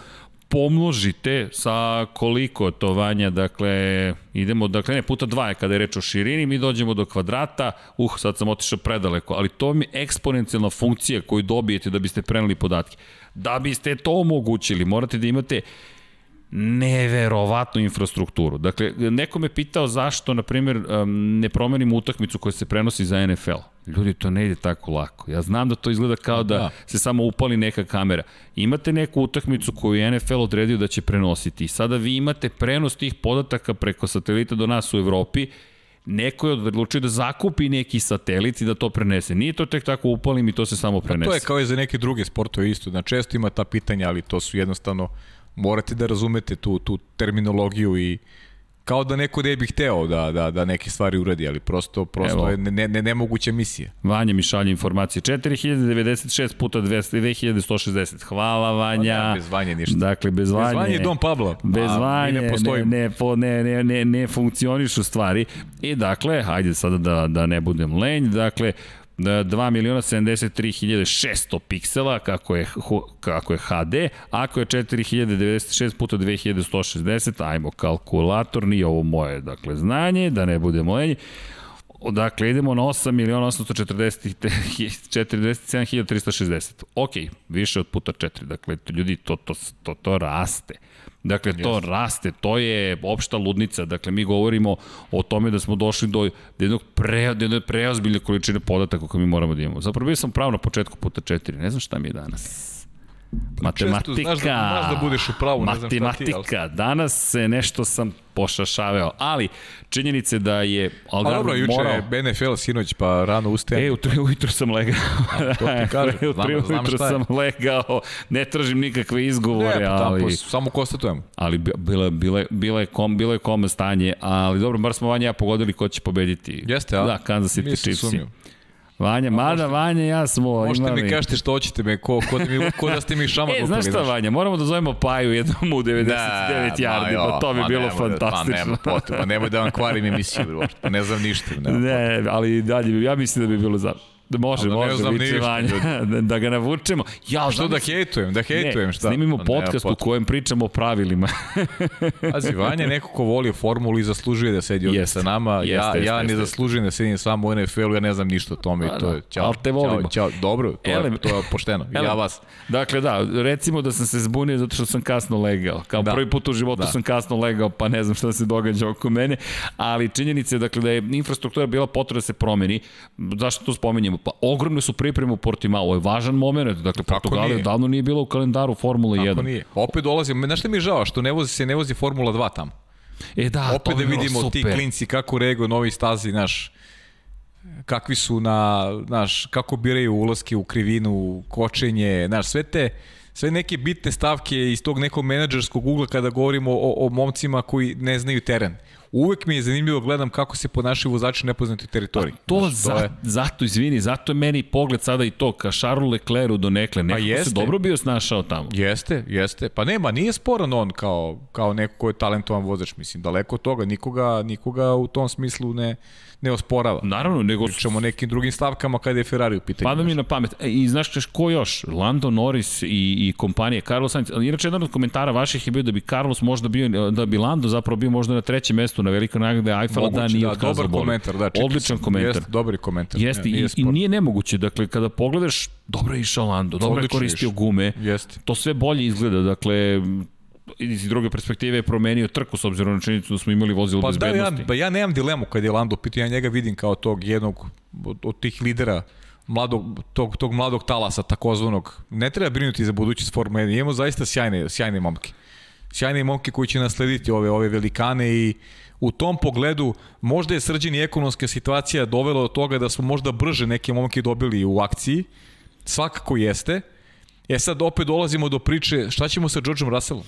S1: pomnožite sa koliko to vanja, dakle, idemo, dakle, ne, puta dva je kada je reč o širini, mi dođemo do kvadrata, uh, sad sam otišao predaleko, ali to mi je eksponencijalna funkcija koju dobijete da biste preneli podatke. Da biste to omogućili, morate da imate neverovatnu infrastrukturu. Dakle, neko me pitao zašto, na primjer, ne promenimo utakmicu koja se prenosi za NFL. Ljudi, to ne ide tako lako. Ja znam da to izgleda kao da, da se samo upali neka kamera. Imate neku utakmicu koju je NFL odredio da će prenositi i sada vi imate prenos tih podataka preko satelita do nas u Evropi neko je odlučio da zakupi neki satelit i da to prenese. Nije to tek tako upalim i to se samo prenese.
S2: A to je kao i za neke druge sportove isto. Na često ima ta pitanja, ali to su jednostavno morate da razumete tu, tu terminologiju i kao da neko ne bi hteo da, da, da neke stvari uradi, ali prosto, prosto Evo. je ne, ne, nemoguća misija.
S1: Vanja mi šalje informacije. 4096 puta 200, 2160. Hvala Vanja. Pa
S2: da, bez Vanje ništa.
S1: Dakle, bez Vanje. Bez Vanje
S2: Dom Pablo.
S1: Bez A, Vanje ne, ne, ne, po, ne, ne, ne, ne funkcionišu stvari. I dakle, hajde sada da, da ne budem lenj. Dakle, 2 miliona 73.600 piksela kako je, kako je HD, ako je 4096 puta 2160, ajmo kalkulator, nije ovo moje dakle, znanje, da ne budemo lenji. Dakle, idemo na 8 miliona 847.360. Ok, više od puta 4. Dakle, ljudi, to, to, to, to raste. Dakle, to yes. raste, to je opšta ludnica. Dakle, mi govorimo o tome da smo došli do jednog pre, do jedne preozbiljne količine podataka koje mi moramo da imamo. Zapravo bio sam pravo na početku puta četiri. Ne znam šta mi je danas. Matematika. Često znaš
S2: da, znaš da budeš u pravu,
S1: ne znam šta ti. Matematika. Danas se nešto sam pošašaveo, ali činjenice da je
S2: Algarve pa dobro, juče morao... NFL sinoć, pa rano ustajem.
S1: E, u tri ujutro sam legao. A, to ti kažem, u tri ujutro sam legao, ne tražim nikakve izgovore, ne, pa, ali... Tamo,
S2: samo konstatujem.
S1: Ali bila, bila, bila, je kom, bila je kome stanje, ali dobro, bar smo vanje ja pogodili ko će pobediti.
S2: Jeste, a?
S1: Da, Kansas City Chiefs. Vanja, mada Vanja ja smo
S2: možete imali... mi kažete što hoćete me, ko, ko, da, mi, ko da ste mi šama
S1: E, znaš šta Vanja, moramo da zovemo Paju jednom u 99 da, yardi, pa to bi bilo nema, fantastično.
S2: Pa nema potreba, nemoj da vam kvarim emisiju, pa ne znam ništa.
S1: Ne, ne ali dalje, ja mislim da bi bilo za... Da može, može,
S2: znam ništa,
S1: Vanja. da, da ga navučemo. Ja,
S2: Što da hejtujem, da hejtujem,
S1: ne,
S2: šta?
S1: snimimo
S2: Pa
S1: podcast u kojem pričamo o pravilima.
S2: Pazi, Vanja je neko ko voli formulu i zaslužuje da sedi ovdje sa nama.
S1: Jeste,
S2: ja,
S1: jeste,
S2: ja ne
S1: jeste.
S2: zaslužujem da sedim sam u NFL-u, ja ne znam ništa o tome. i
S1: Pa
S2: to
S1: da,
S2: je, ćao,
S1: ali te volimo.
S2: Ćao, ćao. Dobro, to,
S1: Elem-
S2: je, to je pošteno. I ja
S1: Elem-
S2: vas.
S1: Dakle, da, recimo da sam se zbunio zato što sam kasno legao. Kao
S2: Da.
S1: prvi put u životu
S2: Da.
S1: da. sam kasno legao, pa ne znam šta se događa oko mene, ali činjenica je dakle, da je infrastruktura bila potrebna da se promeni. Zašto to spomenjemo? Pa ogromne su pripreme u Portimao, ovo je važan moment, dakle Portugalija
S2: nije?
S1: davno nije bila u kalendaru Formule 1.
S2: Ako nije. Opet dolazi, znaš šta mi je žao? Što ne vozi se ne vozi Formula 2 tamo.
S1: E da,
S2: opet da vidimo ti
S1: super.
S2: klinci kako reaguju novi stazi, naš kakvi su na, naš, kako biraju ulaske u krivinu, kočenje, znaš, sve te, sve neke bitne stavke iz tog nekog menadžerskog ugla kada govorimo o, o momcima koji ne znaju teren. Uvek mi je zanimljivo da gledam kako se ponašaju vozači u nepoznatoj teritoriji.
S1: To,
S2: Znaš,
S1: za,
S2: je-
S1: zato, izvini, zato je meni pogled sada i to, ka Charlesu Leclercu do nekle, neko se
S2: jeste.
S1: dobro bio snašao tamo.
S2: Jeste, jeste. Pa nema, nije sporan on kao, kao neko ko je talentovan vozač, mislim, daleko od toga, nikoga, nikoga u tom smislu ne, ne osporava.
S1: Naravno, nego
S2: Pričamo nekim drugim stavkama kada je Ferrari u pitanju.
S1: Pada mi na pamet. E, I znaš češ ko još? Lando Norris i, i kompanije Carlos Sainz. Inače, jedan od komentara vaših je bio da bi Carlos možda bio, da bi Lando zapravo bio možda na trećem mestu na velikoj nagrade Eiffela da nije
S2: da,
S1: otkazao
S2: dobar
S1: bolid.
S2: komentar, da, čitao
S1: Odličan
S2: sam.
S1: komentar.
S2: Jeste, dobar komentar.
S1: Jeste, i,
S2: nije
S1: i
S2: sporno.
S1: nije nemoguće. Dakle, kada pogledaš, dobro je išao Lando, dobro je koristio gume.
S2: Jeste.
S1: To sve bolje izgleda. Dakle, iz druge perspektive je promenio trku s obzirom na činjenicu da smo imali vozilo
S2: Pa da, ja,
S1: bezbednosti.
S2: pa ja nemam dilemu kad je Lando pitao, ja njega vidim kao tog jednog od, od tih lidera mladog, tog, tog mladog talasa takozvanog. Ne treba brinuti za budućnost Formule 1. Imamo zaista sjajne, sjajne momke. Sjajne momke koji će naslediti ove, ove velikane i u tom pogledu možda je srđan i ekonomska situacija dovela do toga da smo možda brže neke momke dobili u akciji. Svakako jeste. E sad opet dolazimo do priče šta ćemo sa Georgeom Russellom?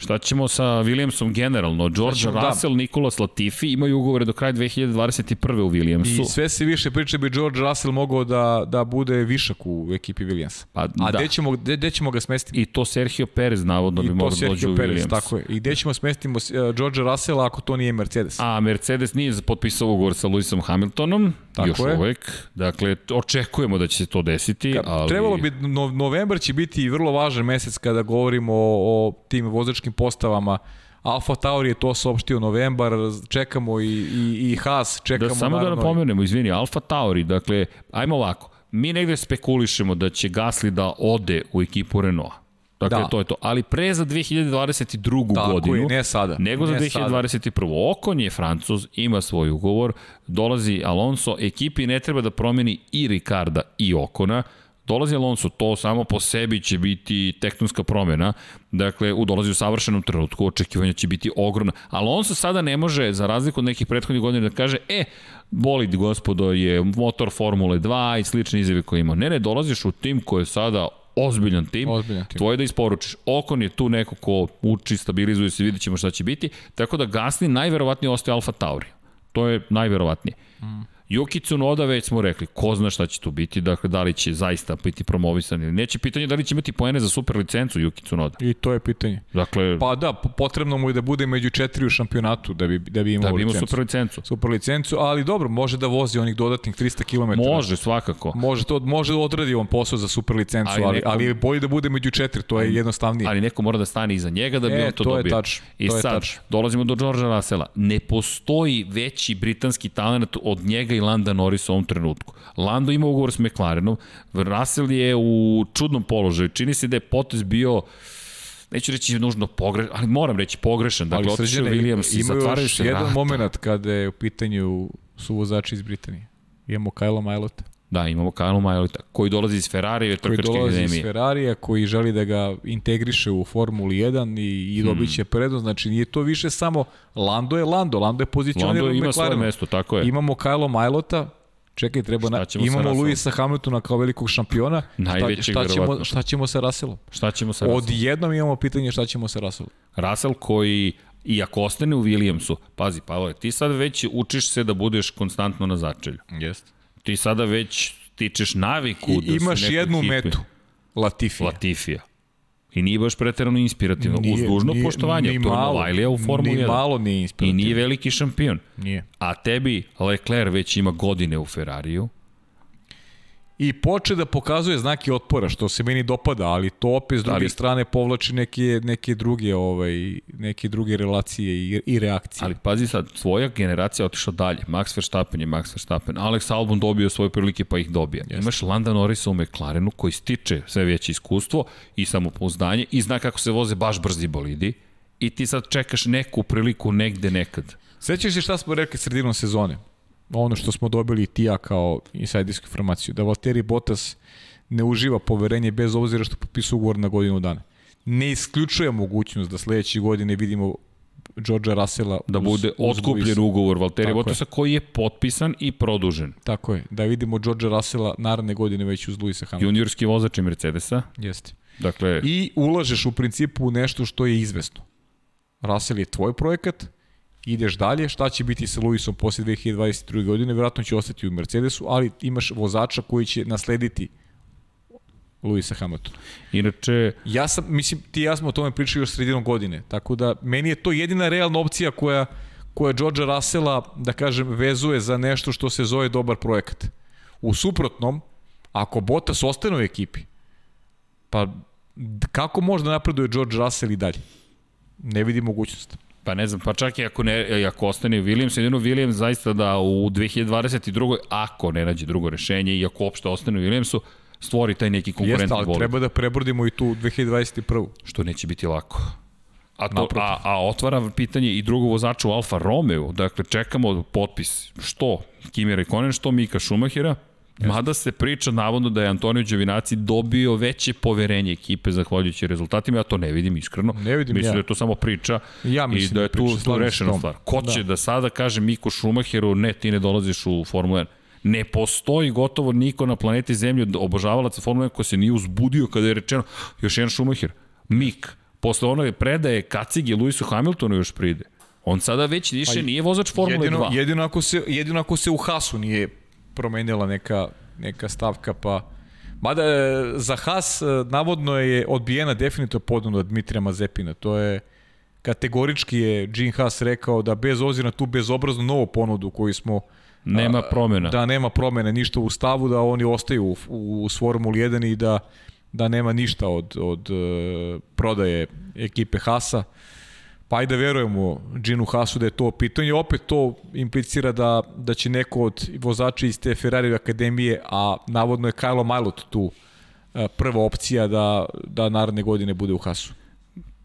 S1: Šta ćemo sa Williamsom generalno? George
S2: ćemo, da.
S1: Russell, Nikolas Latifi imaju ugovore do kraja 2021. u Williamsu.
S2: I sve se više priče bi George Russell mogao da, da bude višak u ekipi Williamsa.
S1: Pa,
S2: A
S1: da.
S2: gde, ćemo, gde, gde ćemo ga smestiti?
S1: I to Sergio Perez navodno bi
S2: I to
S1: mogao da dođe u
S2: Perez,
S1: Williams.
S2: tako je. I gde ćemo smestiti uh, George Russella ako to nije Mercedes?
S1: A Mercedes nije potpisao ugovor sa Lewisom Hamiltonom,
S2: Tako
S1: još
S2: je.
S1: uvek. Dakle, očekujemo da će se to desiti,
S2: Ka-
S1: ali...
S2: Trebalo bi, no, novembar će biti vrlo važan mesec kada govorimo o, o tim vozačkim postavama. Alfa Tauri je to saopštio novembar, čekamo i, i, i Haas, čekamo
S1: Da samo da
S2: naravno i-
S1: napomenemo, izvini, Alfa Tauri, dakle, ajmo ovako, mi negde spekulišemo da će Gasly da ode u ekipu Renaulta. Dakle,
S2: Da.
S1: to je to. Ali pre za 2022.
S2: Tako
S1: godinu,
S2: je, ne sada.
S1: nego za
S2: Ne
S1: 2021. Okon je Francuz, ima svoj ugovor, dolazi Alonso, ekipi ne treba da promeni i Ricarda i Okona, dolazi Alonso, to samo po sebi će biti tektonska promena, dakle, u dolazi u savršenom trenutku, očekivanja će biti ogromna. Alonso sada ne može, za razliku od nekih prethodnih godina, da kaže, e, bolid, gospodo, je motor Formule 2 i slične izjave koje ima. Ne, ne, dolaziš u tim koji je sada ozbiljan tim,
S2: Ozbiljan tim.
S1: tvoje da isporučiš. Okon je tu neko ko uči, stabilizuje se, vidit ćemo šta će biti, tako da Gasly najverovatnije ostaje Alfa Tauri. To je najverovatnije. Mm. Yuki Tsunoda već smo rekli, ko zna šta će tu biti, dakle da li će zaista biti promovisan ili neće. Pitanje je da li će imati poene za super licencu Yuki Tsunoda.
S2: I to je pitanje.
S1: Dakle,
S2: Pa da, po- potrebno mu je da bude među četiri u šampionatu da bi, da bi imao
S1: da bi imao
S2: licencu.
S1: super licencu.
S2: super licencu, ali dobro, može da vozi onih dodatnih 300 km.
S1: Može, svakako.
S2: Može to može da odradi on posao za super licencu,
S1: Ali
S2: ali,
S1: neko-
S2: ali je bolje da bude među četiri, to je jednostavnije.
S1: ali neko mora da stane iza njega da bi
S2: E,
S1: on to,
S2: to je
S1: dobio.
S2: tačno,
S1: I
S2: to je
S1: sad,
S2: tačno.
S1: dolazimo do Georgea Russella. Ne postoji veći britanski talent od njega i Landa Norrisa u ovom trenutku. Lando ima ugovor s McLarenom, Russell je u čudnom položaju. Čini se da je potez bio neću reći nužno pogrešan, ali moram reći pogrešan. Dakle, otišao Williams i
S2: ima
S1: zatvaraju
S2: još
S1: se
S2: jedan
S1: vrata.
S2: moment kada je u pitanju su vozači iz Britanije. Imamo Kajla Majlota,
S1: Da, imamo Kyle Majolita, koji dolazi iz Ferrari i
S2: koji
S1: trkačke
S2: dolazi iz
S1: akademije.
S2: Ferrarija, koji želi da ga integriše u Formuli 1 i, i dobit
S1: Hmm.
S2: će prednost. Znači, nije to više samo Lando je Lando, Lando je pozicioniran
S1: Lando ima svoje mesto, tako je.
S2: Imamo Kajlo Majlota, Čekaj, treba na, imamo? Luisa Hamiltona kao velikog šampiona.
S1: Najvećeg,
S2: šta, šta, ćemo, šta ćemo sa Russellom?
S1: Šta ćemo sa Russellom?
S2: Odjednom imamo pitanje šta ćemo sa Russellom.
S1: Russell koji, i ako ostane u Williamsu, pazi, Pavle, ti sad već učiš se da budeš konstantno na začelju.
S2: Jeste.
S1: Ti sada već stičeš naviku
S2: I,
S1: da
S2: imaš jednu
S1: ekipi.
S2: metu. Latifija.
S1: Latifija. I nije baš preterano inspirativno. Uz dužno
S2: nije-
S1: poštovanje.
S2: ni
S1: to je
S2: malo,
S1: Novajlija u Formuli
S2: Ni
S1: 1.
S2: malo nije
S1: I
S2: inspirativno.
S1: nije veliki šampion.
S2: Nije.
S1: A tebi Leclerc već ima godine u Ferrariju.
S2: I poče da pokazuje znake otpora, što se meni dopada, ali to opet s druge
S1: Ali-
S2: strane povlači neke, neke druge ovaj, neke druge relacije i, i reakcije.
S1: Ali pazi sad, svoja generacija otišla dalje. Max Verstappen je Max Verstappen. Alex Albon dobio svoje prilike pa ih dobija. Jeste. Imaš Landa Norrisa u McLarenu koji stiče sve veće iskustvo i samopouzdanje i zna kako se voze baš brzi bolidi i ti sad čekaš neku priliku negde nekad.
S2: Sećaš se šta smo rekli sredinom sezone? Ono što smo dobili i ti ja kao insajdersku informaciju, da Valtteri Bottas ne uživa poverenje bez obzira što potpisuje ugovor na godinu dana. Ne isključuje mogućnost da sledeće godine vidimo Georgea Russella
S1: Da
S2: uz-
S1: bude otkupljen ugovor Valtteri. Bottasa koji je potpisan i produžen.
S2: Tako je, da vidimo Georgea Russella naredne godine već uz Luisa Hamiltona.
S1: Juniorski vozač je Mercedesa.
S2: Jeste.
S1: Dakle,
S2: I ulažeš u principu u nešto što je izvesno. Russell je tvoj projekat, ideš dalje, šta će biti sa Luisom posle 2022. godine, vjerojatno će ostati u Mercedesu, ali imaš vozača koji će naslediti Luisa Hamiltona.
S1: inače,
S2: Ja sam, mislim, ti i ja smo o tome pričali još sredinom godine, tako da meni je to jedina realna opcija koja, koja Georgea Russella, da kažem, vezuje za nešto što se zove dobar projekat. U suprotnom, ako Bottas ostane u ekipi, pa kako može da napreduje George Russell i dalje? Ne vidi mogućnost.
S1: Pa ne znam, pa čak i ako, ne, ako ostane Williams, jedino Williams zaista da u 2022. ako ne nađe drugo rešenje i ako uopšte ostane u Williamsu, stvori taj neki
S2: Jeste,
S1: konkurentni
S2: ali
S1: bolid,
S2: treba da prebrodimo i tu 2021.
S1: što neće biti lako. A, to,
S2: Naprotiv.
S1: a, a otvara pitanje i drugog vozača u Alfa Romeo, dakle čekamo potpis, što Kimi Rekonen, što Mika Mada se priča navodno da je Antonio Đevinaci dobio veće poverenje ekipe zahvaljujući rezultatima, ja to ne vidim iskreno.
S2: Ne vidim
S1: mislim
S2: ja.
S1: da je to samo priča
S2: Ja
S1: i
S2: mislim
S1: da
S2: da
S1: je tu, tu rešena stvar. Ko
S2: Da.
S1: će da sada kaže Miku Schumacheru, ne, ti ne dolaziš u Formulu 1. Ne postoji gotovo niko na planeti Zemlji od obožavalaca Formule 1 ko se nije uzbudio kada je rečeno još jedan Schumacher. Mik, posle one predaje kacige Lewisu Hamiltonu još pride. On sada već više nije vozač Formule
S2: jedino,
S1: 2.
S2: Jedino ako, se, jedino ako se u Hasu nije promenila neka, neka stavka, pa... Mada e, za Has e, navodno je odbijena definitivno ponuda Dmitrija Mazepina. To je kategorički je Gene Haas rekao da bez obzira na tu bezobraznu novu ponudu koju smo
S1: Nema promjena.
S2: Da nema promene ništa u stavu, da oni ostaju u, u, u Formuli 1 i da, da nema ništa od, od uh, prodaje ekipe Hasa. Pa ajde verujemo Ginu Hasu da je to pitanje. Opet to implicira da, da će neko od vozača iz te Ferrari akademije, a navodno je Kyle Majlot tu uh, prva opcija da, da naredne godine bude u Hasu.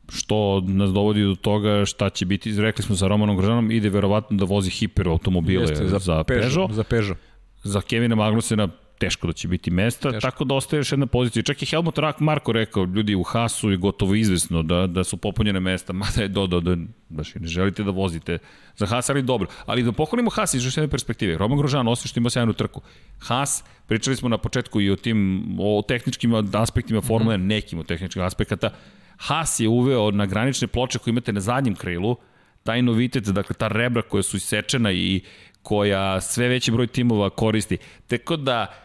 S1: što nas dovodi do toga šta će biti, rekli smo sa Romanom Grožanom, ide verovatno da vozi hiper automobile
S2: Jeste,
S1: za, za Peugeot.
S2: Za Peugeot.
S1: Za Kevina Magnusena teško da će biti mesta,
S2: Teško.
S1: tako da ostaje još jedna pozicija. Čak i Helmut Rak Marko rekao, ljudi u Hasu je gotovo izvesno da, da su popunjene mesta, mada je do, do, do, baš i ne želite da vozite za Has, ali dobro. Ali da pohvalimo Has iz još jedne perspektive. Roman Grožan, osim što ima sjajnu trku. Has, pričali smo na početku i o tim, o tehničkim aspektima Formule, mm -hmm. nekim od tehničkih aspekata, Haas je uveo na granične ploče koje imate na zadnjem krilu, taj novitet, dakle ta rebra koja su isečena i koja sve veći broj timova koristi. Tako da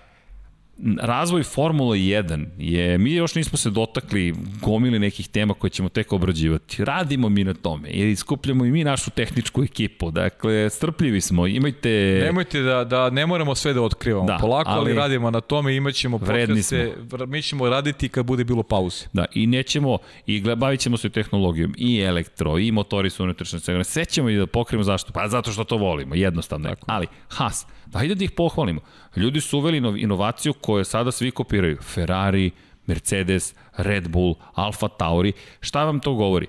S1: razvoj Formula 1 je, mi još nismo se dotakli gomili nekih tema koje ćemo tek obrađivati. Radimo mi na tome i skupljamo i mi našu tehničku ekipu. Dakle, strpljivi smo, imajte...
S2: Nemojte da, da ne moramo sve da otkrivamo.
S1: Da,
S2: Polako, ali,
S1: ali
S2: radimo na tome, imaćemo
S1: vredni
S2: podcaste, vr- mi ćemo raditi kad bude bilo pauze.
S1: Da, i nećemo, i bavit ćemo se tehnologijom, i elektro, i motori su unutrašnje. Sve ćemo i da pokrijemo zašto? Pa zato što to volimo, jednostavno je. Ali, Haas, dajde da ih pohvalimo. Ljudi su uveli inov- inovaciju koju sada svi kopiraju. Ferrari, Mercedes, Red Bull, Alfa Tauri. Šta vam to govori?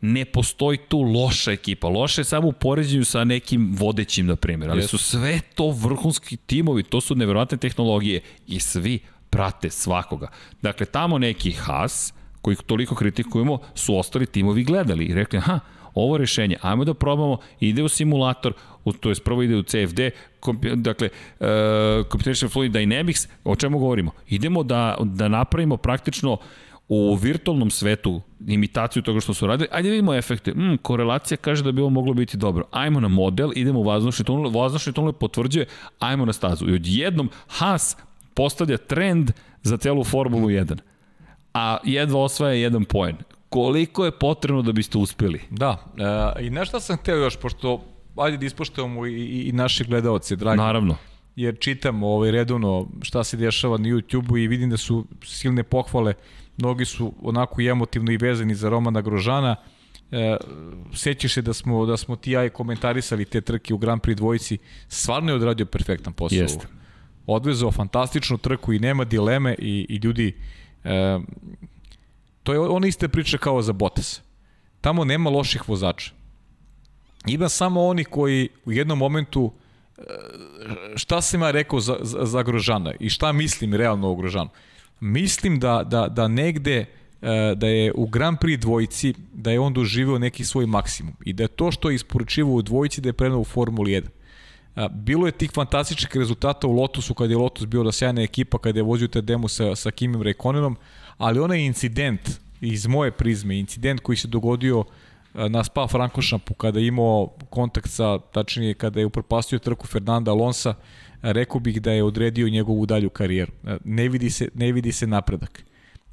S1: ne postoji tu loša ekipa. Loša je samo u poređenju sa nekim vodećim, na primjer. Ali
S2: Yes.
S1: su sve to vrhunski timovi, to su nevjerovatne tehnologije i svi prate svakoga. Dakle, tamo neki Haas, koji toliko kritikujemo, su ostali timovi gledali i rekli, aha, ovo rešenje, ajmo da probamo, ide u simulator, to je prvo ide u CFD, kompi, dakle, uh, Computational Fluid Dynamics, o čemu govorimo? Idemo da, da napravimo praktično u virtualnom svetu imitaciju toga što su radili, ajde vidimo efekte. Mm, korelacija kaže da bi ovo moglo biti dobro. Ajmo na model, idemo u vazdušni tunel, vazdušni tunel potvrđuje, ajmo na stazu. I odjednom Haas postavlja trend za celu Formulu 1. A jedva osvaja jedan poen. Koliko je potrebno da biste uspeli?
S2: Da, e, i na šta sam hteo još, pošto ajde da ispoštujemo i, i, i naše gledalce, dragi.
S1: Naravno.
S2: jer čitam ovaj, redovno šta se dešava na YouTube-u i vidim da su silne pohvale, mnogi su onako i emotivno i vezani za Romana Grožana, e, sećaš se da smo, da smo ti ja i komentarisali te trke u Grand Prix dvojici, stvarno je odradio perfektan posao.
S1: Jeste.
S2: Odvezao fantastičnu trku i nema dileme i, i ljudi, e, to je ona iste priče kao za Bottas. Tamo nema loših vozača. Ima samo oni koji u jednom momentu e, šta sam ja rekao za, za, za Grožana i šta mislim realno o Grožanu. Mislim da, da, da negde e, da je u Grand Prix dvojici da je on doživio neki svoj maksimum i da je to što je isporučivao u dvojici da je prenao u Formuli 1. Bilo je tih fantastičnih rezultata u Lotusu kada je Lotus bio da sjajna ekipa kada je vozio te demo sa, sa Kimim Rekonenom, ali onaj incident iz moje prizme, incident koji se dogodio na Spa Frankošampu kada je imao kontakt sa, tačnije kada je upropastio trku Fernanda Alonsa, rekao bih da je odredio njegovu dalju karijeru. Ne vidi se, ne vidi se napredak.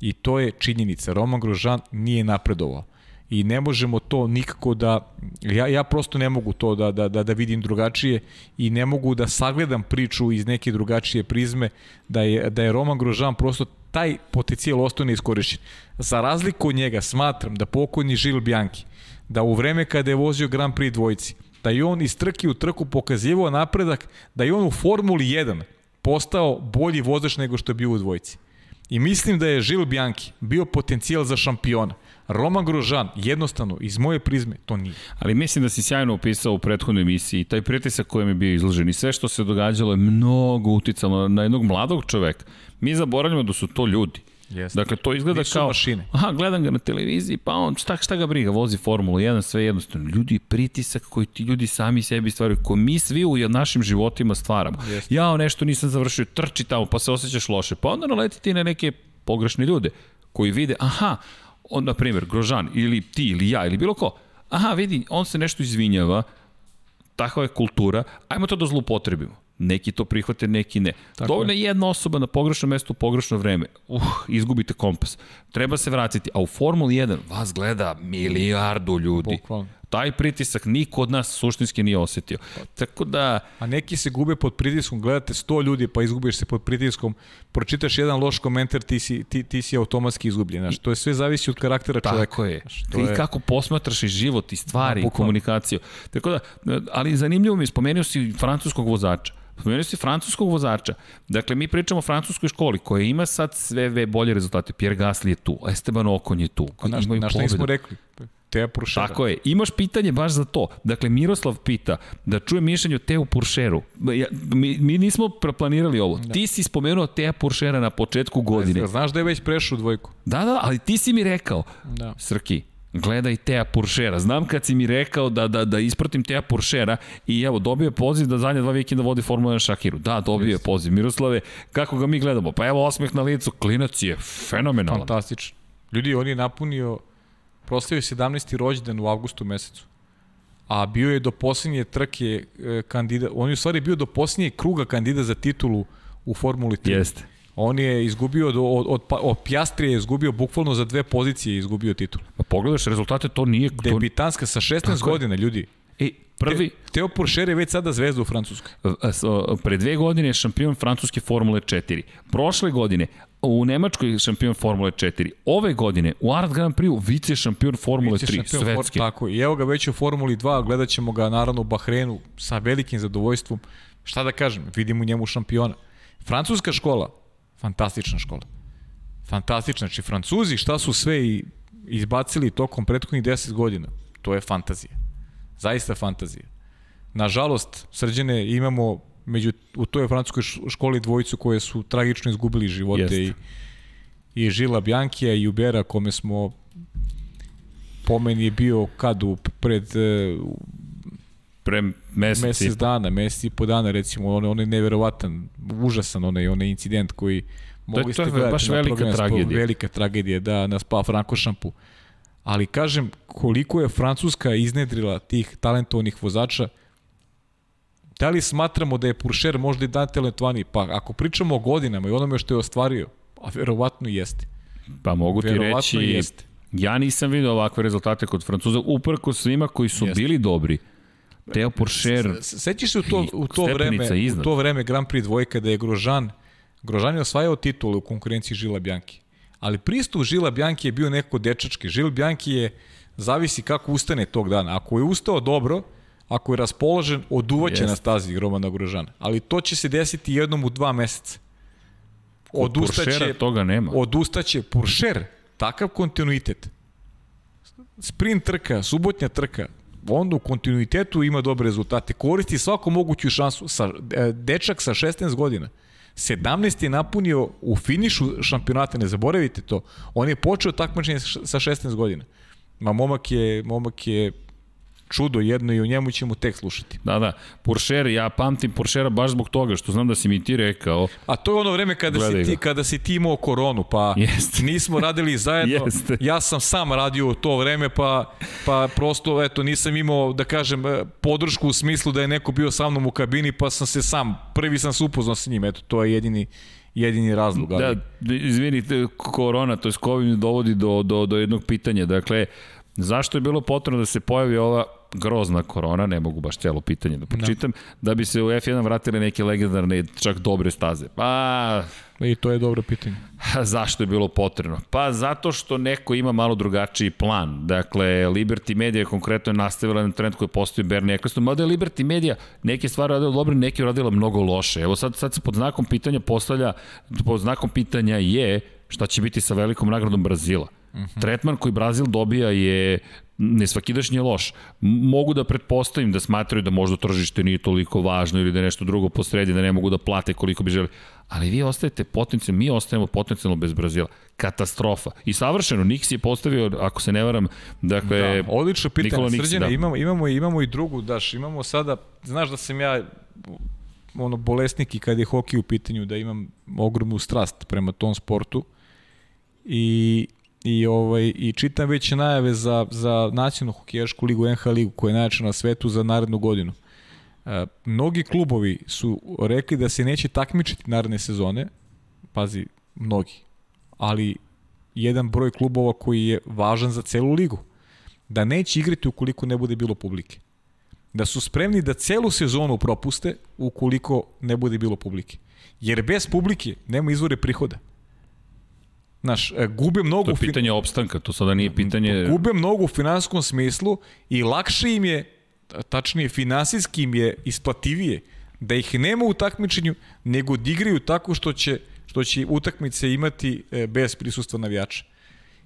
S2: I to je činjenica. Roman Grožan nije napredovao. I ne možemo to nikako da, ja, ja prosto ne mogu to da, da, da, da vidim drugačije i ne mogu da sagledam priču iz neke drugačije prizme da je, da je Roman Grožan prosto taj potencijal ostao neiskorišćen. Za razliku od njega smatram da pokojni Žil Bianchi, da u vreme kada je vozio Grand Prix dvojici, da je on iz trke u trku pokazivao napredak, da je on u Formuli 1 postao bolji vozač nego što je bio u dvojici. I mislim da je Žil Bianchi bio potencijal za šampiona. Roman Grožan, jednostavno, iz moje prizme, to nije.
S1: Ali mislim da si sjajno opisao u prethodnoj emisiji taj pritisak kojem je bio izložen i sve što se događalo je mnogo uticalo na jednog mladog čoveka. Mi zaboravljamo da su to ljudi.
S2: Jeste.
S1: Dakle, to izgleda
S2: Nisu
S1: kao...
S2: mašine.
S1: Aha, gledam ga na televiziji, pa on, šta, šta ga briga, vozi Formulu 1, sve jednostavno. Ljudi, pritisak koji ti ljudi sami sebi stvaraju, koji mi svi u našim životima stvaramo.
S2: Jeste.
S1: Ja nešto nisam završio, trči tamo, pa se osjećaš loše. Pa onda naleti ti na neke pogrešne ljude koji vide, aha, on, na primjer, Grožan, ili ti, ili ja, ili bilo ko, aha, vidi, on se nešto izvinjava, takva je kultura, ajmo to da zlupotrebimo. Neki to prihvate, neki ne.
S2: Tako
S1: Dovoljno je jedna osoba na pogrešnom mestu u pogrešno vreme. Uh, izgubite kompas. Treba se vratiti. A u Formuli 1 vas gleda milijardu ljudi.
S2: Bukvalno.
S1: Taj pritisak niko od nas suštinski nije osetio. Tako da,
S2: A neki se gube pod pritiskom, gledate 100 ljudi pa izgubiš se pod pritiskom, pročitaš jedan loš komentar, ti si, ti, ti si automatski izgubljen. Znaš, to je sve zavisi od karaktera čoveka.
S1: Tako je.
S2: Znaš, to
S1: I
S2: je-
S1: kako posmatraš i život i stvari
S2: Da,
S1: i komunikaciju. Tako da, ali zanimljivo mi je, spomenuo si francuskog vozača. Spomenuo si francuskog vozača. Dakle, mi pričamo o francuskoj školi koja ima sad sve ve- bolje rezultate. Pierre Gasly je tu, Esteban Ocon je tu.
S2: Pa, znaš šta
S1: pobedu.
S2: nismo rekli? Teja Prušera.
S1: Tako je. Imaš pitanje baš za to. Dakle, Miroslav pita da čuje mišljenje o Teo Puršeru. Ja, mi, mi nismo planirali ovo. Da. Ti si spomenuo Teja Puršera na početku godine.
S2: Znaš da je već prešao dvojku?
S1: Da, da, ali ti si mi rekao,
S2: Da.
S1: Srki, gledaj Teja Puršera. Znam kad si mi rekao da, da, da ispratim Teja Puršera i evo, dobio je poziv da zadnje dva vikenda vodi Formula 1 Šakiru. Da, dobio je poziv. Miroslave, kako ga mi gledamo? Pa evo, osmeh na licu, klinac je fenomenalan.
S2: Fantastično. Ljudi, on je napunio, proslavio 17. rođendan u avgustu mesecu. A bio je do posljednje trke e, kandidat, on je u stvari bio do posljednje kruga kandidat za titulu u Formuli 3.
S1: Jeste.
S2: On je izgubio, od, od, pa- od Pjastrije je izgubio bukvalno za dve pozicije je izgubio titul.
S1: Pa pogledaš rezultate, to nije... To...
S2: Debitanska sa 16
S1: Tako
S2: godina, ljudi.
S1: E, prvi,
S2: Te, Teo Puršer je već sada zvezda u Francuskoj.
S1: s- pre dve godine je šampion francuske Formule 4. Prošle godine u Nemačkoj šampion Formule 4. Ove godine u Art Grand Prix vice šampion Formule
S2: Vice
S1: 3
S2: šampion
S1: svetske.
S2: Tako, i evo ga već u Formuli 2, gledat ćemo ga naravno u Bahrenu sa velikim zadovoljstvom. Šta da kažem, vidim u njemu šampiona. Francuska škola, fantastična škola. Fantastična, znači Francuzi šta su sve i izbacili tokom prethodnih 10 godina, to je fantazija. Zaista fantazija. Nažalost, srđene imamo među, u toj francuskoj školi dvojicu koje su tragično izgubili živote
S1: Jeste.
S2: i, i Žila Bjankija i Ubera kome smo po meni je bio kad u pred e,
S1: Pre mesec,
S2: mesec
S1: i
S2: dana, mesec i po dana recimo, on, on je neverovatan, užasan onaj, onaj incident koji mogli
S1: to je
S2: ste gledati
S1: baš velika tragedija.
S2: Velika tragedija, da, na Spa Frankošampu. Ali kažem, koliko je Francuska iznedrila tih talentovnih vozača, da li smatramo da je Puršer možda i dan talentovaniji? Pa ako pričamo o godinama i onome što je ostvario, a verovatno jeste.
S1: Pa mogu ti
S2: Verovatno
S1: reći,
S2: jeste.
S1: ja nisam vidio ovakve rezultate kod Francuza, uprko svima koji su
S2: Jeste.
S1: bili dobri. Teo Porcher...
S2: Sećaš se u to, u to vreme, iznad. u to vreme Grand Prix dvojka da je Grožan, Grožan je osvajao titule u konkurenciji Žila Bjanki. Ali pristup Žila Bjanki je bio neko dečački. Žil Bjanki je, zavisi kako ustane tog dana. Ako je ustao dobro, ako je raspoložen, oduvaće yes. na stazi Romana Grožana. Ali to će se desiti jednom u dva meseca.
S1: Odustaće, toga nema.
S2: Odustaće Puršer, takav kontinuitet. Sprint trka, subotnja trka, onda u kontinuitetu ima dobre rezultate. Koristi svaku moguću šansu. Sa, e, dečak sa 16 godina. 17 je napunio u finišu šampionata, ne zaboravite to. On je počeo takmičenje sa 16 godina. Ma momak je, momak je čudo jedno i o njemu ćemo tek slušati.
S1: Da, da. Puršer, ja pamtim Puršera baš zbog toga što znam da si mi ti rekao.
S2: A to je ono vreme kada, si ti, kada si ti imao koronu, pa Jeste. nismo radili zajedno. Jeste. Ja sam sam radio to vreme, pa, pa prosto, eto, nisam imao, da kažem, e, podršku u smislu da je neko bio sa mnom u kabini, pa sam se sam, prvi sam se upoznao sa njim, eto, to je jedini, jedini razlog. Ali...
S1: Da, izvinite, korona, to je COVID dovodi do, do, do jednog pitanja. Dakle, Zašto je bilo potrebno da se pojavi ova grozna korona, ne mogu baš celo pitanje da pročitam, da. da bi se u F1 vratile neke legendarne, čak dobre staze. Pa...
S2: I to je dobro pitanje.
S1: Zašto je bilo potrebno? Pa zato što neko ima malo drugačiji plan. Dakle, Liberty Media konkretno je nastavila na trend koji postoji Bernie Eccleston, mada je Liberty Media neke stvari radila dobro, neke radila mnogo loše. Evo sad, sad se pod znakom pitanja postavlja, pod znakom pitanja je šta će biti sa velikom nagradom Brazila. Mhm. -huh. Tretman koji Brazil dobija je nesvakidašnji loš. Mogu da pretpostavim da smatraju da možda tržište nije toliko važno ili da je nešto drugo posredi, da ne mogu da plate koliko bi želi. Ali vi ostajete potencijalno, mi ostajemo potencijalno bez Brazila. Katastrofa. I savršeno, Nix je postavio, ako se ne varam, dakle... Da,
S2: odlično pitanje, Srđane, da. imamo, imamo, imamo i drugu, daš, imamo sada, znaš da sam ja ono bolesnik i kad je hokej u pitanju da imam ogromnu strast prema tom sportu i i ovaj i čitam već najave za za nacionalnu hokejašku ligu NHL ligu koja je najjača na svetu za narednu godinu. E, mnogi klubovi su rekli da se neće takmičiti naredne sezone. Pazi, mnogi. Ali jedan broj klubova koji je važan za celu ligu. Da neće igrati ukoliko ne bude bilo publike. Da su spremni da celu sezonu propuste ukoliko ne bude bilo publike. Jer bez publike nema izvore prihoda. Znaš, e, gube mnogo... To
S1: je pitanje opstanka, to sada nije pitanje...
S2: Gube mnogo u finanskom smislu i lakše im je, tačnije finansijski im je isplativije da ih nema u takmičenju, nego da igraju tako što će, što će utakmice imati e, bez prisustva navijača.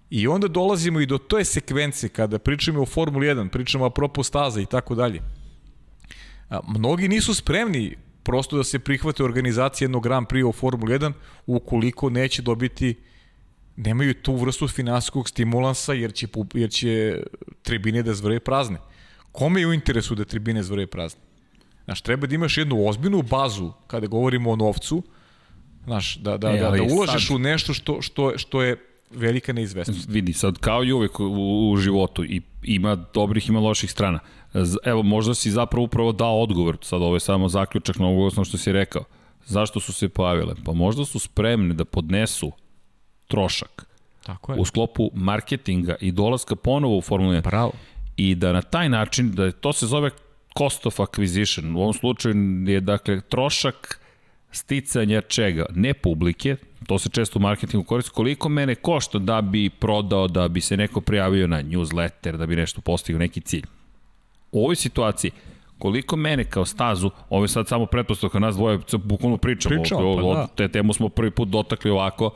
S2: I onda dolazimo i do toje sekvence kada pričamo o Formuli 1, pričamo o propos staza i tako dalje. Mnogi nisu spremni prosto da se prihvate organizacije jednog Grand Prix u Formuli 1 ukoliko neće dobiti nemaju tu vrstu finansijskog stimulansa jer će, jer će tribine da zvrje prazne. Kome je u interesu da tribine zvrje prazne? Znaš, treba da imaš jednu ozbiljnu bazu kada govorimo o novcu, znaš, da, da, e, da, da ulažeš sad... u nešto što, što, što je velika neizvestnost.
S1: Vidi, sad kao i uvek u, u životu i ima dobrih, ima loših strana. Evo, možda si zapravo upravo dao odgovor, sad ovo je samo zaključak na ovo što si rekao. Zašto su se pojavile? Pa možda su spremne da podnesu trošak. Tako je. U sklopu marketinga i dolaska ponovo u Formulu 1.
S2: Pravo.
S1: I da na taj način, da to se zove cost of acquisition. U ovom slučaju je, dakle, trošak sticanja čega? Ne publike, to se često u marketingu koristi, koliko mene košta da bi prodao, da bi se neko prijavio na newsletter, da bi nešto postigao neki cilj. U ovoj situaciji, koliko mene kao stazu, ovo je sad samo pretpostavka nas dvoje, bukvalno pričamo, Pričamo, o, o, pa da. te temu smo prvi put dotakli ovako,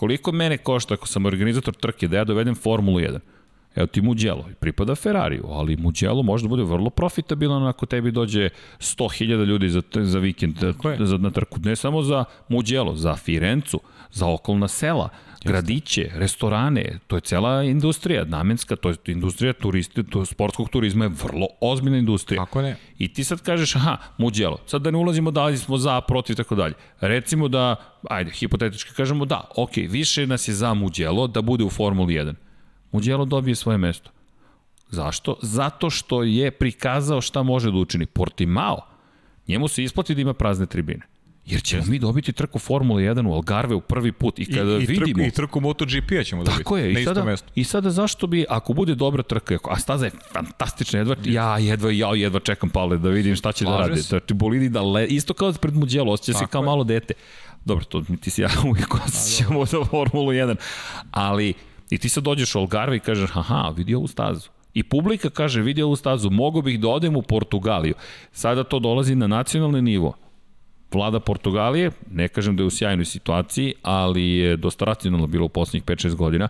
S1: Koliko mene košta ako sam organizator trke da ja dovedem Formulu 1? Evo ti Mugello, pripada Ferrariju, ali Mugello može da bude vrlo profitabilan ako tebi dođe 100.000 ljudi za, za vikend, za, na trku. Ne samo za Mugello, za Firencu, za okolna sela, gradiće, restorane, to je cela industrija namenska, to je industrija turisti, to, sportskog turizma je vrlo ozbiljna industrija.
S2: Kako ne?
S1: I ti sad kažeš, aha, Mugello, sad da ne ulazimo da li smo za, protiv, tako dalje. Recimo da, ajde, hipotetički kažemo da, ok, više nas je za Mugello da bude u Formuli 1. Mugello dobije svoje mesto. Zašto? Zato što je prikazao šta može da učini. Portimao, njemu se isplati da ima prazne tribine. Jer ćemo mi dobiti trku Formule 1 u Algarve u prvi put i kada
S2: I, i
S1: vidimo...
S2: Trku, I trku MotoGP-a ćemo dobiti.
S1: Tako je,
S2: na
S1: i
S2: isto
S1: sada,
S2: mesto.
S1: i sada zašto bi, ako bude dobra trka, a staza je fantastična, jedva, ja jedva, ja jedva čekam Pavle da vidim šta će da
S2: Slažem
S1: radi.
S2: se.
S1: Znači, bolidi da le, isto kao pred Muđelo, osjeća se kao
S2: je.
S1: malo dete. Dobro, to ti se ja uvijek osjećamo za Formulu 1, ali i ti sad dođeš u Algarve i kažeš, aha, vidi ovu stazu. I publika kaže, vidi ovu stazu, mogo bih da odem u Portugaliju. Sada to dolazi na nacionalni nivo. Vlada Portugalije, ne kažem da je u sjajnoj situaciji, ali je dosta racionalno bilo u poslednjih 5-6 godina,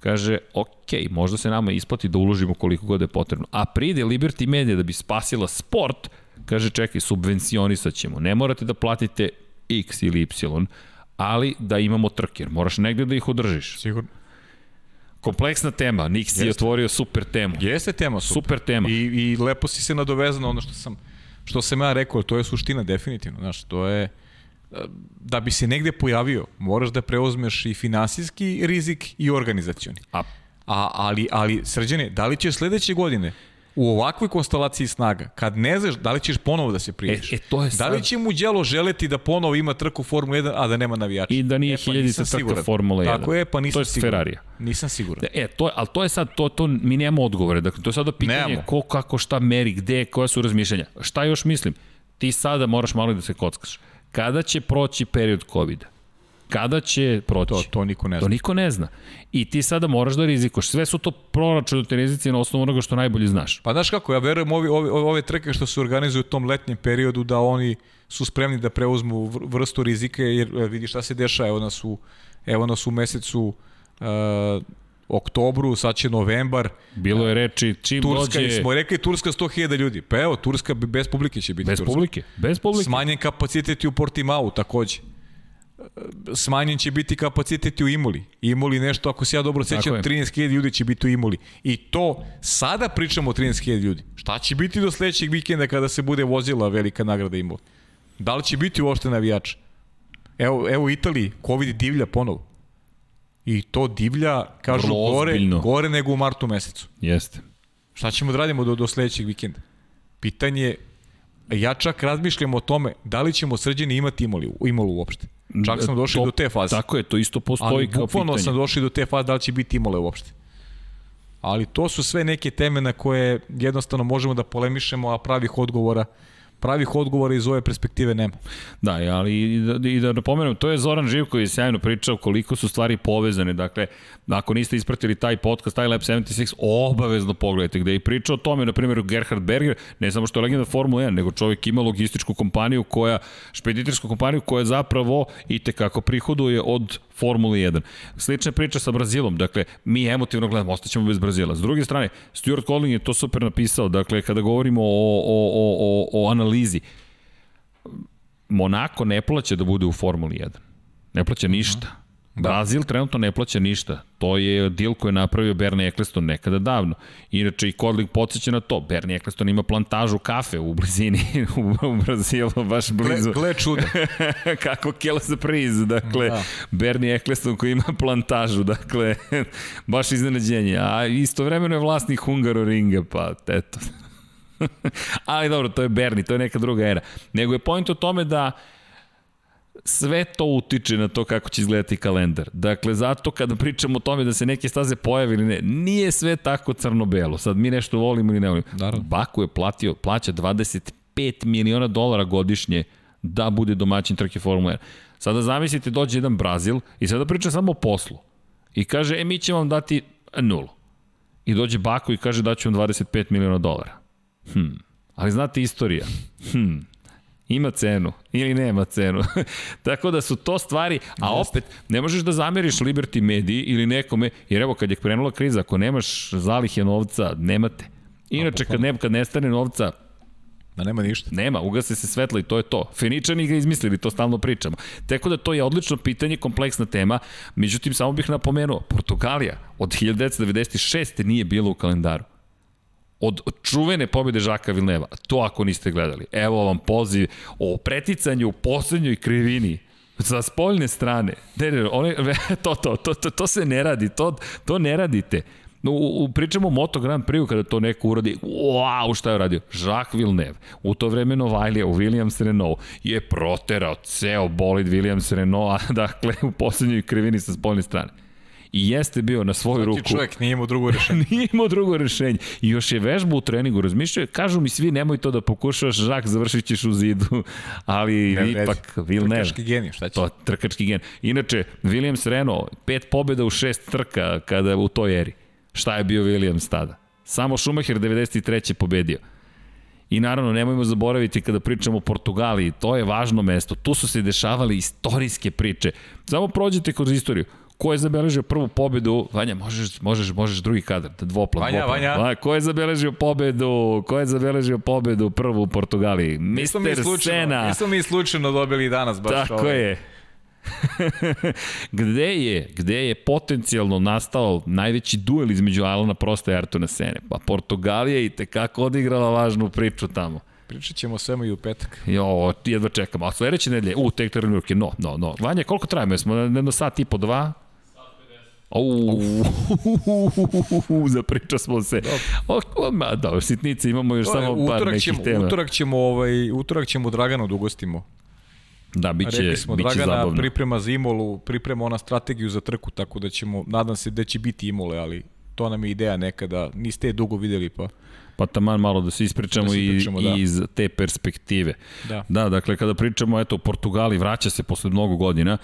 S1: kaže, ok, možda se nama isplati da uložimo koliko god je potrebno. A pride Liberty Media da bi spasila sport, kaže, čekaj, subvencionisat ćemo. Ne morate da platite X ili Y, ali da imamo trke, jer moraš negde da ih održiš.
S2: Sigurno.
S1: Kompleksna tema, Nik si je otvorio super temu.
S2: Jeste tema super.
S1: Super tema.
S2: I, I lepo si se nadovezao na ono što sam, što sam ja rekao, to je suština definitivno, znaš, to je e, da bi se negde pojavio, moraš da preuzmeš i finansijski rizik i organizacioni.
S1: A
S2: A, ali, ali, srđane, da li ćeš sledeće godine u ovakvoj konstelaciji snaga, kad ne znaš da li ćeš ponovo da se priješ,
S1: E, e, to je
S2: da li
S1: sad-
S2: će mu djelo želeti da ponovo ima trku Formula 1, a da nema navijača?
S1: I da nije
S2: e, pa
S1: hiljadica trka
S2: siguran.
S1: Formula 1.
S2: Tako je, pa nisam
S1: To je
S2: siguran.
S1: Ferrarija.
S2: Nisam siguran.
S1: E, to je, ali to je sad, to, to, mi nemamo odgovore. Dakle, to je sada pitanje
S2: Nemamo.
S1: ko, kako, šta meri, gde, koja su razmišljanja. Šta još mislim? Ti sada moraš malo da se kockaš. Kada će proći period COVID-a? Kada će proći?
S2: To, to niko ne
S1: To
S2: zna.
S1: niko ne zna. I ti sada moraš da rizikoš. Sve su to proračunate rizici na osnovu onoga što najbolje znaš.
S2: Pa znaš kako, ja verujem ovi, ovi, ove trke što se organizuju u tom letnjem periodu da oni su spremni da preuzmu vr- vrstu rizike jer e, vidi šta se dešava, evo nas u, evo nas u mesecu uh, oktobru, sad će novembar,
S1: Bilo je reči čim
S2: Turska,
S1: dođe
S2: smo rekli Turska 100.000 ljudi, pa evo Turska bez publike će biti
S1: bez
S2: Turska.
S1: publike. Bez publike.
S2: Smanjen kapacitet i u Portimao takođe. Smanjen će biti kapacitet u Imoli. Imoli nešto, ako se ja dobro sećam,
S1: Tako je.
S2: 13.000 ljudi će biti u Imoli. I to, sada pričamo o 13.000 ljudi. Šta će biti do sledećeg vikenda kada se bude vozila velika nagrada Imoli? Da li će biti uopšte navijača? Evo, evo Italiji, COVID divlja ponovo. I to divlja, kažu,
S1: Vrlo
S2: gore,
S1: ozbiljno.
S2: gore nego u martu mesecu.
S1: Jeste.
S2: Šta ćemo da radimo do, do sledećeg vikenda? Pitanje je, ja čak razmišljam o tome da li ćemo srđeni imati imoli, imolu uopšte. Čak sam
S1: To-
S2: do te faze.
S1: Tako je, to isto postoji
S2: ali
S1: kao
S2: bukvalno
S1: pitanje.
S2: sam došao do te faze da li će biti imole uopšte. Ali to su sve neke teme na koje jednostavno možemo da polemišemo, a pravih odgovora pravih odgovora iz ove perspektive nema.
S1: Da, ali i da, i da napomenem, to je Zoran Živković sjajno pričao koliko su stvari povezane. Dakle, ako niste ispratili taj podcast, taj Lab 76, obavezno pogledajte gde je pričao o tome, na primjer, Gerhard Berger, ne samo što je legenda Formula 1, nego čovjek ima logističku kompaniju koja, špeditersku kompaniju koja zapravo i tekako prihoduje od Formule 1. Slična priča sa Brazilom, dakle, mi emotivno gledamo, ostaćemo bez Brazila. S druge strane, Stuart Colling je to super napisao, dakle, kada govorimo o, o, o, o, o analizi, Monako ne plaća da bude u Formuli 1. Ne plaća ništa. Da. Brazil trenutno ne plaća ništa. To je deal koji je napravio Bernie Eccleston nekada davno. Inače i Kodlik podsjeća na to. Bernie Eccleston ima plantažu kafe u blizini u, u Brazilu, baš blizu.
S2: Gle, gle čuda.
S1: Kako kill surprise, dakle, da. Bernie Eccleston koji ima plantažu, dakle, baš iznenađenje. A istovremeno je vlasnik Hungaroringa, pa eto. Ali dobro, to je Bernie, to je neka druga era. Nego je point o tome da sve to utiče na to kako će izgledati kalendar. Dakle, zato kada pričamo o tome da se neke staze pojave ili ne, nije sve tako crno-belo. Sad mi nešto volimo ili ne volimo.
S2: Naravno.
S1: Baku je platio, plaća 25 miliona dolara godišnje da bude domaćin trke Formula 1. Sada zamislite, dođe jedan Brazil i sada priča samo o poslu. I kaže, e, mi ćemo vam dati nulu. I dođe Baku i kaže, daću vam 25 miliona dolara. Hm. Ali znate istorija. Hm. Ima cenu ili nema cenu. Tako da su to stvari, a opet ne možeš da zameriš Liberty mediji ili nekome, jer evo kad je krenula kriza, ako nemaš zalihe novca, nemate. Inače kad, ne, kad nestane novca,
S2: Da nema ništa.
S1: Nema, ugase se svetla i to je to. Feničani ga izmislili, to stalno pričamo. Tako da to je odlično pitanje, kompleksna tema, međutim samo bih napomenuo, Portugalija od 1996. nije bila u kalendaru. Od čuvene pobjede Žaka Vilneva, to ako niste gledali. Evo vam poziv o preticanju u poslednjoj krivini sa spoljne strane. Ne, ne, one, to, to, to, to, to se ne radi, to, to ne radite. u, u, pričamo o Moto Grand Prix kada to neko uradi, wow, šta je uradio? Jacques Villeneuve, u to vreme Novajlija, u Williams Renault, je proterao ceo bolid Williams Renault, dakle, u poslednjoj krivini sa spoljne strane i jeste bio na svoju ruku.
S2: čovjek nije imao drugo rešenje.
S1: nije imao drugo rešenje. I još je vežbu u treningu razmišljao, kažu mi svi nemoj to da pokušavaš, Žak završit ćeš u zidu, ali ne, ipak Villeneuve.
S2: Trkački genij, šta će?
S1: To, trkački genij. Inače, Williams Renault, pet pobjeda u šest trka kada u toj eri. Šta je bio Williams tada? Samo Schumacher 93. pobedio. I naravno, nemojmo zaboraviti kada pričamo o Portugaliji, to je važno mesto. Tu su se dešavale istorijske priče. Samo prođete kroz istoriju. Ko je zabeležio prvu pobedu? Vanja, možeš, možeš, možeš drugi kadar, da dvoplan.
S2: Vanja,
S1: dvoplan.
S2: Vanja.
S1: Ko je zabeležio pobedu? Ko je zabeležio pobedu prvu u Portugaliji? Mister Sena.
S2: Nismo mi slučajno dobili danas baš
S1: Tako ovaj. je. gde je, gde je potencijalno nastao najveći duel između Alana Prosta i Artuna Sene? Pa Portugalija i tekako odigrala važnu priču tamo.
S2: Pričat ćemo svemu i u petak.
S1: Jo, jedva čekamo. A sledeće nedelje, u, tek trenutke, no, no, no. Vanja, koliko trajamo? Smo na jedno sat i po dva? Uuu, zapriča smo se. O, ma, da, sitnice, imamo još samo par nekih
S2: ćemo,
S1: tema.
S2: Utorak ćemo, ovaj, utorak ćemo Draganu da ugostimo.
S1: Da, bit će,
S2: Rekli smo,
S1: bit će
S2: Dragana
S1: zabavno.
S2: priprema za Imolu, priprema ona strategiju za trku, tako da ćemo, nadam se da će biti Imole, ali to nam je ideja nekada, niste je dugo videli pa...
S1: Pa taman malo da se ispričamo,
S2: da se ispričamo
S1: i,
S2: da.
S1: iz te perspektive.
S2: Da.
S1: da, dakle kada pričamo eto Portugali vraća se posle mnogo godina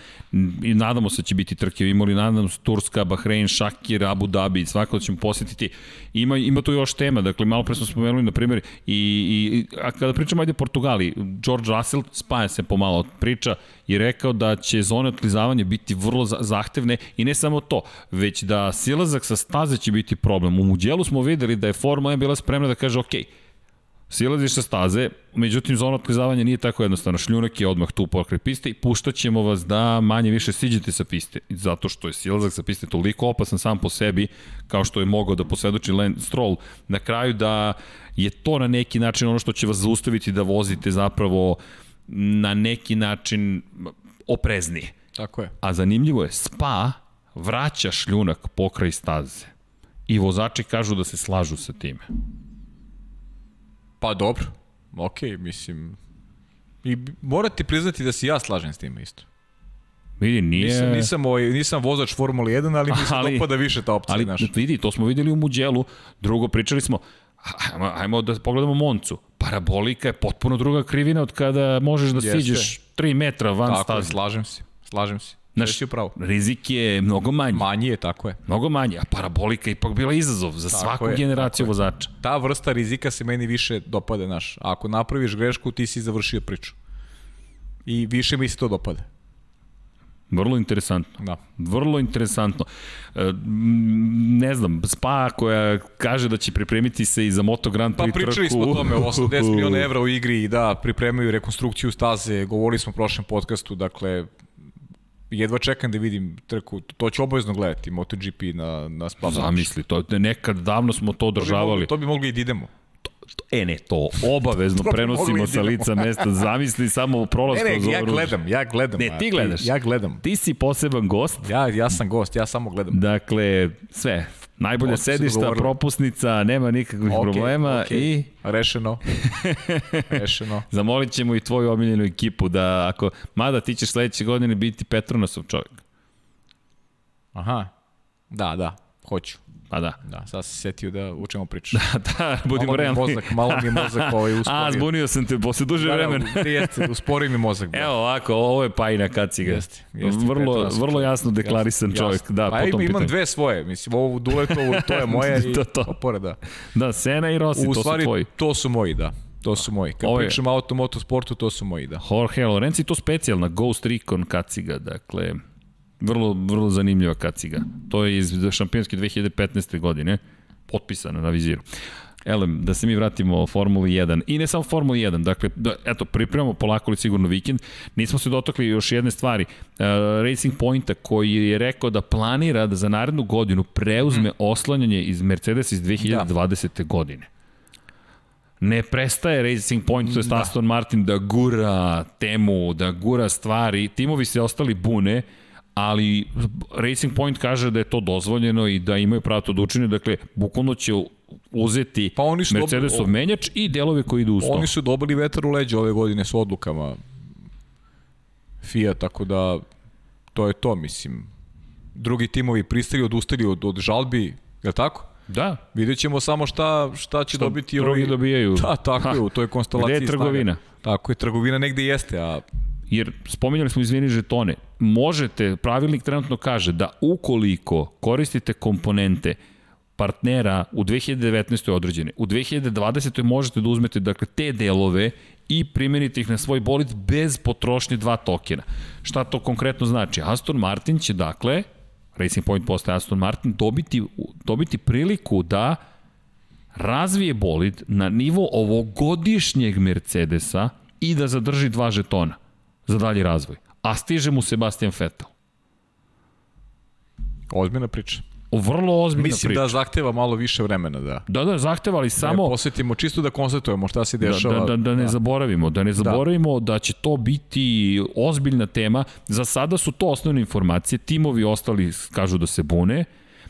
S1: i nadamo se da će biti trke imali nadamo se Turska, Bahrein, Šakir, Abu Dhabi, svako da ćemo posjetiti. Ima ima tu još tema, dakle malo pre smo spomenuli na primjer i, i a kada pričamo ajde Portugali, George Russell spaja se pomalo od priča i rekao da će zone otklizavanja biti vrlo zahtevne i ne samo to, već da silazak sa staze će biti problem. U Muđelu smo videli da je Formula 1 bila spremna da kaže ok, silaziš sa staze, međutim zona otklizavanja nije tako jednostavno. Šljunak je odmah tu pokraj piste i puštaćemo vas da manje više siđete sa piste. Zato što je silazak sa piste toliko opasan sam po sebi, kao što je mogao da posvedoči Lance Stroll, na kraju da je to na neki način ono što će vas zaustaviti da vozite zapravo na neki način opreznije.
S2: Tako je.
S1: A zanimljivo je, Spa vraća šljunak pokraj staze. I vozači kažu da se slažu sa time.
S2: Pa dobro, ok, mislim... I morate priznati da se ja slažem s tim isto.
S1: Vidi, nije...
S2: Nisam, nisam, ovaj, nisam vozač Formule 1, ali mi se ali, dopada više ta opcija.
S1: Ali
S2: naš.
S1: vidi, to smo videli u Muđelu. Drugo, pričali smo, ajmo, ajmo da pogledamo Moncu. Parabolika je potpuno druga krivina od kada možeš da Jeste. siđeš 3 metra van
S2: Tako
S1: staze.
S2: Tako slažem se, slažem se.
S1: Znaš, rizik je mnogo manji.
S2: Manji je, tako je.
S1: Mnogo manji, a parabolika je ipak bila izazov za tako svaku je, generaciju vozača.
S2: Ta vrsta rizika se meni više dopada, naš. Ako napraviš grešku, ti si završio priču. I više mi se to dopada.
S1: Vrlo interesantno.
S2: Da.
S1: Vrlo interesantno. E, ne znam, Spa koja kaže da će pripremiti se i za Moto Grand Prix
S2: Pa pričali
S1: trku.
S2: smo o tome, 80 miliona evra u igri i da, pripremaju rekonstrukciju staze, govorili smo u prošlem podcastu, dakle, jedva čekam da vidim trku, to ću obavezno gledati, MotoGP na, na Spa.
S1: Zamisli, to, nekad davno smo to održavali.
S2: To bi mogli, to bi mogli i da idemo.
S1: E ne, to obavezno to prenosimo sa lica mesta. Zamisli samo prolaz
S2: ne, ne, ja gledam, ja gledam.
S1: Ne, ti gledaš.
S2: Ja gledam.
S1: Ti si poseban gost.
S2: Ja, ja sam gost, ja samo gledam.
S1: Dakle, sve. Najbolja Osto sedišta, propusnica, nema nikakvih okay, problema okay. i...
S2: Rešeno. Rešeno.
S1: Zamolit ćemo i tvoju omiljenu ekipu da ako... Mada ti ćeš sledeće godine biti Petronosov čovjek.
S2: Aha. Da, da, hoću.
S1: Pa da.
S2: Da, sad se setio da učemo priču.
S1: Da, da, budimo realni.
S2: Mozak, malo mi mozak ovaj usporio.
S1: A, zbunio sam te posle duže
S2: da,
S1: vremena.
S2: Da, jeste, uspori mi mozak.
S1: Da. Evo ovako, ovo je Pajina Kaciga.
S2: Jeste, jeste.
S1: Vrlo, vrlo jasno deklarisan
S2: jasno,
S1: čovjek.
S2: Jasno.
S1: Da,
S2: pa
S1: potom
S2: imam
S1: pitanju.
S2: dve svoje, mislim, ovu Duletovu, to je moja i
S1: to, to.
S2: opore, da.
S1: Da, Sena i Rossi,
S2: U
S1: to
S2: stvari,
S1: su tvoji.
S2: to su moji, da. To su moji. Kad
S1: Ovo je-
S2: pričam o automotosportu, to su moji, da.
S1: Jorge Lorenzi, to specijalna Ghost Recon kaciga, dakle, vrlo, vrlo zanimljiva kaciga. To je iz šampionske 2015. godine, potpisana na viziru. Elem, da se mi vratimo o Formuli 1. I ne samo Formuli 1, dakle, da, eto, pripremamo polako li sigurno vikend. Nismo se dotakli još jedne stvari. Uh, Racing Pointa koji je rekao da planira da za narednu godinu preuzme oslanjanje iz Mercedes iz 2020. Da. godine ne prestaje Racing Point, to je
S2: Da.
S1: Aston Martin, da gura temu, da gura stvari. Timovi se ostali bune, ali Racing Point kaže da je to dozvoljeno i da imaju pravo to da učine, dakle, bukvalno će uzeti
S2: Pa oni su
S1: Mercedesov
S2: dobri-
S1: menjač i delove koji idu uz to.
S2: Oni su dobili vetar u leđa ove godine s odlukama FIA, tako da to je to, mislim. Drugi timovi pristali, odustali od, od žalbi, je li tako?
S1: Da,
S2: Vidjet ćemo samo šta, šta će
S1: Šta
S2: dobiti
S1: drugi dobijaju.
S2: Da, tako
S1: Ha,
S2: je, u toj konstelaciji
S1: gde je trgovina?
S2: Snaga. Tako je, trgovina negde jeste, a
S1: jer spominjali smo izvini žetone, možete, pravilnik trenutno kaže da ukoliko koristite komponente partnera u 2019. određene, u 2020. možete da uzmete dakle, te delove i primenite ih na svoj bolid bez potrošnje dva tokena. Šta to konkretno znači? Aston Martin će dakle, Racing Point postaje Aston Martin, dobiti, dobiti priliku da razvije bolid na nivo ovogodišnjeg Mercedesa i da zadrži dva žetona za dalji razvoj. A stiže mu Sebastian Vettel.
S2: ozbiljna priča.
S1: Vrlo ozbiljna
S2: Mislim
S1: priča.
S2: da zahteva malo više vremena, da.
S1: Da, da, zahtevali
S2: Samo...
S1: samo...
S2: Da posvetimo, čisto da konstatujemo šta se
S1: Da,
S2: dešava.
S1: da, da, da ne da. zaboravimo, da ne zaboravimo da. da će to biti ozbiljna tema. Za sada su to osnovne informacije, timovi ostali kažu da se bune,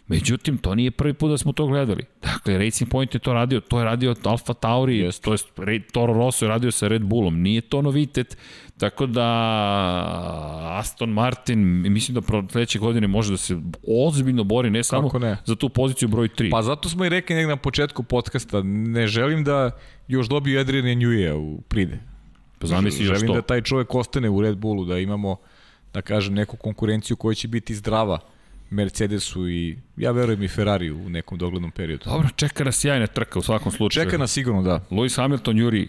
S1: Međutim, to nije prvi put da smo to gledali. Dakle, Racing Point je to radio, to je radio Alfa Tauri, yes. to je Toro Rosso je radio sa Red Bullom, nije to novitet. Tako da Aston Martin, mislim da pro sledeće godine može da se ozbiljno bori, ne samo
S2: ne?
S1: za tu poziciju broj 3.
S2: Pa zato smo i rekli negde na početku podcasta, ne želim da još dobiju Adrian Newey u pride.
S1: Pa zamisli
S2: želim
S1: što?
S2: da taj čovek ostane u Red Bullu, da imamo, da kažem, neku konkurenciju koja će biti zdrava Mercedesu i ja verujem i Ferrari u nekom doglednom periodu.
S1: Dobro, čeka nas sjajna trka u svakom slučaju.
S2: Čeka nas sigurno, da.
S1: Lewis Hamilton juri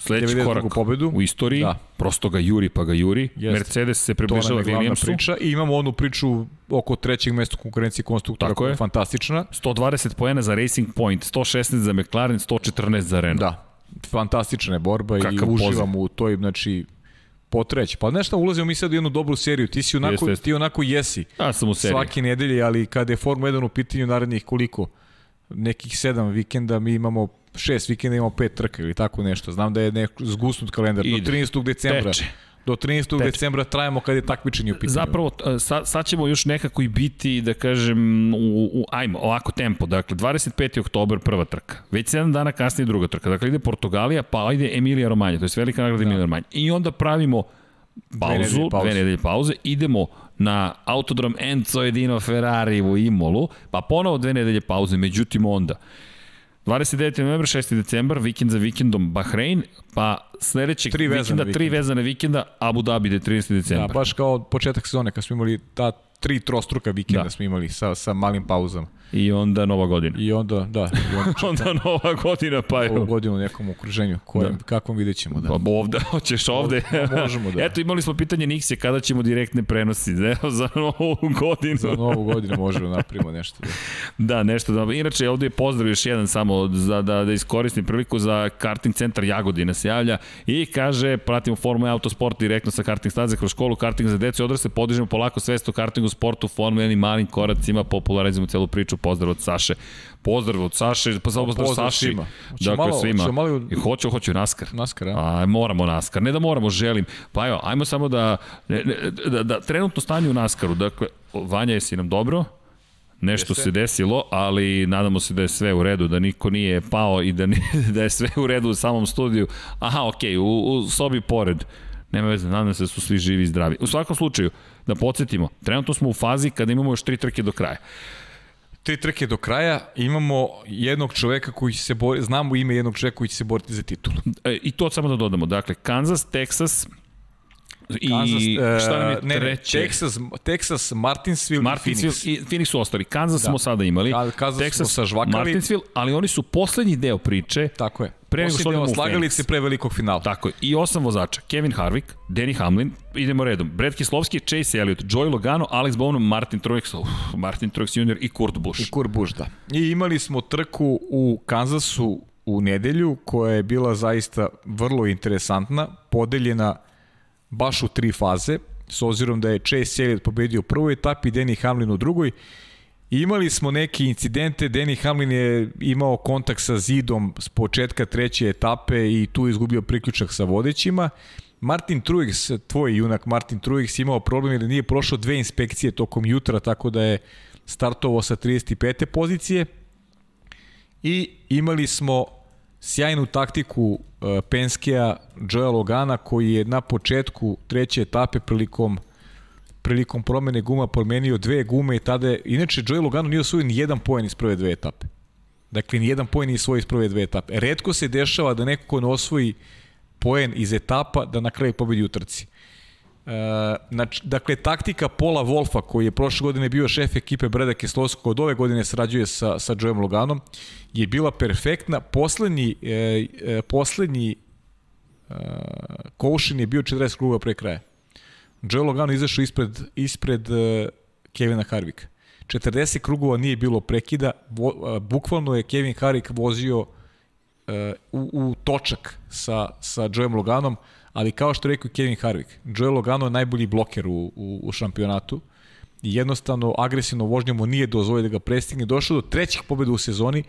S1: sledeći korak
S2: pobedu.
S1: u istoriji, da. prosto ga juri pa ga juri. Jeste. Mercedes se približava Williamsu.
S2: priča i imamo onu priču oko trećeg mesta konkurencije konstruktora koja je fantastična.
S1: 120 poena za Racing Point, 116 za McLaren, 114 za Renault.
S2: Da, fantastična je borba Kakav i uživamo u toj, znači, potreći. Pa nešto ulazimo mi sad u jednu dobru seriju. Ti si onako, jeste, jeste. ti onako jesi.
S1: Ja sam u seriji.
S2: Svake nedelje, ali kada je Formula 1 u pitanju narednih koliko? Nekih sedam vikenda, mi imamo šest vikenda, imamo pet trka ili tako nešto. Znam da je neko zgusnut kalendar.
S1: Ide.
S2: Do 13. decembra.
S1: Teče.
S2: Do 13. Teče. decembra trajamo kad je takmičenje u pitanju.
S1: Zapravo, sad, sad ćemo još nekako i biti, da kažem, u, u ajmo, ovako tempo. Dakle, 25. oktober prva trka. Već 7 dana kasnije druga trka. Dakle, ide Portugalija, pa ide Emilija Romanja. To je velika nagrada da. Emilija Romanja. I onda pravimo pauzu, dve nedelje, pauze. nedelje pauze, idemo na autodrom Enzo Edino Ferrari u Imolu, pa ponovo dve nedelje pauze, međutim onda 29. novembra, 6. decembar, vikend za vikendom Bahrein, pa sledećeg
S2: tri
S1: vikenda,
S2: vikend.
S1: tri vezane vikenda, Abu Dhabi, 30. decembar.
S2: Da, baš kao početak sezone, kad smo imali ta tri trostruka vikenda da. smo imali sa, sa malim pauzama.
S1: I onda nova godina.
S2: I onda, da. I
S1: onda, onda nova godina, pa je.
S2: Ovu godinu u nekom okruženju, kojem, da. kakvom vidjet ćemo. Da.
S1: Pa ovde, hoćeš ovde.
S2: Pa možemo, da.
S1: Eto, imali smo pitanje Nixije, kada ćemo direktne prenosi, ne, za novu godinu.
S2: Za novu godinu možemo da napravimo nešto. Da.
S1: da, nešto da. Inače, ovde je pozdrav još jedan samo za, da, da iskoristim priliku za karting centar Jagodina se javlja i kaže, pratimo Formula Autosport direktno sa karting staze kroz školu, karting za decu i odrasle, podižemo polako svest o kartingu, sportu, Formula 1 i malim koracima, popularizujemo celu priču, pozdrav od Saše. Pozdrav od Saše, pa samo pozdrav, pozdrav Saši.
S2: Svima.
S1: Dakle,
S2: malo,
S1: svima.
S2: Malo...
S1: I hoću, hoću NASCAR.
S2: NASCAR, a?
S1: a? moramo NASCAR. Ne da moramo, želim. Pa evo, ajmo samo da, ne, ne, da, da trenutno stanje u NASCAR-u. Dakle, Vanja, jesi nam dobro? Nešto Jeste. se desilo, ali nadamo se da je sve u redu, da niko nije pao i da, nije, da je sve u redu u samom studiju. Aha, okej, okay, u, u sobi pored. Nema veze, nadam se da su svi živi i zdravi. U svakom slučaju, da podsjetimo, trenutno smo u fazi kada imamo još tri trke do kraja.
S2: Tri trke do kraja, imamo jednog čoveka koji se boriti, znamo ime jednog čoveka koji će se boriti za titulu.
S1: E, I to samo da dodamo, dakle, Kansas, Texas, I
S2: Kansas,
S1: šta nam je
S2: ne,
S1: treće?
S2: Ne, Texas, Texas, Martinsville,
S1: Martinsville
S2: i Phoenix.
S1: i Phoenix su ostali. Kansas da. smo sada imali.
S2: Kansas Texas, smo sažvakali.
S1: Martinsville, ali oni su poslednji deo priče.
S2: Tako je.
S1: Pre nego što odemo u
S2: slagalice pre velikog finala.
S1: Tako je. I osam vozača. Kevin Harvick, Danny Hamlin, idemo redom. Brad Kislovski, Chase Elliott, Joey Logano, Alex Bowman, Martin Truex, uf, Martin Truex Jr. i Kurt Busch.
S2: I Kurt Busch, da. I imali smo trku u Kansasu u nedelju koja je bila zaista vrlo interesantna, podeljena baš u tri faze, s obzirom da je Chase Elliott pobedio u prvoj etapi, Danny Hamlin u drugoj, Imali smo neke incidente, Danny Hamlin je imao kontakt sa zidom s početka treće etape i tu izgubio priključak sa vodećima. Martin Truex, tvoj junak Martin Truex imao problem jer nije prošao dve inspekcije tokom jutra, tako da je startovao sa 35. pozicije. I imali smo sjajnu taktiku uh, Penskea Joea Logana koji je na početku treće etape prilikom prilikom promene guma promenio dve gume i tada je, inače Joey Logano nije osvojio ni jedan poen iz prve dve etape. Dakle, ni jedan poen nije svoj iz prve dve etape. Redko se dešava da neko ko ne osvoji poen iz etapa da na kraju pobedi u trci. E, znači, dakle, taktika Pola Wolfa, koji je prošle godine bio šef ekipe Breda Keslovskog, od ove godine sarađuje sa, sa Joeom Loganom, je bila perfektna. Poslednji, e, e, poslednji e, je bio 40 kluba pre kraja. Joe Logano izašao ispred, ispred uh, Kevina Harvika. 40 krugova nije bilo prekida, vo, uh, bukvalno je Kevin Harvick vozio uh, u, u točak sa, sa Joeom Loganom, ali kao što rekao Kevin Harvick, Joe Logano je najbolji bloker u, u, u šampionatu i jednostavno agresivno vožnjom mu nije dozvolio da ga prestigne. Došao do trećih pobeda u sezoni,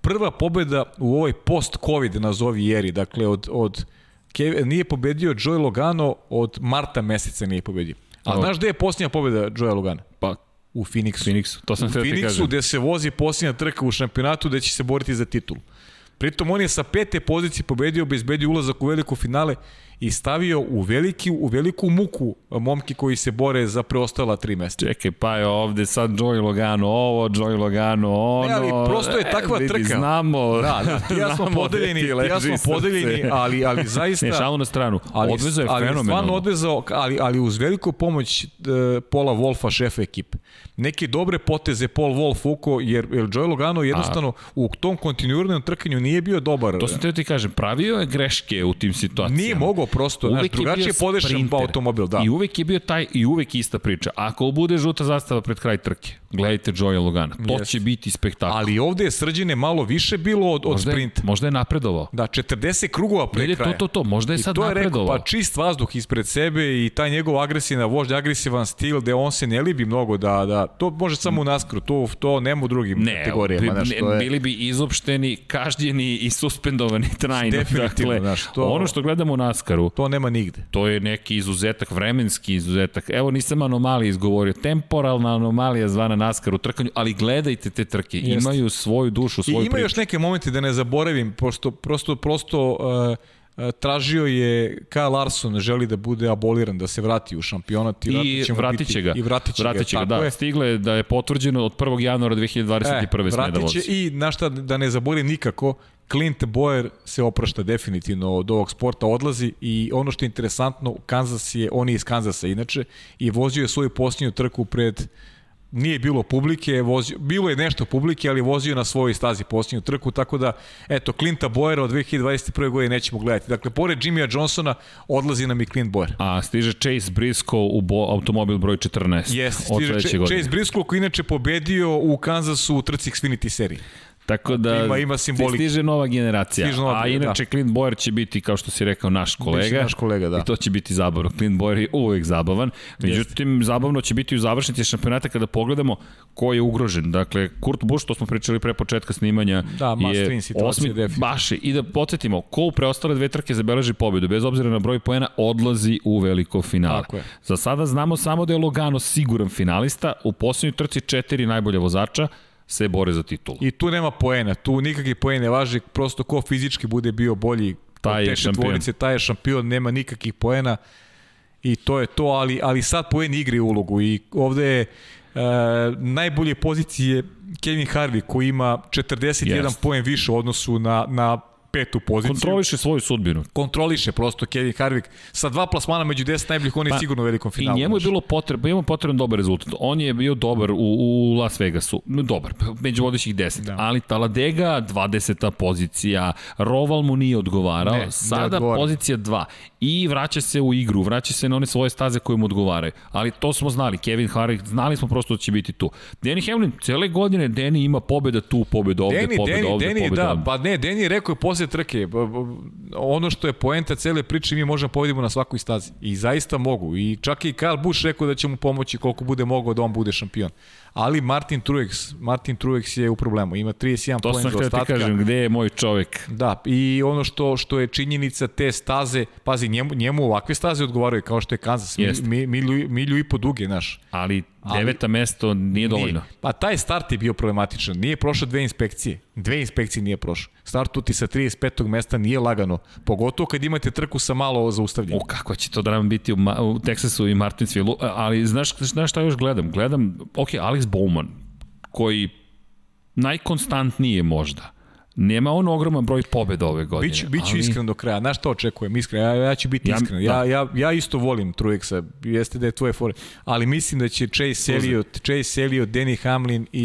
S2: prva pobeda u ovoj post-covid nazovi eri, dakle od, od Kev, nije pobedio Joe Logano od marta meseca nije pobedio. A znaš gde je posljednja pobeda Joe Logana?
S1: Pa,
S2: u Phoenixu.
S1: Phoenixu, to sam
S2: u Phoenixu gde se vozi posljednja trka u šampionatu gde će se boriti za titulu. Pritom on je sa pete pozicije pobedio, bezbedio ulazak u veliko finale i stavio u, veliki, u veliku muku momke koji se bore za preostala tri mesta.
S1: Čekaj, pa je ovde sad Joey Logano ovo, Joey Logano ono. Ne,
S2: ali prosto je takva
S1: e,
S2: trka.
S1: Znamo,
S2: da, da, ja smo podeljeni, ja smo podeljeni, ali, ali zaista...
S1: Ne, šalno na stranu. Ali, odvezao je ali, fenomenalno.
S2: Stvarno odvezao, ali, ali uz veliku pomoć uh, Pola Wolfa, šefa ekipe. Neke dobre poteze Paul Wolf uko, jer, jer Joey Logano jednostavno A. u tom kontinuiranom trkanju nije bio dobar.
S1: To sam te ti kažem, pravio je greške u tim situacijama.
S2: Nije mogao prosto, uvek znaš, drugačije podešen automobil, da.
S1: I uvek je bio taj, i uvek ista priča. Ako bude žuta zastava pred kraj trke, gledajte Joya Logana. To yes. će biti spektakl.
S2: Ali ovde je srđene malo više bilo od, od
S1: možda
S2: sprinta.
S1: Je, možda je napredovao.
S2: Da, 40 krugova pre kraja.
S1: To, to, to, možda je I sad
S2: to je
S1: napredovao.
S2: Rekao, pa čist vazduh ispred sebe i taj njegov agresivna vožnja, agresivan stil, gde on se ne libi mnogo da, da to može samo u naskru, to, to nema u drugim
S1: ne,
S2: kategorijama. Znaš,
S1: to je... Bili bi izopšteni, kažnjeni i suspendovani trajno.
S2: Definitivno,
S1: dakle,
S2: znaš, to,
S1: ono što gledamo u naskaru,
S2: to nema nigde.
S1: To je neki izuzetak, vremenski izuzetak. Evo nisam anomalija izgovorio, temporalna anomalija zvana naskar u trkanju, ali gledajte te trke, Jeste. imaju svoju dušu, svoju
S2: I ima
S1: priču.
S2: još neke momente da ne zaboravim, pošto prosto, prosto uh, tražio je Kyle Larson želi da bude aboliran, da se vrati u šampionat
S1: i, I vratit će ga.
S2: I vratit će
S1: vratit će
S2: ga,
S1: ga da. Je. Stigle da je potvrđeno od 1. januara 2021. E, vratit će
S2: i na šta da ne zaboravim nikako, Clint Boyer se oprašta definitivno od ovog sporta, odlazi i ono što je interesantno, Kansas je, on je iz Kansasa inače, i vozio je svoju posljednju trku pred nije bilo publike, vozio, bilo je nešto publike, ali vozio na svojoj stazi posljednju trku, tako da, eto, Clinta Boyera od 2021. godine nećemo gledati. Dakle, pored Jimmya Johnsona, odlazi nam i Clint Boyer.
S1: A stiže Chase Briscoe u bo, automobil broj 14.
S2: Jeste, stiže Chase Briscoe koji inače pobedio u Kansasu u trci Xfinity seriji.
S1: Tako da
S2: ima, ima simbolike.
S1: stiže nova generacija. Stiže nova, a inače da. Clint Boyer će biti, kao što si rekao, naš kolega. Biće
S2: naš kolega, da.
S1: I to će biti zabavno. Clint Boyer je uvek zabavan. Međutim, Jeste. zabavno će biti u završnici šampionata kada pogledamo ko je ugrožen. Dakle, Kurt Busch, to smo pričali pre početka snimanja,
S2: da,
S1: je osmi, baš I da podsjetimo, ko u preostale dve trke zabeleži pobedu, bez obzira na broj poena, odlazi u veliko finale.
S2: Tako je.
S1: Za sada znamo samo da je Logano siguran finalista, u poslednjoj trci četiri najbolje vozača, se bore za titulu.
S2: I tu nema poena, tu nikakvi poen ne važi, prosto ko fizički bude bio bolji
S1: taj je šampion. Tvorice,
S2: taj je šampion, nema nikakvih poena i to je to, ali, ali sad poen igri ulogu i ovde je e, najbolje pozicije Kevin Harvey koji ima 41 yes. poen više u odnosu na, na petu poziciju.
S1: Kontroliše svoju sudbinu.
S2: Kontroliše prosto Kevin Harvick. Sa dva plasmana među 10 najboljih, on je pa, sigurno u velikom finalu.
S1: I njemu je bilo potrebno, imamo potreban dobar rezultat. On je bio dobar u, u Las Vegasu. Dobar, među vodećih 10. Da. Ali Taladega, 20. pozicija. Roval mu nije odgovarao. Ne, Sada ne pozicija 2. I vraća se u igru, vraća se na one svoje staze koje mu odgovaraju. Ali to smo znali. Kevin Harvick, znali smo prosto da će biti tu. Danny Hamlin, cele godine Danny ima pobeda tu, pobeda ovde, Danny, pobeda
S2: Danny,
S1: ovde,
S2: Danny,
S1: pobeda
S2: da,
S1: ovde.
S2: Pa ne, Danny je rekao je voze trke. Ono što je poenta cele priče, mi možemo povedimo na svakoj stazi. I zaista mogu. I čak i Kyle Busch rekao da će mu pomoći koliko bude mogao da on bude šampion ali Martin Truex, Martin Truex je u problemu. Ima 31
S1: poen
S2: do ostatka. To sam
S1: ti kažem, gde je moj čovek?
S2: Da, i ono što što je činjenica te staze, pazi, njemu, njemu ovakve staze odgovaraju, kao što je Kansas, mi, mi, milju, milju i po duge, naš.
S1: Ali deveta ali, mesto nije dovoljno. Nije.
S2: Pa taj start je bio problematičan. Nije prošao dve inspekcije. Dve inspekcije nije prošao. Startuti sa 35. mesta nije lagano. Pogotovo kad imate trku sa malo zaustavljanja.
S1: O, kako će to da nam biti u, u Teksasu i Martinsville. Ali znaš, znaš šta još gledam? Gledam, ok, Alex Bowman, koji najkonstantnije možda Nema on ogroman broj pobeda ove godine.
S2: Biću, biću ali... iskren do kraja. Znaš što očekujem? Iskren. Ja, ja ću biti ja, iskren. Ja, da. ja, ja isto volim Truexa. Jeste da je tvoje fore. Ali mislim da će Chase Elliot, Chase Elliot, Danny Hamlin i,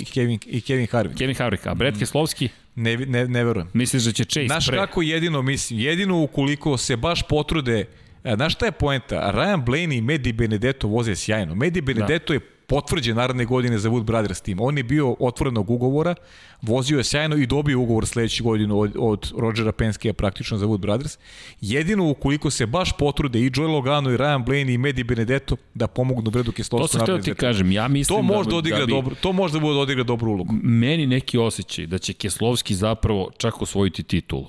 S2: i, Kevin, i Kevin Harvick.
S1: Kevin Harvick. A Brett mm. Keslovski?
S2: Ne, ne, ne verujem.
S1: Misliš da će Chase
S2: Znaš
S1: pre?
S2: kako jedino mislim? Jedino ukoliko se baš potrude e, Znaš šta je poenta? Ryan Blaney i Medi Benedetto voze sjajno. Medi Benedetto da. je potvrđen naredne godine za Wood Brothers tim. On je bio otvorenog ugovora, vozio je sjajno i dobio ugovor sledeću godinu od, od Rodgera Penske praktično za Wood Brothers. Jedino ukoliko se baš potrude i Joey Logano i Ryan Blaney i Medi Benedetto da pomognu Bredu Keslovsku.
S1: To sam htio ti kažem, ja mislim
S2: to može
S1: da,
S2: odigra
S1: da bi,
S2: dobro, to može da bude da odigra dobru ulogu.
S1: Meni neki osjećaj da će Keslovski zapravo čak osvojiti titulu.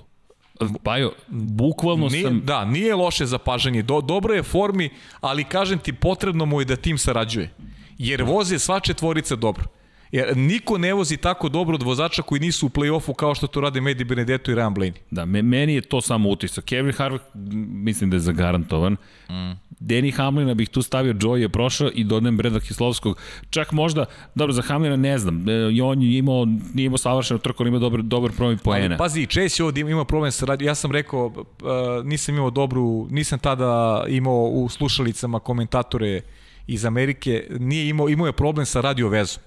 S1: Bajo, bukvalno
S2: nije,
S1: sam...
S2: Da, nije loše zapažanje. Do, dobro je formi, ali kažem ti, potrebno mu je da tim sarađuje jer voze sva četvorica dobro. Jer niko ne vozi tako dobro od vozača koji nisu u play-offu kao što to rade Medi Benedetto i Ryan Blaney.
S1: Da, me, meni je to samo utisak. Kevin Harvick mislim da je zagarantovan. Mm. Danny Hamlina bih tu stavio, Joey je prošao i dodajem Breda Kislovskog. Čak možda, dobro, za Hamlina ne znam, e, i on je imao, nije imao savršeno trko, on ima dobar, dobar problem poena. Ali
S2: pazi, Chase je ovdje ima problem sa radio. Ja sam rekao, uh, nisam imao dobru, nisam tada imao u slušalicama komentatore iz Amerike nije imao, imao je problem sa radio vezom.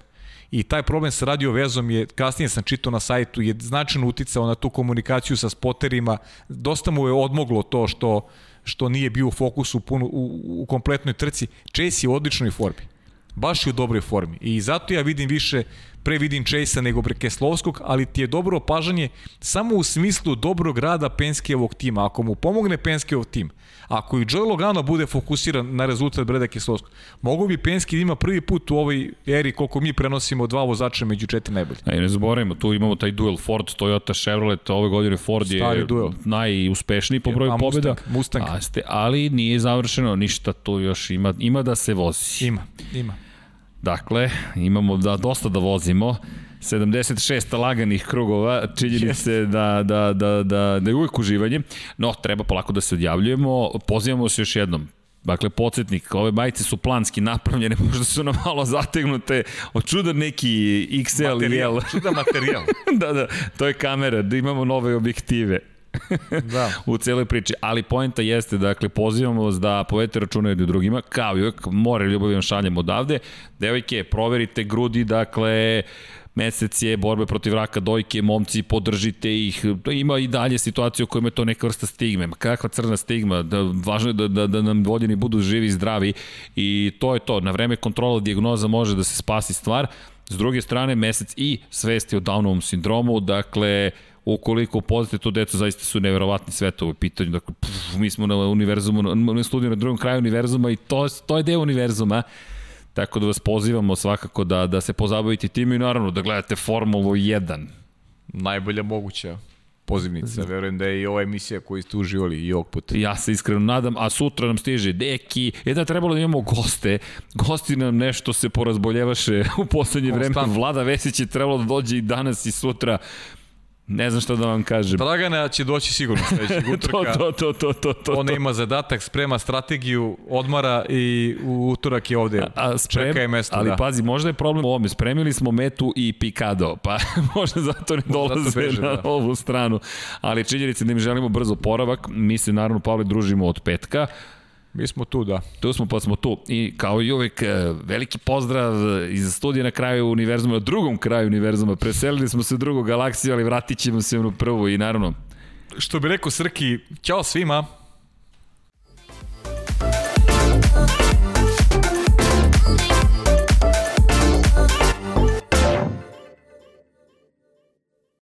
S2: I taj problem sa radio vezom je, kasnije sam čitao na sajtu, je značajno uticao na tu komunikaciju sa spoterima. Dosta mu je odmoglo to što, što nije bio u fokusu puno, u, u kompletnoj trci. Chase je u odličnoj formi. Baš je u dobroj formi. I zato ja vidim više pre vidim Chase-a nego Brekeslovskog, ali ti je dobro opažanje samo u smislu dobrog rada Penskijevog tima. Ako mu pomogne Penskijevog tim, ako i Joe Logano bude fokusiran na rezultat Breda Keslovskog, mogu bi Penski da ima prvi put u ovoj eri koliko mi prenosimo dva vozača među četiri najbolje.
S1: A ne zaboravimo, tu imamo taj duel Ford, Toyota, Chevrolet, ove godine Ford Stari je duel. najuspešniji po broju pobjeda.
S2: Mustang, Mustang.
S1: A ste, ali nije završeno ništa, tu još ima, ima da se vozi.
S2: Ima, ima.
S1: Dakle, imamo da dosta da vozimo. 76 laganih krugova, činjeni se da, da, da, da, da je uvijek uživanje, no treba polako da se odjavljujemo, pozivamo se još jednom, Dakle, podsjetnik, ove majice su planski napravljene, možda su nam malo zategnute, od čuda neki XL
S2: materijal,
S1: i L.
S2: Čuda materijal.
S1: da, da, to je kamera, da imamo nove objektive. da. u celoj priči. Ali poenta jeste, dakle, pozivamo vas da povedete računa jedni drugima, kao i uvek, more ljubavi vam šaljem odavde. Devojke, proverite grudi, dakle, mesec je borbe protiv raka dojke, momci, podržite ih. Ima i dalje situacije u kojima je to neka vrsta stigme. Kakva crna stigma? Da, važno je da, da, da nam voljeni budu živi i zdravi i to je to. Na vreme kontrola dijagnoza može da se spasi stvar. S druge strane, mesec i svesti o Downovom sindromu, dakle, ukoliko upoznate to deco, zaista su neverovatni svetovi pitanju. Dakle, pff, mi smo na univerzumu, na studiju na drugom kraju univerzuma i to, to je deo univerzuma. Tako da vas pozivamo svakako da, da se pozabavite tim i naravno da gledate Formulu 1.
S2: Najbolja moguća pozivnica. Verujem da je i ova emisija koju ste uživali i ovog puta.
S1: Ja se iskreno nadam, a sutra nam stiže Deki. Jedna trebalo da imamo goste. Gosti nam nešto se porazboljevaše u poslednje vreme. Vlada Vesić je trebalo da dođe i danas i sutra. Ne znam šta da vam kažem.
S2: Dragana će doći sigurno sledećeg utorka.
S1: to, to, to, to, to,
S2: Ona ima zadatak, sprema strategiju, odmara i u utorak je ovde. A, a sprem, Čeka je mesto,
S1: ali
S2: da.
S1: pazi, možda je problem u ovome. Spremili smo Metu i Pikado, pa možda zato ne dolaze zato beže, na da. ovu stranu. Ali činjenica da im želimo brzo poravak. Mi se naravno, Pavle, družimo od petka.
S2: Mi smo tu, da.
S1: Tu smo, pa smo tu. I kao i uvek, e, veliki pozdrav iz studija na kraju univerzuma, na drugom kraju univerzuma. Preselili smo se u drugu galaksiju, ali vratit ćemo se u prvu i naravno...
S2: Što bi rekao Srki, ćao svima,